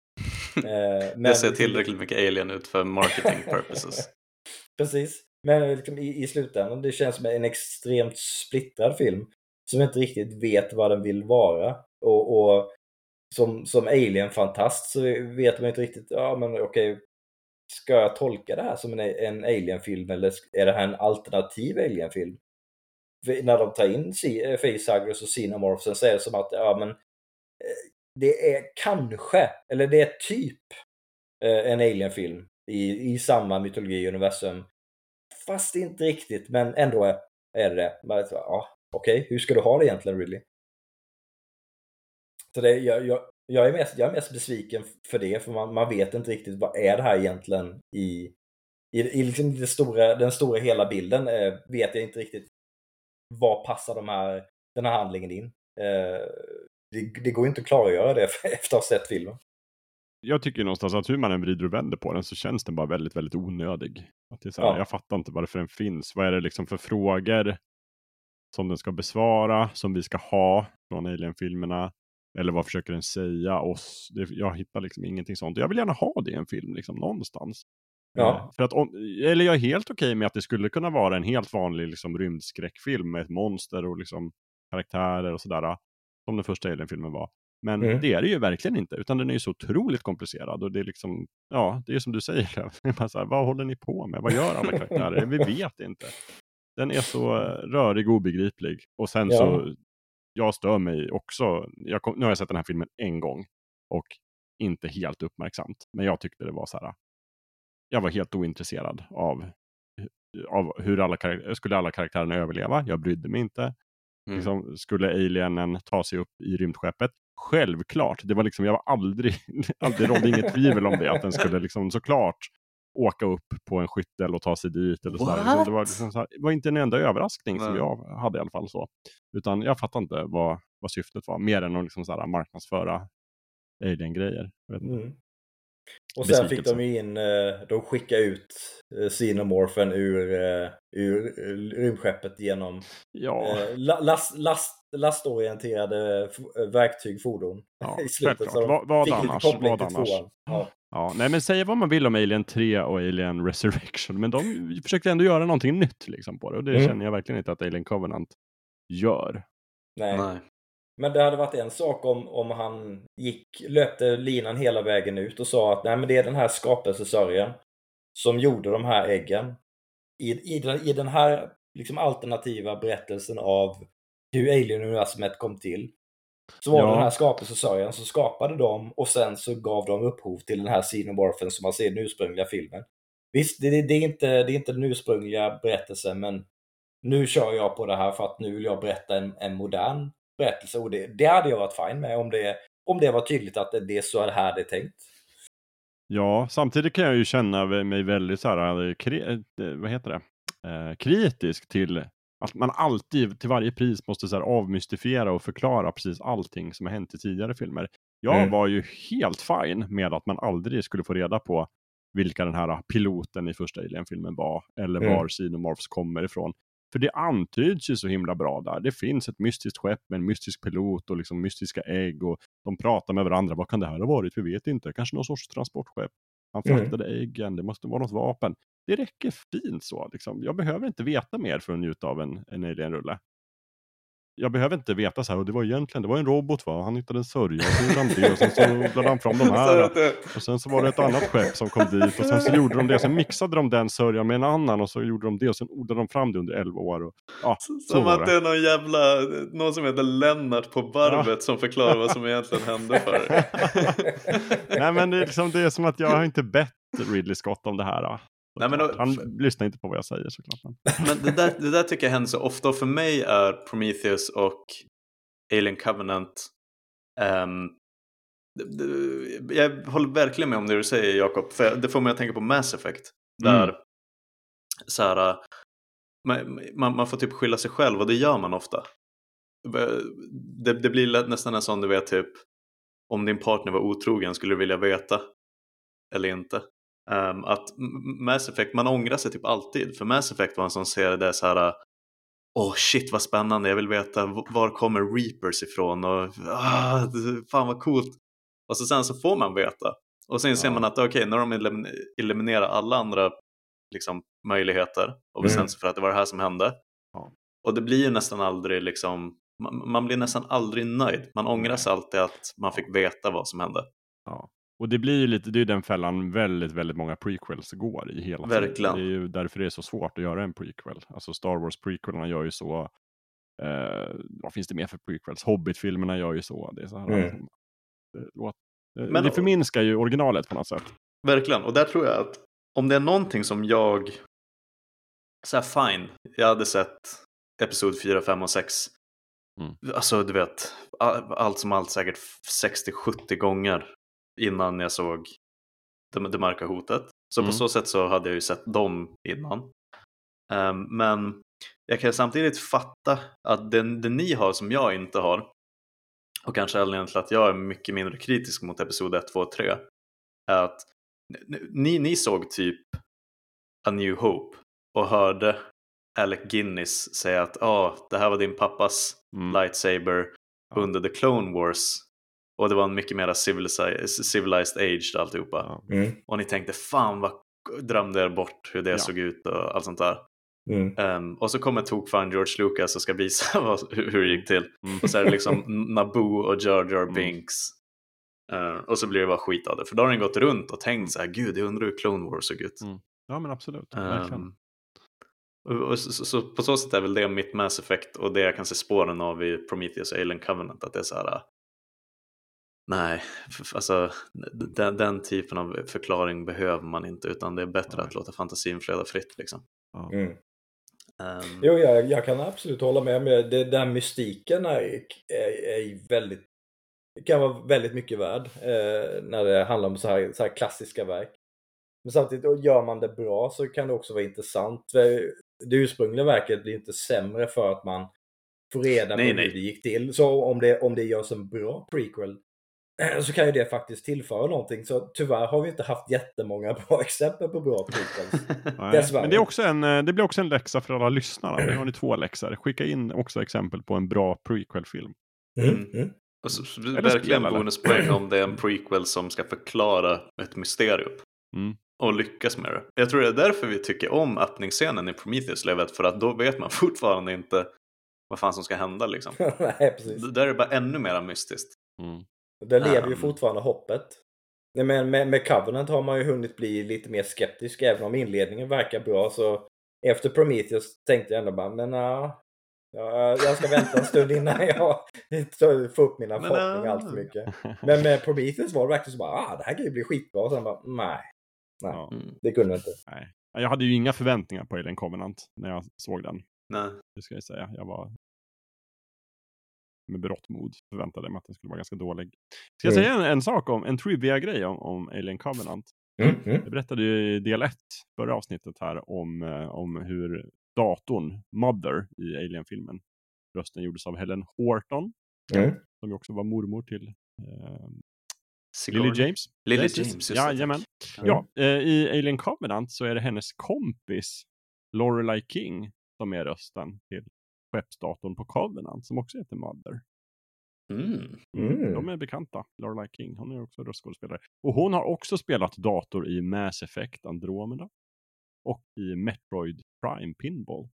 Eh, men... Det ser tillräckligt mycket alien ut för marketing purposes. Precis. Men liksom i, i slutändan, det känns som en extremt splittrad film som inte riktigt vet vad den vill vara. Och, och som, som alien-fantast så vet man inte riktigt, ja men okej, ska jag tolka det här som en, en alien-film eller är det här en alternativ alien-film? När de tar in Facehuggers och Cinemorphsen så är det som att, ja men eh, det är kanske, eller det är typ eh, en alien-film i, i samma mytologi-universum. Fast inte riktigt, men ändå är, är det det. Ja, Okej, okay, hur ska du ha det egentligen Ridley? Så det, jag, jag, jag, är mest, jag är mest besviken för det, för man, man vet inte riktigt vad är det här egentligen i, i, i liksom det stora, den stora hela bilden. Eh, vet jag inte riktigt vad passar de här, den här handlingen in. Eh, det, det går inte att klargöra det efter att ha sett filmen. Jag tycker någonstans att hur man än vrider och vänder på den så känns den bara väldigt, väldigt onödig. Att det är så här, ja. Jag fattar inte varför den finns. Vad är det liksom för frågor som den ska besvara, som vi ska ha från Alien-filmerna? Eller vad försöker den säga oss? Det, jag hittar liksom ingenting sånt. Jag vill gärna ha det i en film, liksom någonstans. Ja. Eh, för att om, eller jag är helt okej okay med att det skulle kunna vara en helt vanlig liksom, rymdskräckfilm med ett monster och liksom, karaktärer och sådär. Som den första Alien-filmen var. Men mm. det är det ju verkligen inte, utan den är ju så otroligt komplicerad. Och det är liksom, ja, det är som du säger, så här, vad håller ni på med? Vad gör alla karaktärer? Vi vet inte. Den är så eh, rörig och obegriplig. Och sen ja. så, jag stör mig också. Jag kom, nu har jag sett den här filmen en gång och inte helt uppmärksamt. Men jag tyckte det var så här, jag var helt ointresserad av, av hur alla, skulle alla karaktärerna överleva. Jag brydde mig inte. Mm. Liksom, skulle alienen ta sig upp i rymdskeppet? Självklart, det var liksom, jag var aldrig, aldrig rådde inget tvivel om det, att den skulle liksom såklart åka upp på en skyttel och ta sig dit. Eller så det, var liksom så här, det var inte en enda överraskning Nej. som jag hade i alla fall. så. Utan jag fattade inte vad, vad syftet var, mer än att liksom så här marknadsföra alien-grejer. Mm. Och sen fick de in, eh, de skickade ut eh, Xenomorphen ur, eh, ur rymdskeppet genom ja. last, last, lastorienterade verktyg, fordon. Ja, i slutet. Så vad, vad annars? Vad annars? Ja. ja. nej men säga vad man vill om Alien 3 och Alien Resurrection, men de försökte ändå göra någonting nytt liksom på det och det mm. känner jag verkligen inte att Alien Covenant gör. Nej. nej. Men det hade varit en sak om, om han gick, löpte linan hela vägen ut och sa att nej men det är den här skapelsesörjan som gjorde de här äggen. I, i, den, i den här liksom alternativa berättelsen av hur Alien-universumet kom till. Så var ja. det den här skapelsesörjan som skapade dem och sen så gav de upphov till den här Xenomorphen som man ser i den ursprungliga filmen. Visst, det, det, är inte, det är inte den ursprungliga berättelsen men nu kör jag på det här för att nu vill jag berätta en, en modern berättelse och det, det hade jag varit fine med om det, om det var tydligt att det är så här det är tänkt. Ja, samtidigt kan jag ju känna mig väldigt så här, kri, vad heter det? Eh, kritisk till att man alltid till varje pris måste så här, avmystifiera och förklara precis allting som har hänt i tidigare filmer. Jag mm. var ju helt fine med att man aldrig skulle få reda på vilka den här piloten i första Alien-filmen var eller mm. var Xenomorphs kommer ifrån. För det antyds ju så himla bra där. Det finns ett mystiskt skepp med en mystisk pilot och liksom mystiska ägg och de pratar med varandra. Vad kan det här ha varit? Vi vet inte. Kanske någon sorts transportskepp. Han mm. fraktade mm. äggen, det måste vara något vapen. Det räcker fint så. Liksom. Jag behöver inte veta mer för att njuta av en, en alien-rulle jag behöver inte veta så här, och det var egentligen, det var en robot va, han hittade en sörja, och så gjorde det, och sen så lade han fram de här. Och sen så var det ett annat skepp som kom dit, och sen så gjorde de det, sen mixade de den sörjan med en annan, och så gjorde de det, och sen odlade de fram det under 11 år. Och, ja, som att det. det är någon jävla, någon som heter Lennart på varvet ja. som förklarar vad som egentligen hände för Nej men det är, liksom, det är som att jag har inte bett Ridley Scott om det här. Nej, men då, han lyssnar inte på vad jag säger såklart. Men det där, det där tycker jag händer så ofta och för mig är Prometheus och Alien Covenant um, jag håller verkligen med om det du säger Jakob, för det får mig att tänka på Mass Effect. Där mm. så här, man, man, får typ skylla sig själv och det gör man ofta. Det, det blir nästan en sån du vet typ om din partner var otrogen skulle du vilja veta eller inte. Um, att Mass Effect, man ångrar sig typ alltid. För Mass Effect var en sån serie där så här Åh oh shit vad spännande, jag vill veta var kommer Reapers ifrån och ah, fan vad coolt. Och så sen så får man veta. Och sen ja. ser man att okej, okay, när de eliminerar alla andra liksom, möjligheter och bestämt mm. sig för att det var det här som hände. Ja. Och det blir ju nästan aldrig liksom man, man blir nästan aldrig nöjd. Man ångrar sig alltid att man fick veta vad som hände. Ja. Och det blir ju lite, det är den fällan väldigt, väldigt många prequels går i hela tiden. Verkligen. Det är ju därför det är så svårt att göra en prequel. Alltså Star Wars prequelerna gör ju så. Eh, vad finns det mer för prequels? Hobbit-filmerna gör ju så. Det, är så här, Mm. det, eh, Men- det förminskar ju originalet på något sätt. Verkligen, och där tror jag att om det är någonting som jag, så här fine, jag hade sett Episod 4, 5 och 6. Mm. Alltså du vet, allt som allt säkert 60-70 gånger innan jag såg det, det mörka hotet. Så Mm. på så sätt så hade jag ju sett dem innan. Ehm, men jag kan samtidigt fatta att det, det ni har som jag inte har och kanske anledningen till att jag är mycket mindre kritisk mot Episod 1, 2 och 3 är att ni, ni såg typ A New Hope och hörde Alec Guinness säga att ah, det här var din pappas Mm. lightsaber under The Clone Wars och det var en mycket mer civilized, civilized age alltihopa. Mm. Och ni tänkte fan vad drömde er bort hur det Ja. såg ut och allt sånt där. Mm. Ehm, och så kommer tokfan George Lucas och ska visa vad, hur, det gick till. Mm. Och så är det liksom Naboo och Jar Jar Mm. Binks. Eh, och så blir det bara skit av det. För då har den gått runt och tänkt så här, gud jag undrar hur Clone Wars såg ut. Mm. ja, men absolut. Ehm, Verkligen. och, och så, så, så på så sätt är väl det mitt Mass Effect och det jag kan se spåren av i Prometheus och Alien Covenant. Att det är så här, nej, alltså den, den typen av förklaring behöver man inte utan det är bättre Nej. att låta fantasin flöda fritt liksom. Ja. Mm. Ehm, Jo, jag, jag kan absolut hålla med. Men det, den mystiken är, är, är väldigt, kan vara väldigt mycket värd eh, när det handlar om så här, så här klassiska verk. Men samtidigt, och gör man det bra så kan det också vara intressant. Det ursprungliga verket blir inte sämre för att man får reda Nej, på nej. hur det gick till. Så om det, om det görs en bra prequel eh, så kan ju det faktiskt tillföra någonting. Så tyvärr har vi inte haft jättemånga bra exempel på bra prequels. Men det, är också en, eh, det blir också en läxa för alla lyssnare. Nu har ni två läxor. Skicka in också exempel på en bra prequel-film. Mm. Mm. och så, så, Eller verkligen spela det. bonuspoäng om det är en prequel som ska förklara ett mysterium. Mm. Och lyckas med det. Jag tror det är därför vi tycker om öppningsscenen i Prometheus-levet. För att då vet man fortfarande inte vad fan som ska hända liksom. Nej, precis. D- Där är det bara ännu mer mystiskt. Mm. Det lever ju Um. fortfarande hoppet. Nej, Men med, med Covenant har man ju hunnit bli lite mer skeptisk även om inledningen verkar bra så efter Prometheus tänkte jag ändå bara men ja, ja, jag ska vänta en stund innan jag får upp mina förhoppningar allt för mycket. Men med Prometheus var det verkligen så bara ah, det här kan ju bli skitbra och sen bara nej, Ja, Mm. det kunde jag inte. nej. Jag hade ju inga förväntningar på Alien Covenant när jag såg den. Nej. Det ska jag säga. Jag var med berått mod förväntade mig att den skulle vara ganska dålig. Ska jag Mm. säga en, en sak om, en trivia-grej om, om Alien Covenant? Mm, mm. Jag berättade ju i del 1, förra avsnittet här, om, eh, om hur datorn, Mother, i Alien-filmen, rösten gjordes av Helen Horton, Mm. som ju också var mormor till eh, Sigourney. Lily James. Lily yes. James, just det, Jajamän. tack. Ja, eh, i Alien Covenant så är det hennes kompis Lorelai King som är rösten till skeppsdatorn på Covenant som också heter Mother. Mm. Mm. De är bekanta. Lorelai King, hon är också röstskådespelare. Och hon har också spelat dator i Mass Effect Andromeda. Och i Metroid Prime Pinball.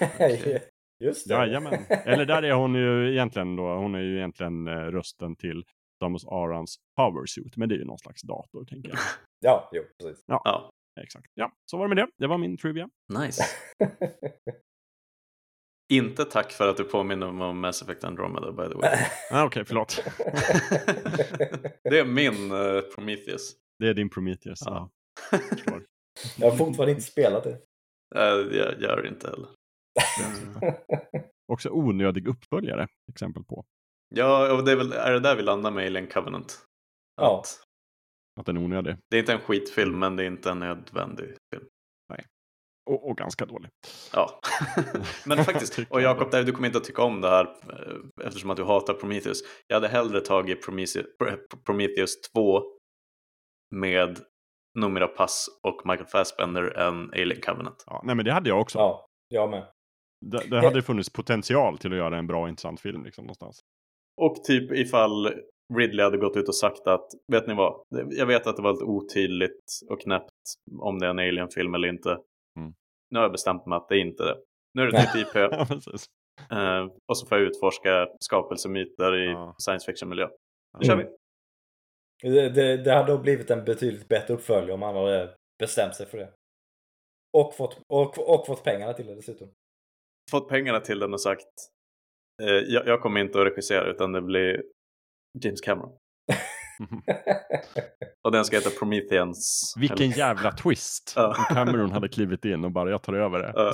Just det. Jajamän. Eller där är hon ju egentligen då, hon är ju egentligen eh, rösten till Samus Arans Power Suit. Men det är ju någon slags dator tänker jag. Ja, jo, precis. Ja, Exakt. Ja, så var det med det. Det var min trivia. nice. Inte tack för att du påminner mig om Mass Effect Andromeda by the way. Ah, Okej, förlåt. det är min eh, Prometheus. Det är din Prometheus. Ja. Jag har fortfarande inte spelat det. Eh, jag gör det inte heller. Också onödig uppföljare, exempel på. Ja, och det är väl är det där vi landar med Alien Covenant. Ja. Att Att den är onödig. Det är inte en skitfilm, men det är inte en nödvändig. Och, och ganska dålig. Ja, men faktiskt. Och jag. Jakob, där- du kommer inte att tycka om det här eh, eftersom att du hatar Prometheus. Jag hade hellre tagit Prometheus, Prometheus 2 med Noomi Rapace och Michael Fassbender än Alien Covenant. Ja, nej, men det hade jag också. Ja, jag med. Det, det hade funnits potential till att göra en bra och intressant film liksom, någonstans. Och typ ifall Ridley hade gått ut och sagt att, vet ni vad, jag vet att det var lite otydligt och knäppt om det är en Alien-film eller inte. Mm. Nu har jag bestämt mig att det är inte det. Nu är det ett nytt IP. Uh, och så får jag utforska skapelsemyter i Ja. science fiction-miljö. Nu kör Mm. vi! Det, det, det hade då blivit en betydligt bättre uppföljare om han hade bestämt sig för det. Och fått, och, och fått pengarna till det dessutom. Fått pengarna till den och sagt eh, jag, jag kommer inte att regissera utan det blir James Cameron. Och den ska heta Prometheans. Vilken jävla twist! Ja. Cameron hade klivit in och bara jag tar över det. Ja.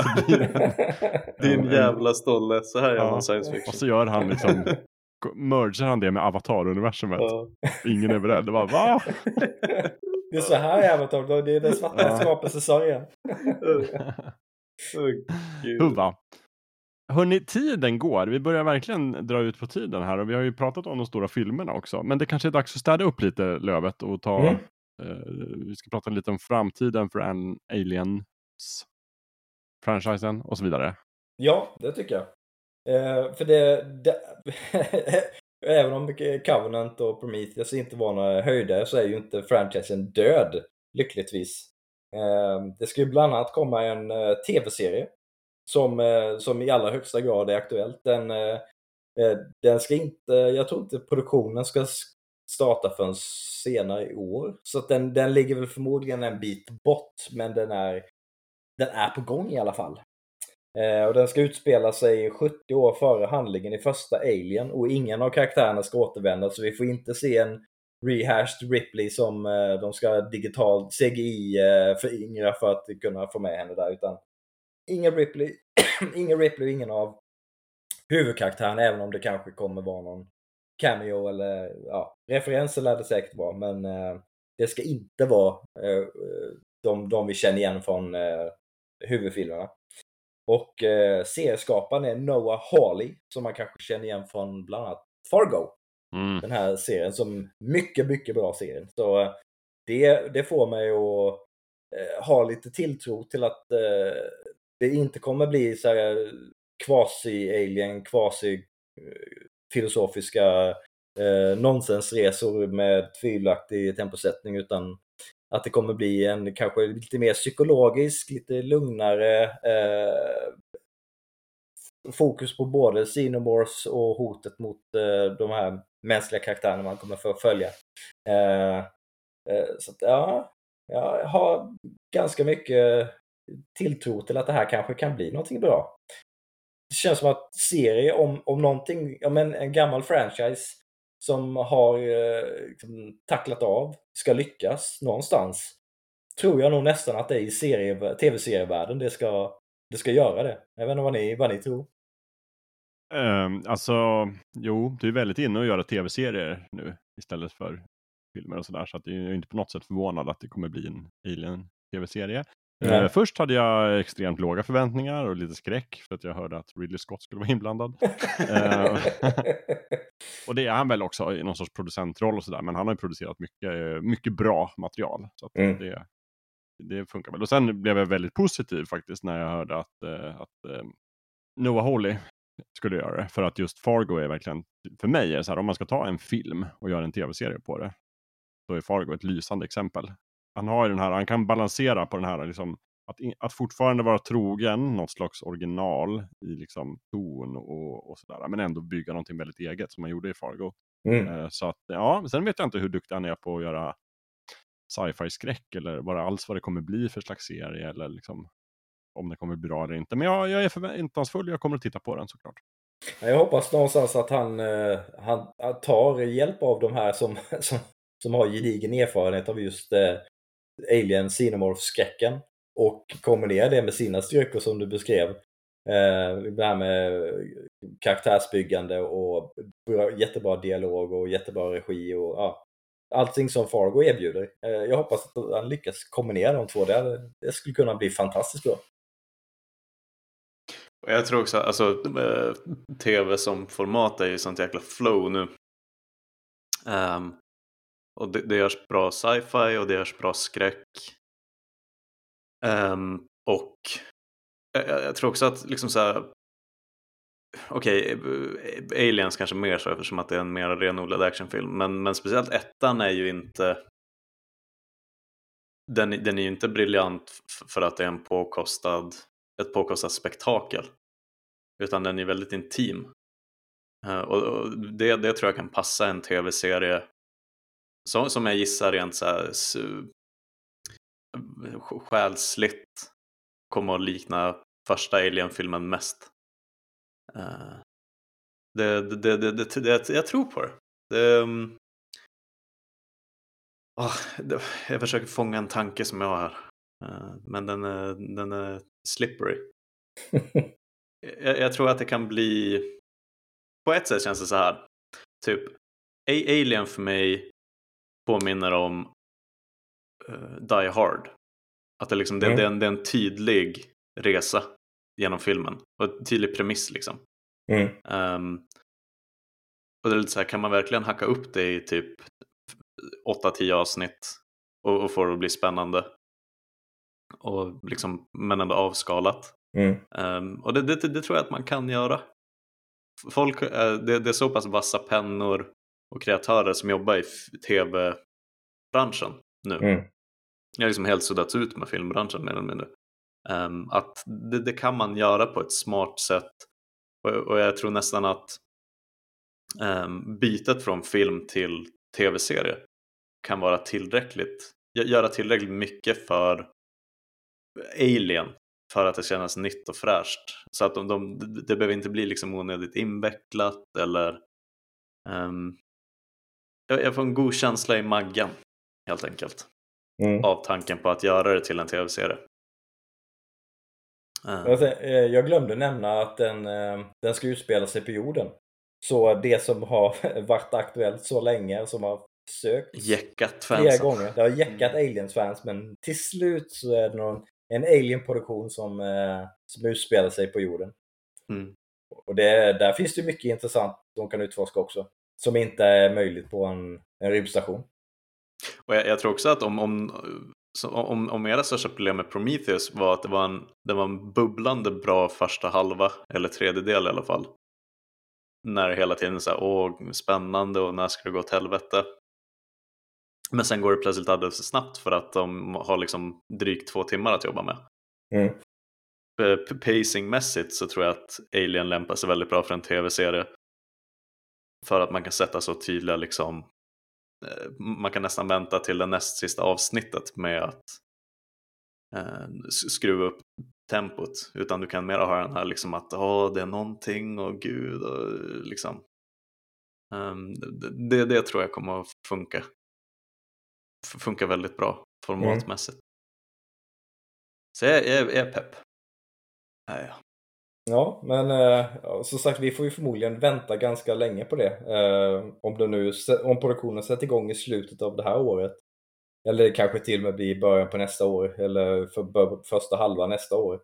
Din jävla stolle, så här gör man science Och fiction. så gör han liksom, merger han det med Avatar-universumet. Ja. Ingen är beredd. Det var va? Det är så här jävla tag. Det är den svarta Ja. skapelsesorgen. Gud. Huva. Hörni, tiden går. Vi börjar verkligen dra ut på tiden här och vi har ju pratat om de stora filmerna också. Men det kanske är dags att städa upp lite Lövet och ta... Mm. eh, vi ska prata lite om framtiden för en Aliens franchisen och så vidare. Ja, det tycker jag. Eh, för det, det även om Covenant och Prometheus inte var några höjdare så är ju inte franchisen död, lyckligtvis. Eh, det ska ju bland annat komma en eh, tv-serie som, eh, som i allra högsta grad är aktuellt. Den, eh, eh, den ska inte, jag tror inte produktionen ska starta förrän senare i år. Så att den, den ligger väl förmodligen en bit bort, men den är, den är på gång i alla fall. Eh, och den ska utspela sig 70 år före handlingen i första Alien och ingen av karaktärerna ska återvända så vi får inte se en rehashed Ripley som eh, de ska digitalt CGI eh, föryngra för att kunna få med henne där utan ingen Ripley, ingen Ripley och ingen av huvudkaraktärerna även om det kanske kommer vara någon cameo eller ja, referenser lär det säkert vara men eh, det ska inte vara eh, de, de vi känner igen från eh, huvudfilmerna. Och eh, serieskaparen är Noah Hawley som man kanske känner igen från bland annat Fargo. Mm. Den här serien som mycket, mycket bra serien. Så eh, det, det får mig att eh, ha lite tilltro till att eh, det inte kommer bli så här quasi-alien, quasi-filosofiska eh, eh, nonsensresor med tvivelaktig temposättning utan att det kommer bli en kanske lite mer psykologisk, lite lugnare eh, fokus på både Xenomorphs och hotet mot eh, de här mänskliga karaktärerna man kommer få följa. Eh, eh, så att, ja, jag har ganska mycket tilltro till att det här kanske kan bli någonting bra. Det känns som att serie om, om någonting, om en, en gammal franchise som har eh, liksom, tacklat av ska lyckas någonstans tror jag nog nästan att det är i serie, tv-serievärlden det ska, det ska göra det. Jag vet inte vad ni, vad ni tror. Um, alltså, jo, du är väldigt inne och göra tv-serier nu istället för filmer och sådär. Så att jag är inte på något sätt förvånad att det kommer bli en Alien-tv-serie. Eh, först hade jag extremt låga förväntningar och lite skräck för att jag hörde att Ridley Scott skulle vara inblandad. Eh, och det är han väl också i någon sorts producentroll och sådär. Men han har ju producerat mycket, mycket bra material. Så Mm. det, det funkar väl. Och sen blev jag väldigt positiv faktiskt när jag hörde att, eh, att Noah Hawley skulle göra det. För att just Fargo är verkligen, för mig är det så här, om man ska ta en film och göra en tv-serie på det, då är Fargo ett lysande exempel. Han har ju den här, han kan balansera på den här, liksom, att, in- att fortfarande vara trogen något slags original i liksom ton och, och sådär, men ändå bygga någonting väldigt eget som han gjorde i Fargo. Mm. Eh, Så att, ja, sen vet jag inte hur duktig han är på att göra sci-fi skräck eller vad alls vad det kommer bli för slags serie eller liksom om det kommer bli bra eller inte. Men jag, jag är förväntansfull, jag kommer att titta på den såklart. Jag hoppas någonstans att han, eh, han, han tar hjälp av de här som, som, som har gedigen erfarenhet av just eh, Alien Xenomorph-skräcken och kombinera det med sina styrkor som du beskrev. Eh, det här med karaktärsbyggande och jättebra dialog och jättebra regi och ja, allting som Fargo erbjuder. Eh, jag hoppas att han lyckas kombinera de två. Det, det skulle kunna bli fantastiskt bra. Jag tror också, alltså eh, tv som format är ju sånt jäkla flow nu. Um, och det, det görs bra sci-fi och det görs bra skräck. Um, och jag, jag tror också att liksom så här. Okej, okay, Aliens kanske mer så eftersom att det är en mer renodlad actionfilm. Men, men speciellt ettan är ju inte den, den är ju inte briljant för att det är en påkostad, ett påkostat spektakel. utan den är väldigt intim. Eh, och, och det, det tror jag kan passa en tv-serie som, som jag gissar rent så här, själsligt kommer att likna första Alien-filmen mest. Uh, det, det, det, det, det, jag tror på det. det um, oh, jag försöker fånga en tanke som jag har här. Uh, men den är, den är slippery. jag, jag, tror att det kan bli... På ett sätt känns det så här. Typ, Alien för mig påminner om uh, Die Hard. Att det, liksom, mm. det, det, är en, det är en tydlig resa genom filmen och en tydlig premiss liksom. Mm. Um, och det är lite så här, kan man verkligen hacka upp det i typ 8-10 avsnitt och, och få det att bli spännande? Och liksom, men ändå avskalat. Mm. Um, och det, det, det, tror jag att man kan göra. Folk, uh, det, det, är så pass vassa pennor och kreatörer som jobbar i tv-branschen nu. Mm. Jag har liksom helt suddats ut med filmbranschen mer eller mindre. Um, att det, det, kan man göra på ett smart sätt och, och jag tror nästan att um, bytet från film till tv-serie kan vara tillräckligt, göra tillräckligt mycket för Alien för att det känns nytt och fräscht. Så att de, de, det behöver inte bli liksom onödigt invecklat eller um, jag, jag får en god känsla i maggen helt enkelt. Mm. Av tanken på att göra det till en tv-serie. Uh. Jag glömde nämna att den, eh, den ska utspela sig på jorden. Så det som har varit aktuellt så länge, som har sökt jäckat flera fansen. gånger. Det har jäckat mm. Aliens-fans men till slut så är det någon, en Alien-produktion som, som utspelar sig på jorden. Mm. Och det, där finns det mycket intressant de kan utforska också. Som inte är möjligt på en, en rymdstation. Och jag, jag, tror också att om, om, om, om era största problem med Prometheus var att det var, en, det var en bubblande bra första halva, eller tredjedel i alla fall. När det hela tiden så åh spännande och när ska det gå åt helvete? Men sen går det plötsligt alldeles för snabbt för att de har liksom drygt två timmar att jobba med. Mm. Pacingmässigt så tror jag att Alien lämpar sig väldigt bra för en tv-serie. För att man kan sätta så tydliga liksom eh, man kan nästan vänta till det näst sista avsnittet med att eh, skruva upp tempot utan du kan mera ha den här liksom att åh, det är någonting och gud och liksom um, det, det tror jag kommer att funka funkar väldigt bra formatmässigt. Mm. Så jag, jag, jag är pepp. Ja, ja. Ja, men eh, som sagt, vi får ju förmodligen vänta ganska länge på det. Eh, om, det nu, om produktionen sätter igång i slutet av det här året. Eller kanske till och med blir i början på nästa år, eller för första halva nästa år.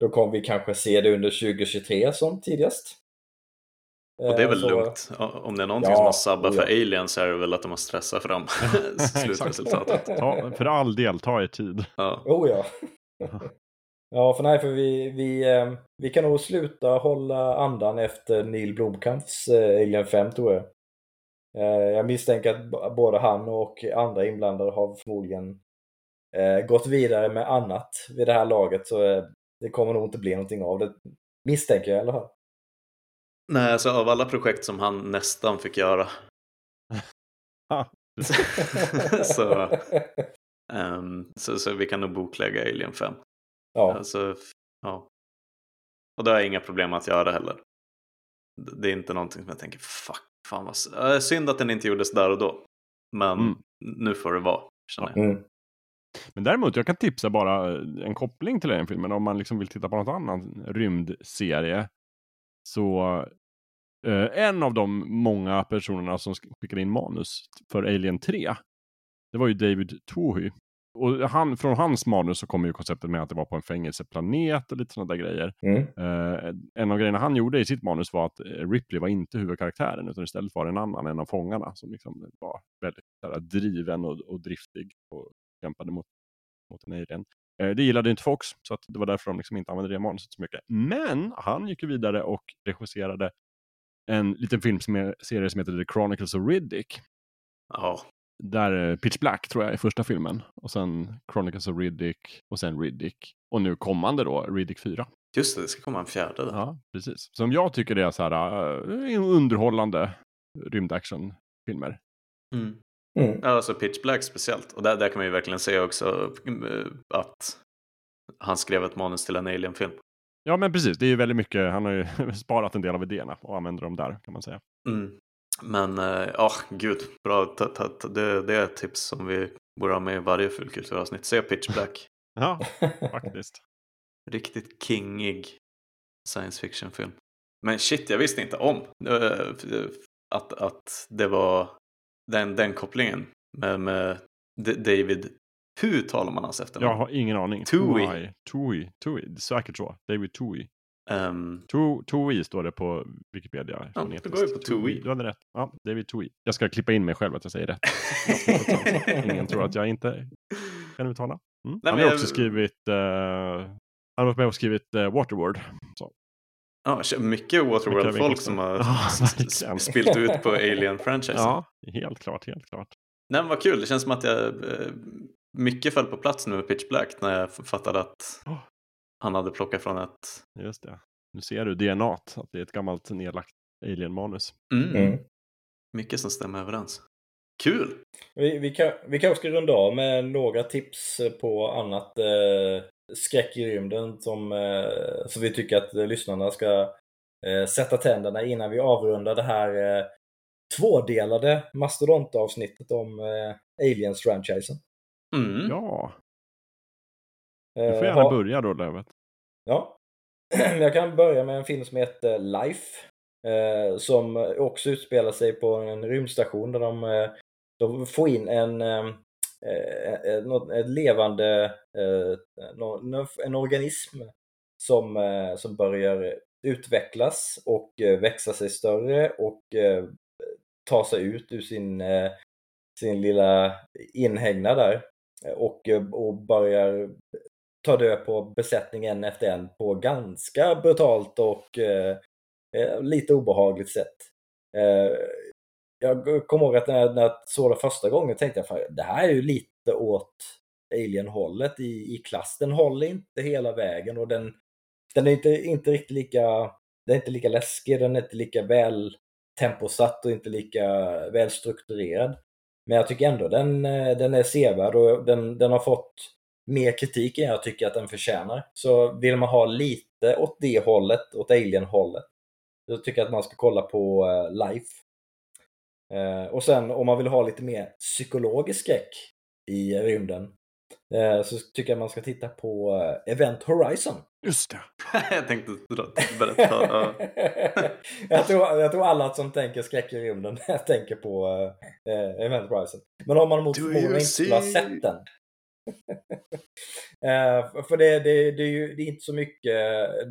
Då kommer vi kanske se det under 2023 som tidigast. Och det är väl så... lugnt. Om det är någonting ja, som har sabbat för aliens så är det väl att de har stressat fram slutresultatet. ta, för all del, ta er tid. Ja. Oh ja. ja, för nej, för vi, vi, eh, vi kan nog sluta hålla andan efter Neil Blomkamps eh, Alien 5 tror jag. Eh, jag misstänker att både han och andra inblandade har förmodligen gått vidare med annat vid det här laget så det kommer nog inte bli någonting av det. Misstänker jag i alla fall. Nej, alltså av alla projekt som han nästan fick göra. så, um, så, så vi kan nog boklägga Alien 5. Ja. Alltså, ja. Och det har jag inga med att göra heller. Det är inte någonting som jag tänker, fuck, fan vad synd att den inte gjordes där och då. Men mm. nu får det vara, känner jag. Mm. Men däremot, jag kan tipsa bara en koppling till den filmen om man liksom vill titta på något annan rymdserie. Så eh, en av de många personerna som skickade in manus för Alien 3, det var ju David Twohy. Och han, från hans manus så kommer ju konceptet med att det var på en fängelseplanet och lite sådana där grejer. Mm. Eh, en av grejerna han gjorde i sitt manus var att eh, Ripley var inte huvudkaraktären utan istället var det en annan, en av fångarna som liksom var väldigt där, driven och, och driftig och kämpade mot, mot en alien. Eh, det gillade inte Fox, så att det var därför de liksom inte använde det manuset så mycket. Men han gick vidare och regisserade en liten filmserie som heter The Chronicles of Riddick. Ja. Där eh, Pitch Black tror jag är första filmen. Och sen Chronicles of Riddick och sen Riddick. Och nu kommande då Riddick 4. Just det, det ska komma en fjärde. Där. Ja, precis. Som jag tycker det är så här uh, underhållande rymdactionfilmer. Mm. Mm. Alltså Pitch Black speciellt. Och där, där kan man ju verkligen se också eh, att han skrev ett manus till en Alien-film. Ja, men precis. Det är ju väldigt mycket. Han har ju sparat en del av idéerna och använder dem där kan man säga. Mm. Men ja, uh, oh, gud, bra. Det, det är ett tips som vi borde ha med i varje fullkulturavsnitt. Se Pitch Black. ja, faktiskt. Riktigt kingig science fiction-film. Men shit, jag visste inte om uh, att, att det var den, den kopplingen med, med David. Hur talar man hans efternamn? Jag har ingen aning. Tui. Tui. Tui. Säkert så. David Tui. Um, Tui står det på Wikipedia. Ja, det går ju på Tui. Du hade rätt. Ja, David Tui. Jag ska klippa in mig själv att jag säger rätt. Ingen tror att jag inte kan uttala. Mm. Nej, han har jag... också skrivit uh, han har varit med och skrivit uh, Waterworld. Så. Ja, mycket Waterworld-folk som har ja, spilt ut på Alien-franchisen. Ja, helt klart, helt klart. Nej men vad kul, det känns som att jag mycket föll på plats nu med Pitch Black när jag fattade att oh. Han hade plockat från ett... Just det. Nu ser du DNA, att det är ett gammalt nedlagt Alien-manus. Mm. Mm. Mycket som stämmer överens. Kul! Vi, vi, kan, vi kanske ska runda av med några tips på annat eh, skräck i rymden som, eh, som vi tycker att lyssnarna ska eh, sätta tänderna innan vi avrundar det här eh, tvådelade mastodontavsnittet om eh, Aliens-franchisen. Mm. Ja. Du får gärna ha, börja då, Lövet. Ja. Jag kan börja med en film som heter Life. Eh, som också utspelar sig på en rymdstation där de, eh, de får in en, eh, en, en levande en organism som, som börjar utvecklas och växa sig större och ta sig ut ur sin, sin lilla inhägnad där och, och börjar tar död på besättningen efter en på ganska brutalt och eh, eh lite obehagligt sätt. Eh, jag kommer ihåg att när, när jag såg det första gången tänkte jag att det här är ju lite åt Alien-hållet i, i klass. Den håller inte hela vägen och den, den är inte, inte riktigt lika den är inte lika läskig, den är inte lika väl temposatt och inte lika väl strukturerad. Men jag tycker ändå den, eh, den är sevärd och den, den har fått mer kritik än jag tycker att den förtjänar. Så vill man ha lite åt det hållet, åt Alien-hållet, då tycker jag att man ska kolla på uh, Life. Uh, och sen om man vill ha lite mer psykologisk skräck i rymden, uh, så tycker jag man ska titta på Event Horizon. Just det. jag tänkte berätta. Ja. jag, tror, jag tror alla som tänker skräck i rymden tänker på Event Horizon. Men om man mot förmodan inte skulle ha sett den, uh, för det, det, det, är ju det är inte så mycket,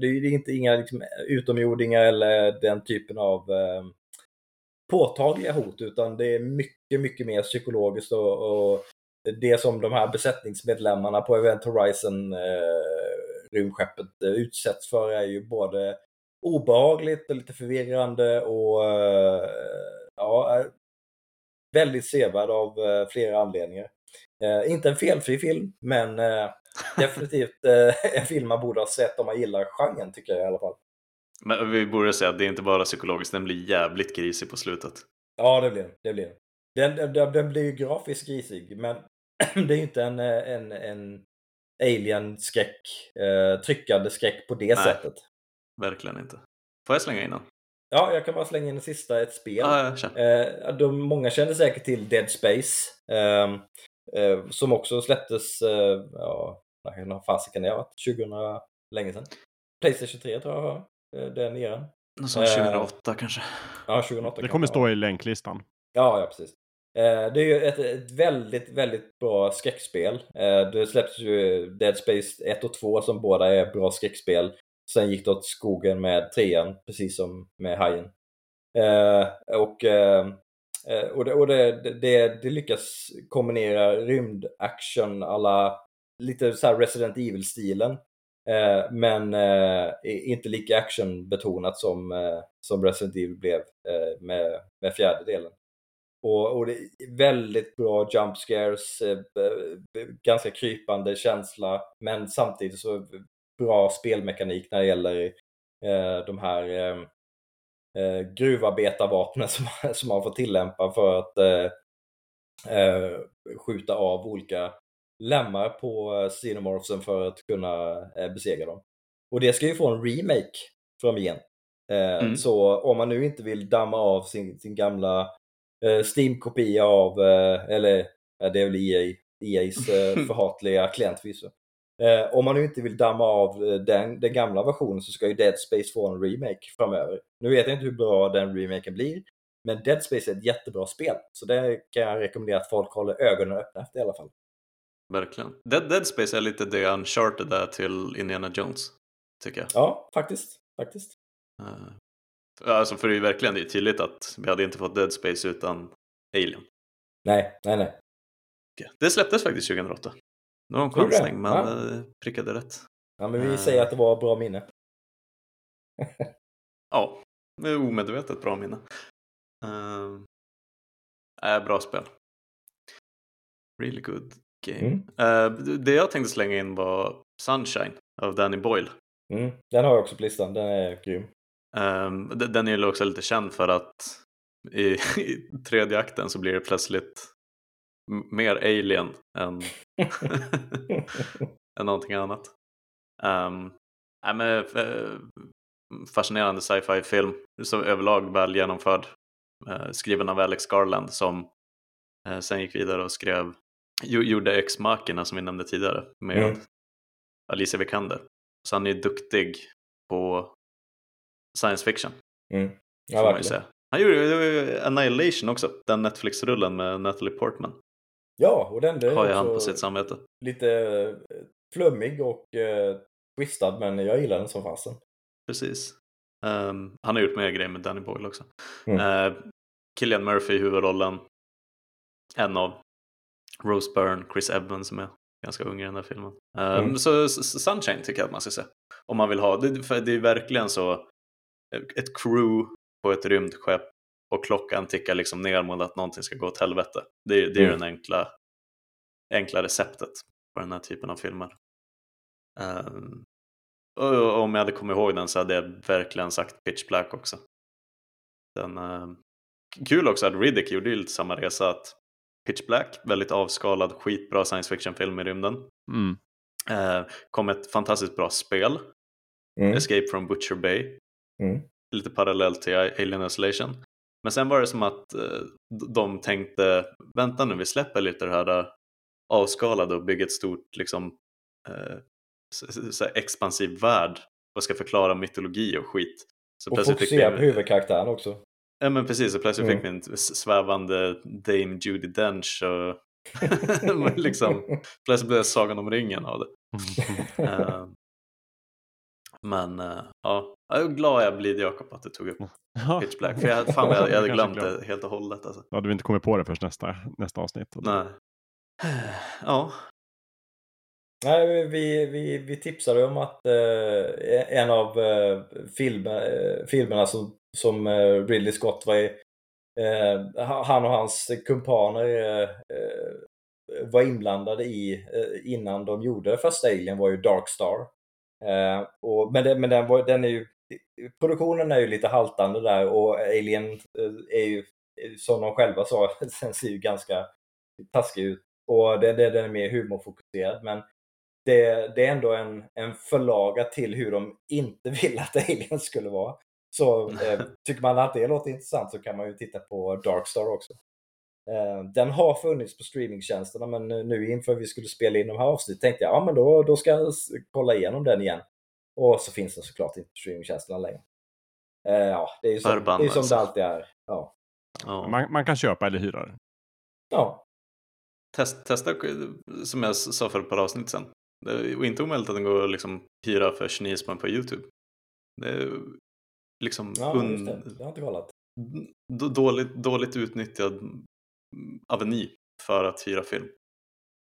det är, det är inte inga liksom, utomjordingar eller den typen av uh, påtagliga hot utan det är mycket, mycket mer psykologiskt och, och det som de här besättningsmedlemmarna på Event Horizon uh, rymdskeppet utsätts för är ju både obehagligt och lite förvirrande och ja, väldigt sevärd av flera anledningar. Eh, inte en felfri film, men eh, definitivt eh, en film man borde ha sett om man gillar genren, tycker jag i alla fall. Men vi borde säga att det är inte bara psykologiskt, den blir jävligt grisig på slutet. Ja, det blir den. Det blir den. Den, den, den blir ju grafiskt grisig, men det är ju inte en, en, en alien-skräck, eh, tryckande skräck på det Nej, sättet. Verkligen inte. Får jag slänga in den? Ja, jag kan bara slänga in en sista, ett spel. Ja, ja, eh, de, många känner säkert till Dead Space. Eh, Eh, som också släpptes, eh, ja, när fasiken det har varit, 2000, länge sedan. Playstation 3 tror jag eh, den eran. Som 2008 kanske? Ja, 2008. Det kommer stå i länklistan. Ja, ja precis. Det är ju ett, ett, väldigt, väldigt bra skräckspel. Det släpptes ju Dead Space 1 och 2 som båda är bra skräckspel. Sen gick det åt skogen med trean, precis som med Hajen. Och Eh, Eh, och det, och det, det, det lyckas kombinera rymdaction alla lite så Resident Evil-stilen. Eh, men eh, inte lika actionbetonat som, eh, som Resident Evil blev eh, med, med fjärde delen. Och, och det är väldigt bra jump scares, eh, ganska krypande känsla, men samtidigt så bra spelmekanik när det gäller eh, de här eh, eh, eh, gruvarbetarvapnen som, som man får tillämpa för att eh, eh, skjuta av olika lemmar på Xenomorphsen för att kunna eh, besegra dem. Och det ska ju få en remake framgent. Eh, mm. Så om man nu inte vill damma av sin, sin gamla eh, Steam-kopia av, eh, eller det är väl EA, EAs eh, förhatliga klient förvisso. Eh, om man nu inte vill damma av eh, den, den gamla versionen så ska ju Dead Space få en remake framöver. Nu vet jag inte hur bra den remaken blir, men Dead Space är ett jättebra spel. Så det kan jag rekommendera att folk håller ögonen öppna efter i alla fall. Verkligen. Dead, Dead Space är lite det Uncharted där till Indiana Jones, tycker jag. Ja, faktiskt. faktiskt. Uh, alltså för det är ju verkligen det är tydligt att vi hade inte fått Dead Space utan Alien. Nej, nej, nej. Det släpptes faktiskt 2008. Det var en chansning, men ja. prickade rätt. Ja, men vi säger att det var bra minne. ja, omedvetet bra minne. Äh, bra spel. Really good game. Mm. Det jag tänkte slänga in var Sunshine av Danny Boyle. Mm. Den har jag också på listan, den är grym. Um, den är ju också lite känd för att i, i tredje akten så blir det plötsligt mer alien än, än någonting annat. Um, äh, men, fascinerande sci-fi film, så överlag väl genomförd, uh, skriven av Alex Garland som uh, sen gick vidare och skrev, gjorde Ex Machina som vi nämnde tidigare med mm. Alicia Vikander. Så han är duktig på science fiction. Mm. Ja, säga. Han gjorde Annihilation också, den Netflix-rullen med Natalie Portman. Ja, och den har ju han på sitt samvete. Lite eh, flummig och eh, twistad, men jag gillar den som fasen. Precis. Um, han har gjort mer grejer med Danny Boyle också. Mm. Uh, Killian Murphy i huvudrollen. En av Rose Byrne, Chris Evans som är ganska ung i den här filmen. Um, mm. Så Sunshine tycker jag att man ska se. Om man vill ha, det, för det är verkligen så eh, ett crew på ett rymdskepp och klockan tickar liksom ner mot att någonting ska gå åt helvete. Det, är, det är mm. den enkla, enkla receptet på den här typen av filmer. Um, och om jag hade kommit ihåg den så hade jag verkligen sagt Pitch Black också. Den, uh, kul också att Riddick gjorde ju lite samma resa att Pitch Black, väldigt avskalad, skitbra science fiction-film i rymden. Mm. Uh, kom ett fantastiskt bra spel, mm. Escape from Butcher Bay. Mm. Lite parallellt till Alien Isolation. Men sen var det som att uh, de tänkte, vänta nu, vi släpper lite det här uh, avskalade och bygger ett stort liksom, så, expansiv värld och ska förklara mytologi och skit. Så och fokusera på huvudkaraktären också. Ja men precis, och plötsligt mm. fick vi en svävande Dame Judi Dench och liksom, plötsligt blev det Sagan om ringen av det. uh, men uh, ja, jag är glad jag blir Jakob att du tog upp Pitch Black. För jag, fan, jag, jag hade glömt det helt och hållet. Alltså. Då hade vi inte kommit på det först nästa, nästa avsnitt. Nej. Ja. Nej, vi, vi, vi tipsade om att eh, en av eh, film, eh, filmerna som som eh, Ridley Scott var i. Eh, han och hans kumpaner eh, var inblandade i innan de gjorde första Alien var ju Dark Star. Och, men den, men den, var, den är ju, produktionen är ju lite haltande där och Alien är ju, som de själva sa, den ser ju ganska taskig ut. Och den, den är mer humorfokuserad men det, det, är ändå en, en förlaga till hur de inte vill att Alien skulle vara. Så eh, tycker man att det låter intressant så kan man ju titta på Darkstar också. Eh, den har funnits på streamingtjänsterna men nu inför vi skulle spela in de här avsnitten tänkte jag ja men då, då ska jag kolla igenom den igen. Och så finns den såklart inte på streamingtjänsterna längre. Eh, ja, det är ju som, det, är som det alltid är. Ja. ja. Man, man, kan köpa eller hyra den. Ja. Test, testa, som jag sa för ett par avsnitt sedan. Det är inte omöjligt att den går att liksom hyra för 29 spänn på Youtube. Det är liksom ja, un... det. det har inte kollat. Dåligt, dåligt utnyttjad aveny för att hyra film.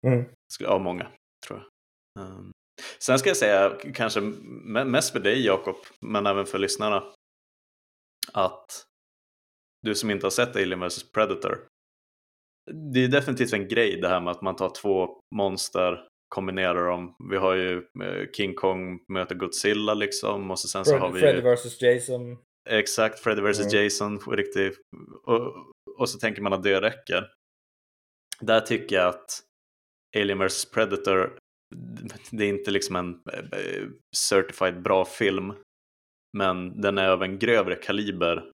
Mm. Av många, tror jag. Um, sen ska jag säga, kanske mest för dig Jakob, men även för lyssnarna, att du som inte har sett Alien vs Predator, det är definitivt en grej det här med att man tar två monster kombinerar dem. Vi har ju eh, King Kong möter Godzilla liksom och så sen så Fred, har vi Freddy vs Jason. exakt Freddy vs Mm. Jason riktigt och, och så tänker man att det räcker. Där tycker jag att Alien vs Predator det är inte liksom en eh, certified bra film men den är av en grövre kaliber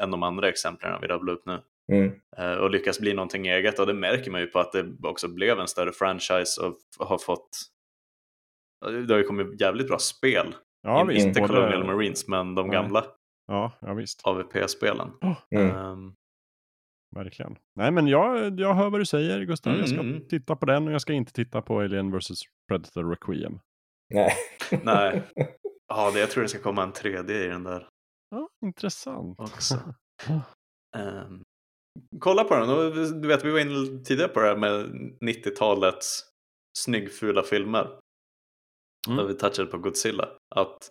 än de andra exemplen vi rabblar upp nu Mm. eh, och lyckas bli någonting eget och det märker man ju på att det också blev en större franchise och har fått det har ju kommit jävligt bra spel. Ja, In- visst. inte både- Colonial Marines men de gamla Ja, ja, visst. AVP-spelen. Mm. Ehm, Verkligen. Nej, men jag, jag hör vad du säger, Gustav. Jag ska Mm, mm. titta på den och jag ska inte titta på Alien vs Predator Requiem. Nej. nej, ja, det, jag tror det ska komma en 3D i den där Ja, intressant. också. Ehm, kolla på den. Och Du vet, vi var inne tidigare på det här med 90-talets snyggfula filmer. Mm. Där vi touchade på Godzilla. Att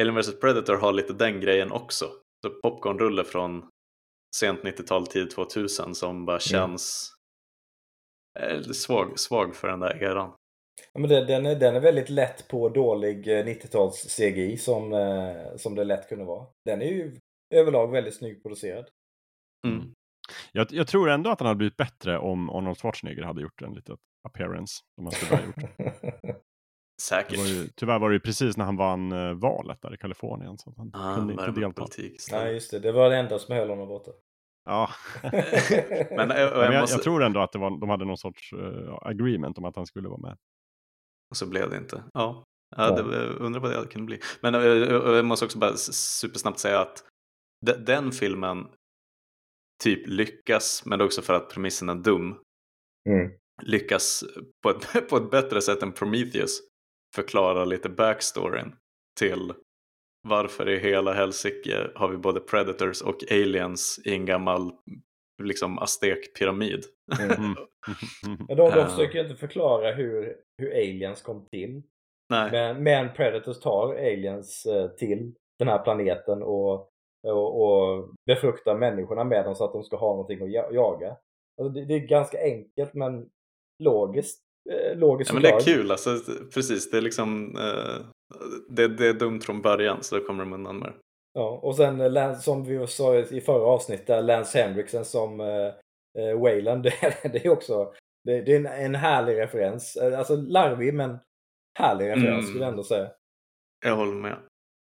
Alien vs Predator har lite den grejen också. Så popcornrulle från sent 90-tal, tidigt 2000 som bara känns eh, lite svag, svag för den där eran. Ja, men det, den, är, den är väldigt lätt på dålig eh, 90-tals CGI som, eh, som det lätt kunde vara. Den är ju överlag väldigt snyggt producerad. Mm. Jag, jag tror ändå att han hade blivit bättre om Arnold Schwarzenegger hade gjort en liten appearance. Som han skulle ha gjort. Säkert. var ju, tyvärr var det ju precis när han vann eh, valet där i Kalifornien. Så att han Ah, kunde inte delta. politik. Nej, just det. Det var det enda som höll honom borta. Ja. Men, eh, Men jag jag, måste... jag tror ändå att det var, de hade någon sorts eh, agreement om att han skulle vara med. Och så blev det inte. Ja, ja det, undrar vad det kunde bli. Men eh, jag måste också bara supersnabbt säga att de, den filmen typ lyckas, men också för att premissen är dum, Mm. lyckas på ett, på ett bättre sätt än Prometheus förklara lite backstoryn till varför i hela helsike har vi både predators och aliens i en gammal liksom aztekpyramid. Mm. Men de, de Ja. försöker ju inte förklara hur, hur aliens kom till. Nej, Men, men Predators tar aliens eh, till den här planeten och, och, och befruktar människorna med dem så att de ska ha någonting att ja- jaga. Alltså det, det är ganska enkelt men logiskt. Eh, logiskt Ja, men det är kul, alltså, precis. Det är liksom eh, det, det är dumt från början så då kommer de undan med det. Ja, och sen eh, som vi sa i förra avsnittet, Lance Henriksen som eh, eh, Wayland, det, det är också det, det är en, en härlig referens. Alltså larvig men härlig referens Mm. skulle jag ändå säga. Jag håller med.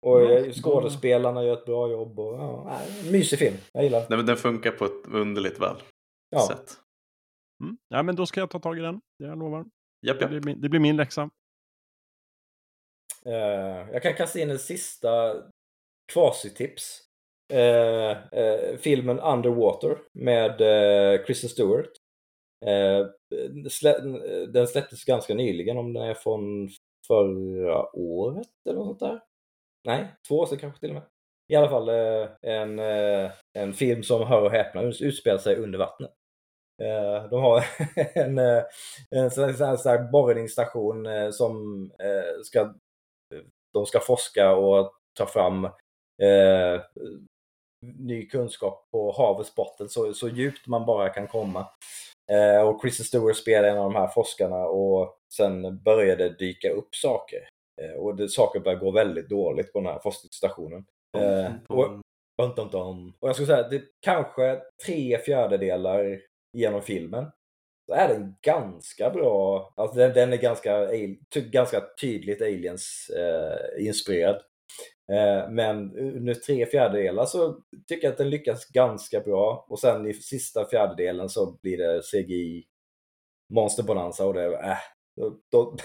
Och eh, skådespelarna gör ett bra jobb. Och, ja, mysig film. Jag gillar den. Nej, men den funkar på ett underligt väl Ja. sätt. Mm. Ja, men då ska jag ta tag i den. Det jag lovar. Japp, Det japp. blir min, det blir min läxa. Eh, jag kan kasta in en sista kvasitips. Eh, eh, filmen Underwater med eh, Kristen Stewart. Slä, den släpptes ganska nyligen, om den är från förra året eller något sånt där. Nej, två år sedan kanske till och med. I alla fall en, en film som, hör och häpna, utspelar sig under vattnet. Eh, de har en, eh, en sån här, borrningsstation eh, som ska de ska forska och ta fram ny kunskap på havets botten så, så djupt man bara kan komma. Eh, och Kristen Stewart spelar en av de här forskarna och sen börjar det dyka upp saker. Eh, och det, saker börjar gå väldigt dåligt på den här forskningsstationen. Eh, och, och jag skulle säga att det kanske tre fjärdedelar genom filmen så är den ganska bra. Alltså den, den är ganska, ganska tydligt aliens eh, inspirerad. Eh, men under tre fjärdedelar så tycker jag att den lyckas ganska bra. Och sen i sista fjärdedelen så blir det CGI monsterbonanza och det äh, då, då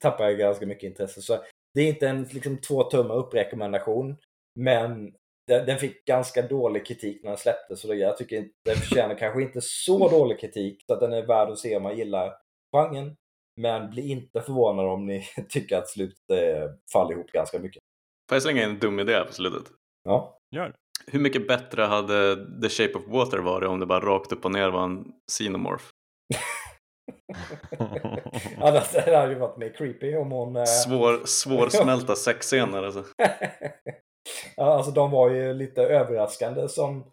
tappar jag ganska mycket intresse. Så det är inte en liksom, två tummar upp-rekommendation. Men den, den fick ganska dålig kritik när den släpptes. Så det, jag tycker inte- den förtjänar kanske inte så dålig kritik så att den är värd att se om man gillar genren. Men bli inte förvånad om ni tycker att slutet eh, faller ihop ganska mycket. Får jag slänga in en dum idé på slutet? Ja. Gör det. Hur mycket bättre hade The Shape of Water varit om det bara rakt upp och ner var en xenomorph? Annars det hade ju varit mer creepy om hon... eh, Svår, svårsmälta sexscener alltså. ja, alltså de var ju lite överraskande som,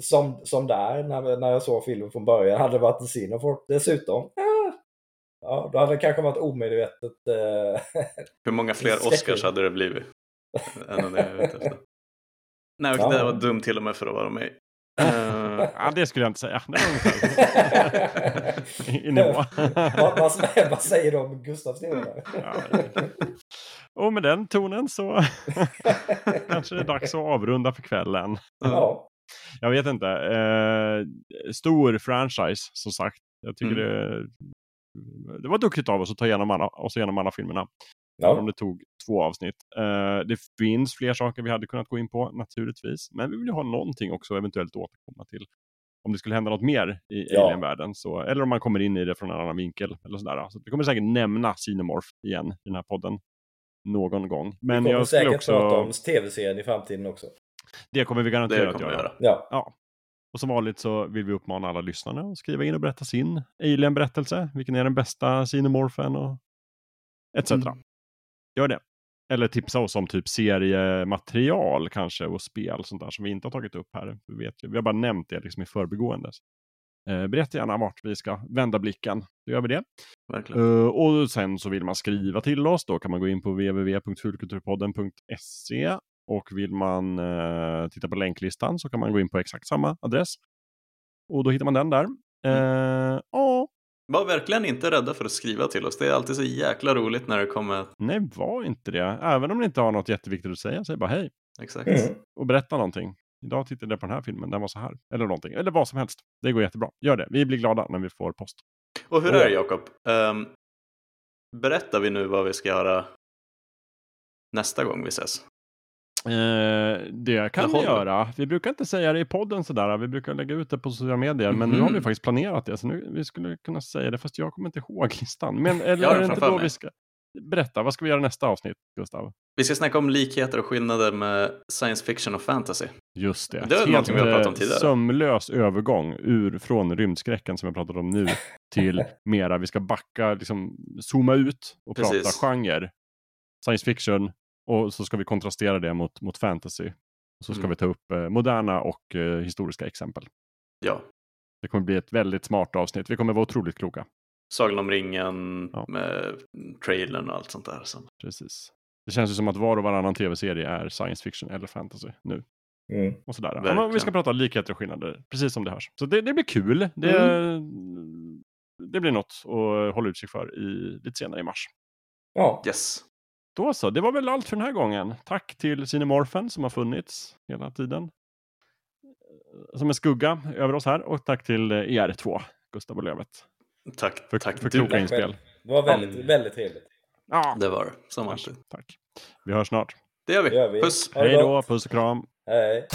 som, som där när, när jag såg filmen från början. Hade det varit en Xenoforp dessutom. Ja, då hade det kanske varit omedvetet. Eh, Hur många fler. Oscars hade det blivit? Än det jag är ute efter. Nej, Ja. det var dumt till och med för att vara med. Ja, det skulle jag inte säga. I nivå. vad, vad, vad säger du om Gustavs nivå? Och med den tonen så kanske det är dags att avrunda för kvällen. Ja. Jag vet inte. Eh, stor franchise som sagt. Jag tycker det, det var duktigt av oss att ta igenom alla, oss igenom alla filmerna. Även om Ja. det tog två avsnitt. Eh, det finns fler saker vi hade kunnat gå in på naturligtvis. Men vi vill ju ha någonting också eventuellt återkomma till. Om det skulle hända något mer i Ja. Alien-världen. Så, eller om man kommer in i det från en annan vinkel. Eller sådär. Så vi kommer säkert nämna Cinemorph igen i den här podden. Någon gång. Vi Men kommer jag säkert också... prata om tv-serien i framtiden också. Det kommer vi garanterat kommer vi göra. göra. Ja. Ja. Och som vanligt så vill vi uppmana alla lyssnarna att skriva in och berätta sin Alien-berättelse. Vilken är den bästa Cinemorphen och etc. Mm. Gör det. Eller tipsa oss om typ seriematerial kanske och spel sånt där som vi inte har tagit upp här. Vi, vet ju, vi har bara nämnt det liksom i förbigående. Eh, berätta gärna vart vi ska vända blicken. Då gör vi det. Verkligen. Uh, och sen så vill man skriva till oss, då kan man gå in på www.fulkulturpodden.se och vill man eh, titta på länklistan så kan man gå in på exakt samma adress. Och då hittar man den där. Eh, Ja, Var verkligen inte rädda för att skriva till oss. Det är alltid så jäkla roligt när det kommer. nej var inte det. Även om ni inte har något jätteviktigt att säga, säg bara hej Exakt. Mm. och berätta någonting. Idag tittade jag på den här filmen, den var så här. Eller någonting, eller vad som helst. Det går jättebra. Gör det. Vi blir glada när vi får post. Och hur Oh, är det Jakob? Ehm, berättar vi nu vad vi ska göra nästa gång vi ses? Eh, det kan vi göra. Vi brukar inte säga det i podden sådär. Vi brukar lägga ut det på sociala medier. Men nu har vi Mhm. faktiskt planerat det. Så nu, vi skulle kunna säga det. Fast jag kommer inte ihåg listan. Men eller är det inte då mig. vi ska... Berätta, vad ska vi göra nästa avsnitt, Gustav? Vi ska snacka om likheter och skillnader med science fiction och fantasy. Just det. Det är någonting vi har pratat om eh, tidigare. Sömlös övergång ur, från rymdskräcken som jag pratat om nu till mera. Vi ska backa, liksom zooma ut och Precis. prata genre. Science fiction. Och så ska vi kontrastera det mot, mot fantasy. Och så ska Mm. vi ta upp eh, moderna och eh, historiska exempel. Ja. Det kommer bli ett väldigt smart avsnitt. Vi kommer vara otroligt kloka. Sagan om ringen Ja. med trailern och allt sånt där. Så. Precis. Det känns ju som att var och varannan tv-serie är science fiction eller fantasy nu. Mm. Och sådär. Ja, vi ska prata likheter och skillnader, precis som det hörs. Så det, det blir kul. Det, det blir något att hålla utkik för i, lite senare i mars. Ja. Yes. Då så, det var väl allt för den här gången. Tack till Cinemorphen som har funnits hela tiden. Som en skugga över oss här. Och tack till eh, er två, Gustav och Lövet. Tack, För, tack för kloka inspel. Det var väldigt, väldigt trevligt. Ja, Det var det, som alltid. Tack. Vi hörs snart. Det gör vi. Det gör vi. Puss! Hej då, puss och kram. Hej.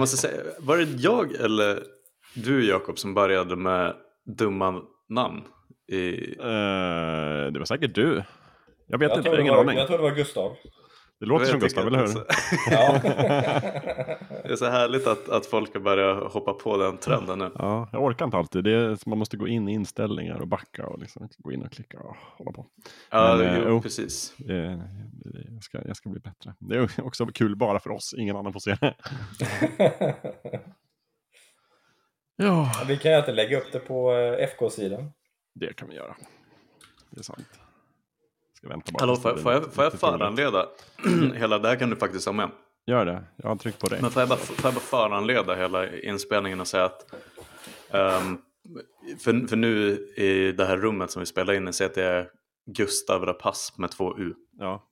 Måste säga, var det jag eller du Jakob som började med dumma namn? I... Eh, det var säkert du. Jag vet Jag inte, jag ingen var, aning. jag tror det var Gustav. Det låter som Gustav, att eller hur? är så- Ja. Det är så härligt att, att folk har börjat hoppa på den trenden nu. Ja, jag orkar inte alltid. Det är, man måste gå in i inställningar och backa och liksom gå in och klicka och hålla på. Ja, Men, eh, jo, oh. precis. Det, det, jag, ska, jag ska bli bättre. Det är också kul bara för oss. Ingen annan får se det. Ja, vi kan ju inte lägga upp det på eh, FK-sidan. det kan vi göra. Det är sant. Ska vänta bara Hallå, det får jag, får jag, får jag föranleda hela det här kan du faktiskt ha med. Gör det. Jag har tryckt på dig. Men får jag bara, får jag bara föranleda hela inspelningen och säga att ehm, för, för nu i det här rummet som vi spelar in i så heter jag Gustav Rapace med två U. Ja.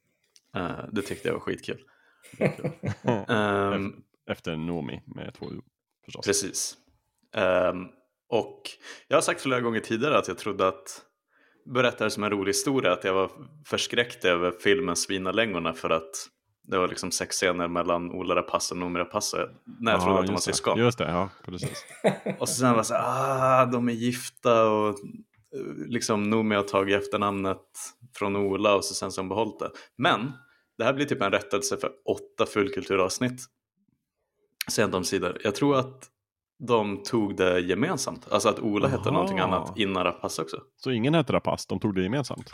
Eh, det tyckte jag var skitkul. Efter, Ehm, efter Nomi med två U förstås. Precis. Ehm, och jag har sagt flera gånger tidigare att jag trodde att berättare som en rolig historia att jag var förskräckt över filmen Svinalängorna för att det var liksom sex scener mellan Rapace och Noomi Rapace när jag trodde att de var syskon. Just det, ja precis. Och sen var det så ah, de är gifta och eh, liksom Noomi har tagit efternamnet från Ola och så sen hon behållit det. Men det här blir typ en rättelse för åtta fullkulturavsnitt. Sent om sidor. Jag tror att de tog det gemensamt. Alltså att Ola hette Aha. någonting annat innan Rapace också. Så ingen hette Rapace, de tog det gemensamt?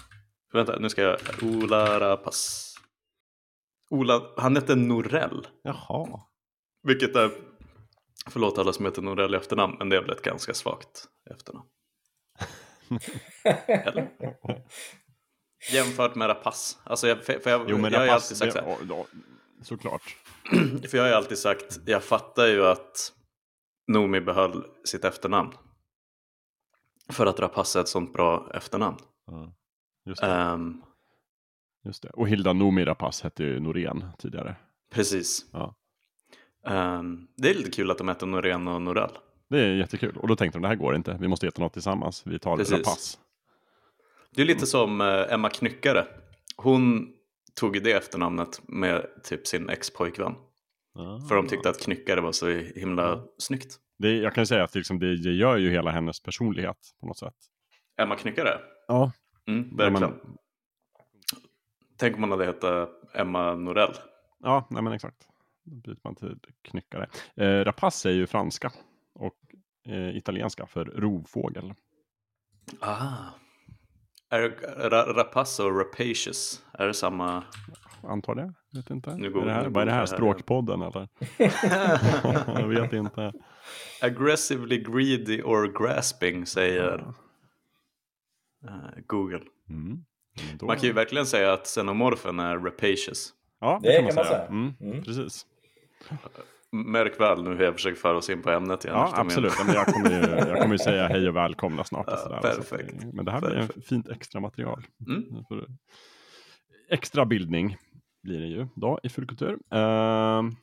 Vänta, nu ska jag... Ola Rapace. Ola, han hette Norell. Jaha. Vilket är... Förlåt alla som heter Norell i efternamn, men det är väl ett ganska svagt efternamn. Eller? Jämfört med Rapace. Alltså jag, för jag, Jo men jag har ju alltid sagt så här. ja, ja, såklart. För jag har ju alltid sagt, jag fattar ju att Noomi behöll sitt efternamn. För att Rapace är ett sånt bra efternamn. Ja, just, det, Ehm, just det. Och Hilda Noomi Rapace hette ju Norén tidigare. precis. Ja. Ehm, det är lite kul att de heter Norén och Norell. Det är jättekul. Och då tänkte de det här går inte, vi måste heta något tillsammans. Vi tar Precis. Rapace. Det är lite som eh, Emma Knyckare. Hon tog det efternamnet med typ sin ex-pojkvän. För de tyckte att Knyckare var så himla snyggt. det, jag kan ju säga att liksom det, det gör ju hela hennes personlighet på något sätt. Emma Knyckare? Ja, Mm, verkligen. men- Tänk om man hade hetat Emma Norell. Ja, nej men exakt. Då byter man till knyckare. Eh, rapace är ju franska och eh, italienska för rovfågel. Ah. Är ra, rapace och rapacious, är det samma? Antar det? Vet inte. Nu är går- det här, nu vad är det här? det här Språkpodden eller? jag vet inte. Aggressively greedy or grasping säger eh, Google. Mm. Då- Man kan ju verkligen säga att xenomorfen är rapacious. Ja, Det kan man säga. Mm, Mm. Precis. Märk väl nu hur jag försöker föra oss in på ämnet igen. Ja, absolut. Ja, Men jag, kommer ju, jag kommer ju säga hej och välkomna snart. och Ja, sådär. perfekt. Så att, men det här blir en Perfekt. fint extra material. Mm. Extra bildning blir det ju då i fullkultur. Uh, ehm,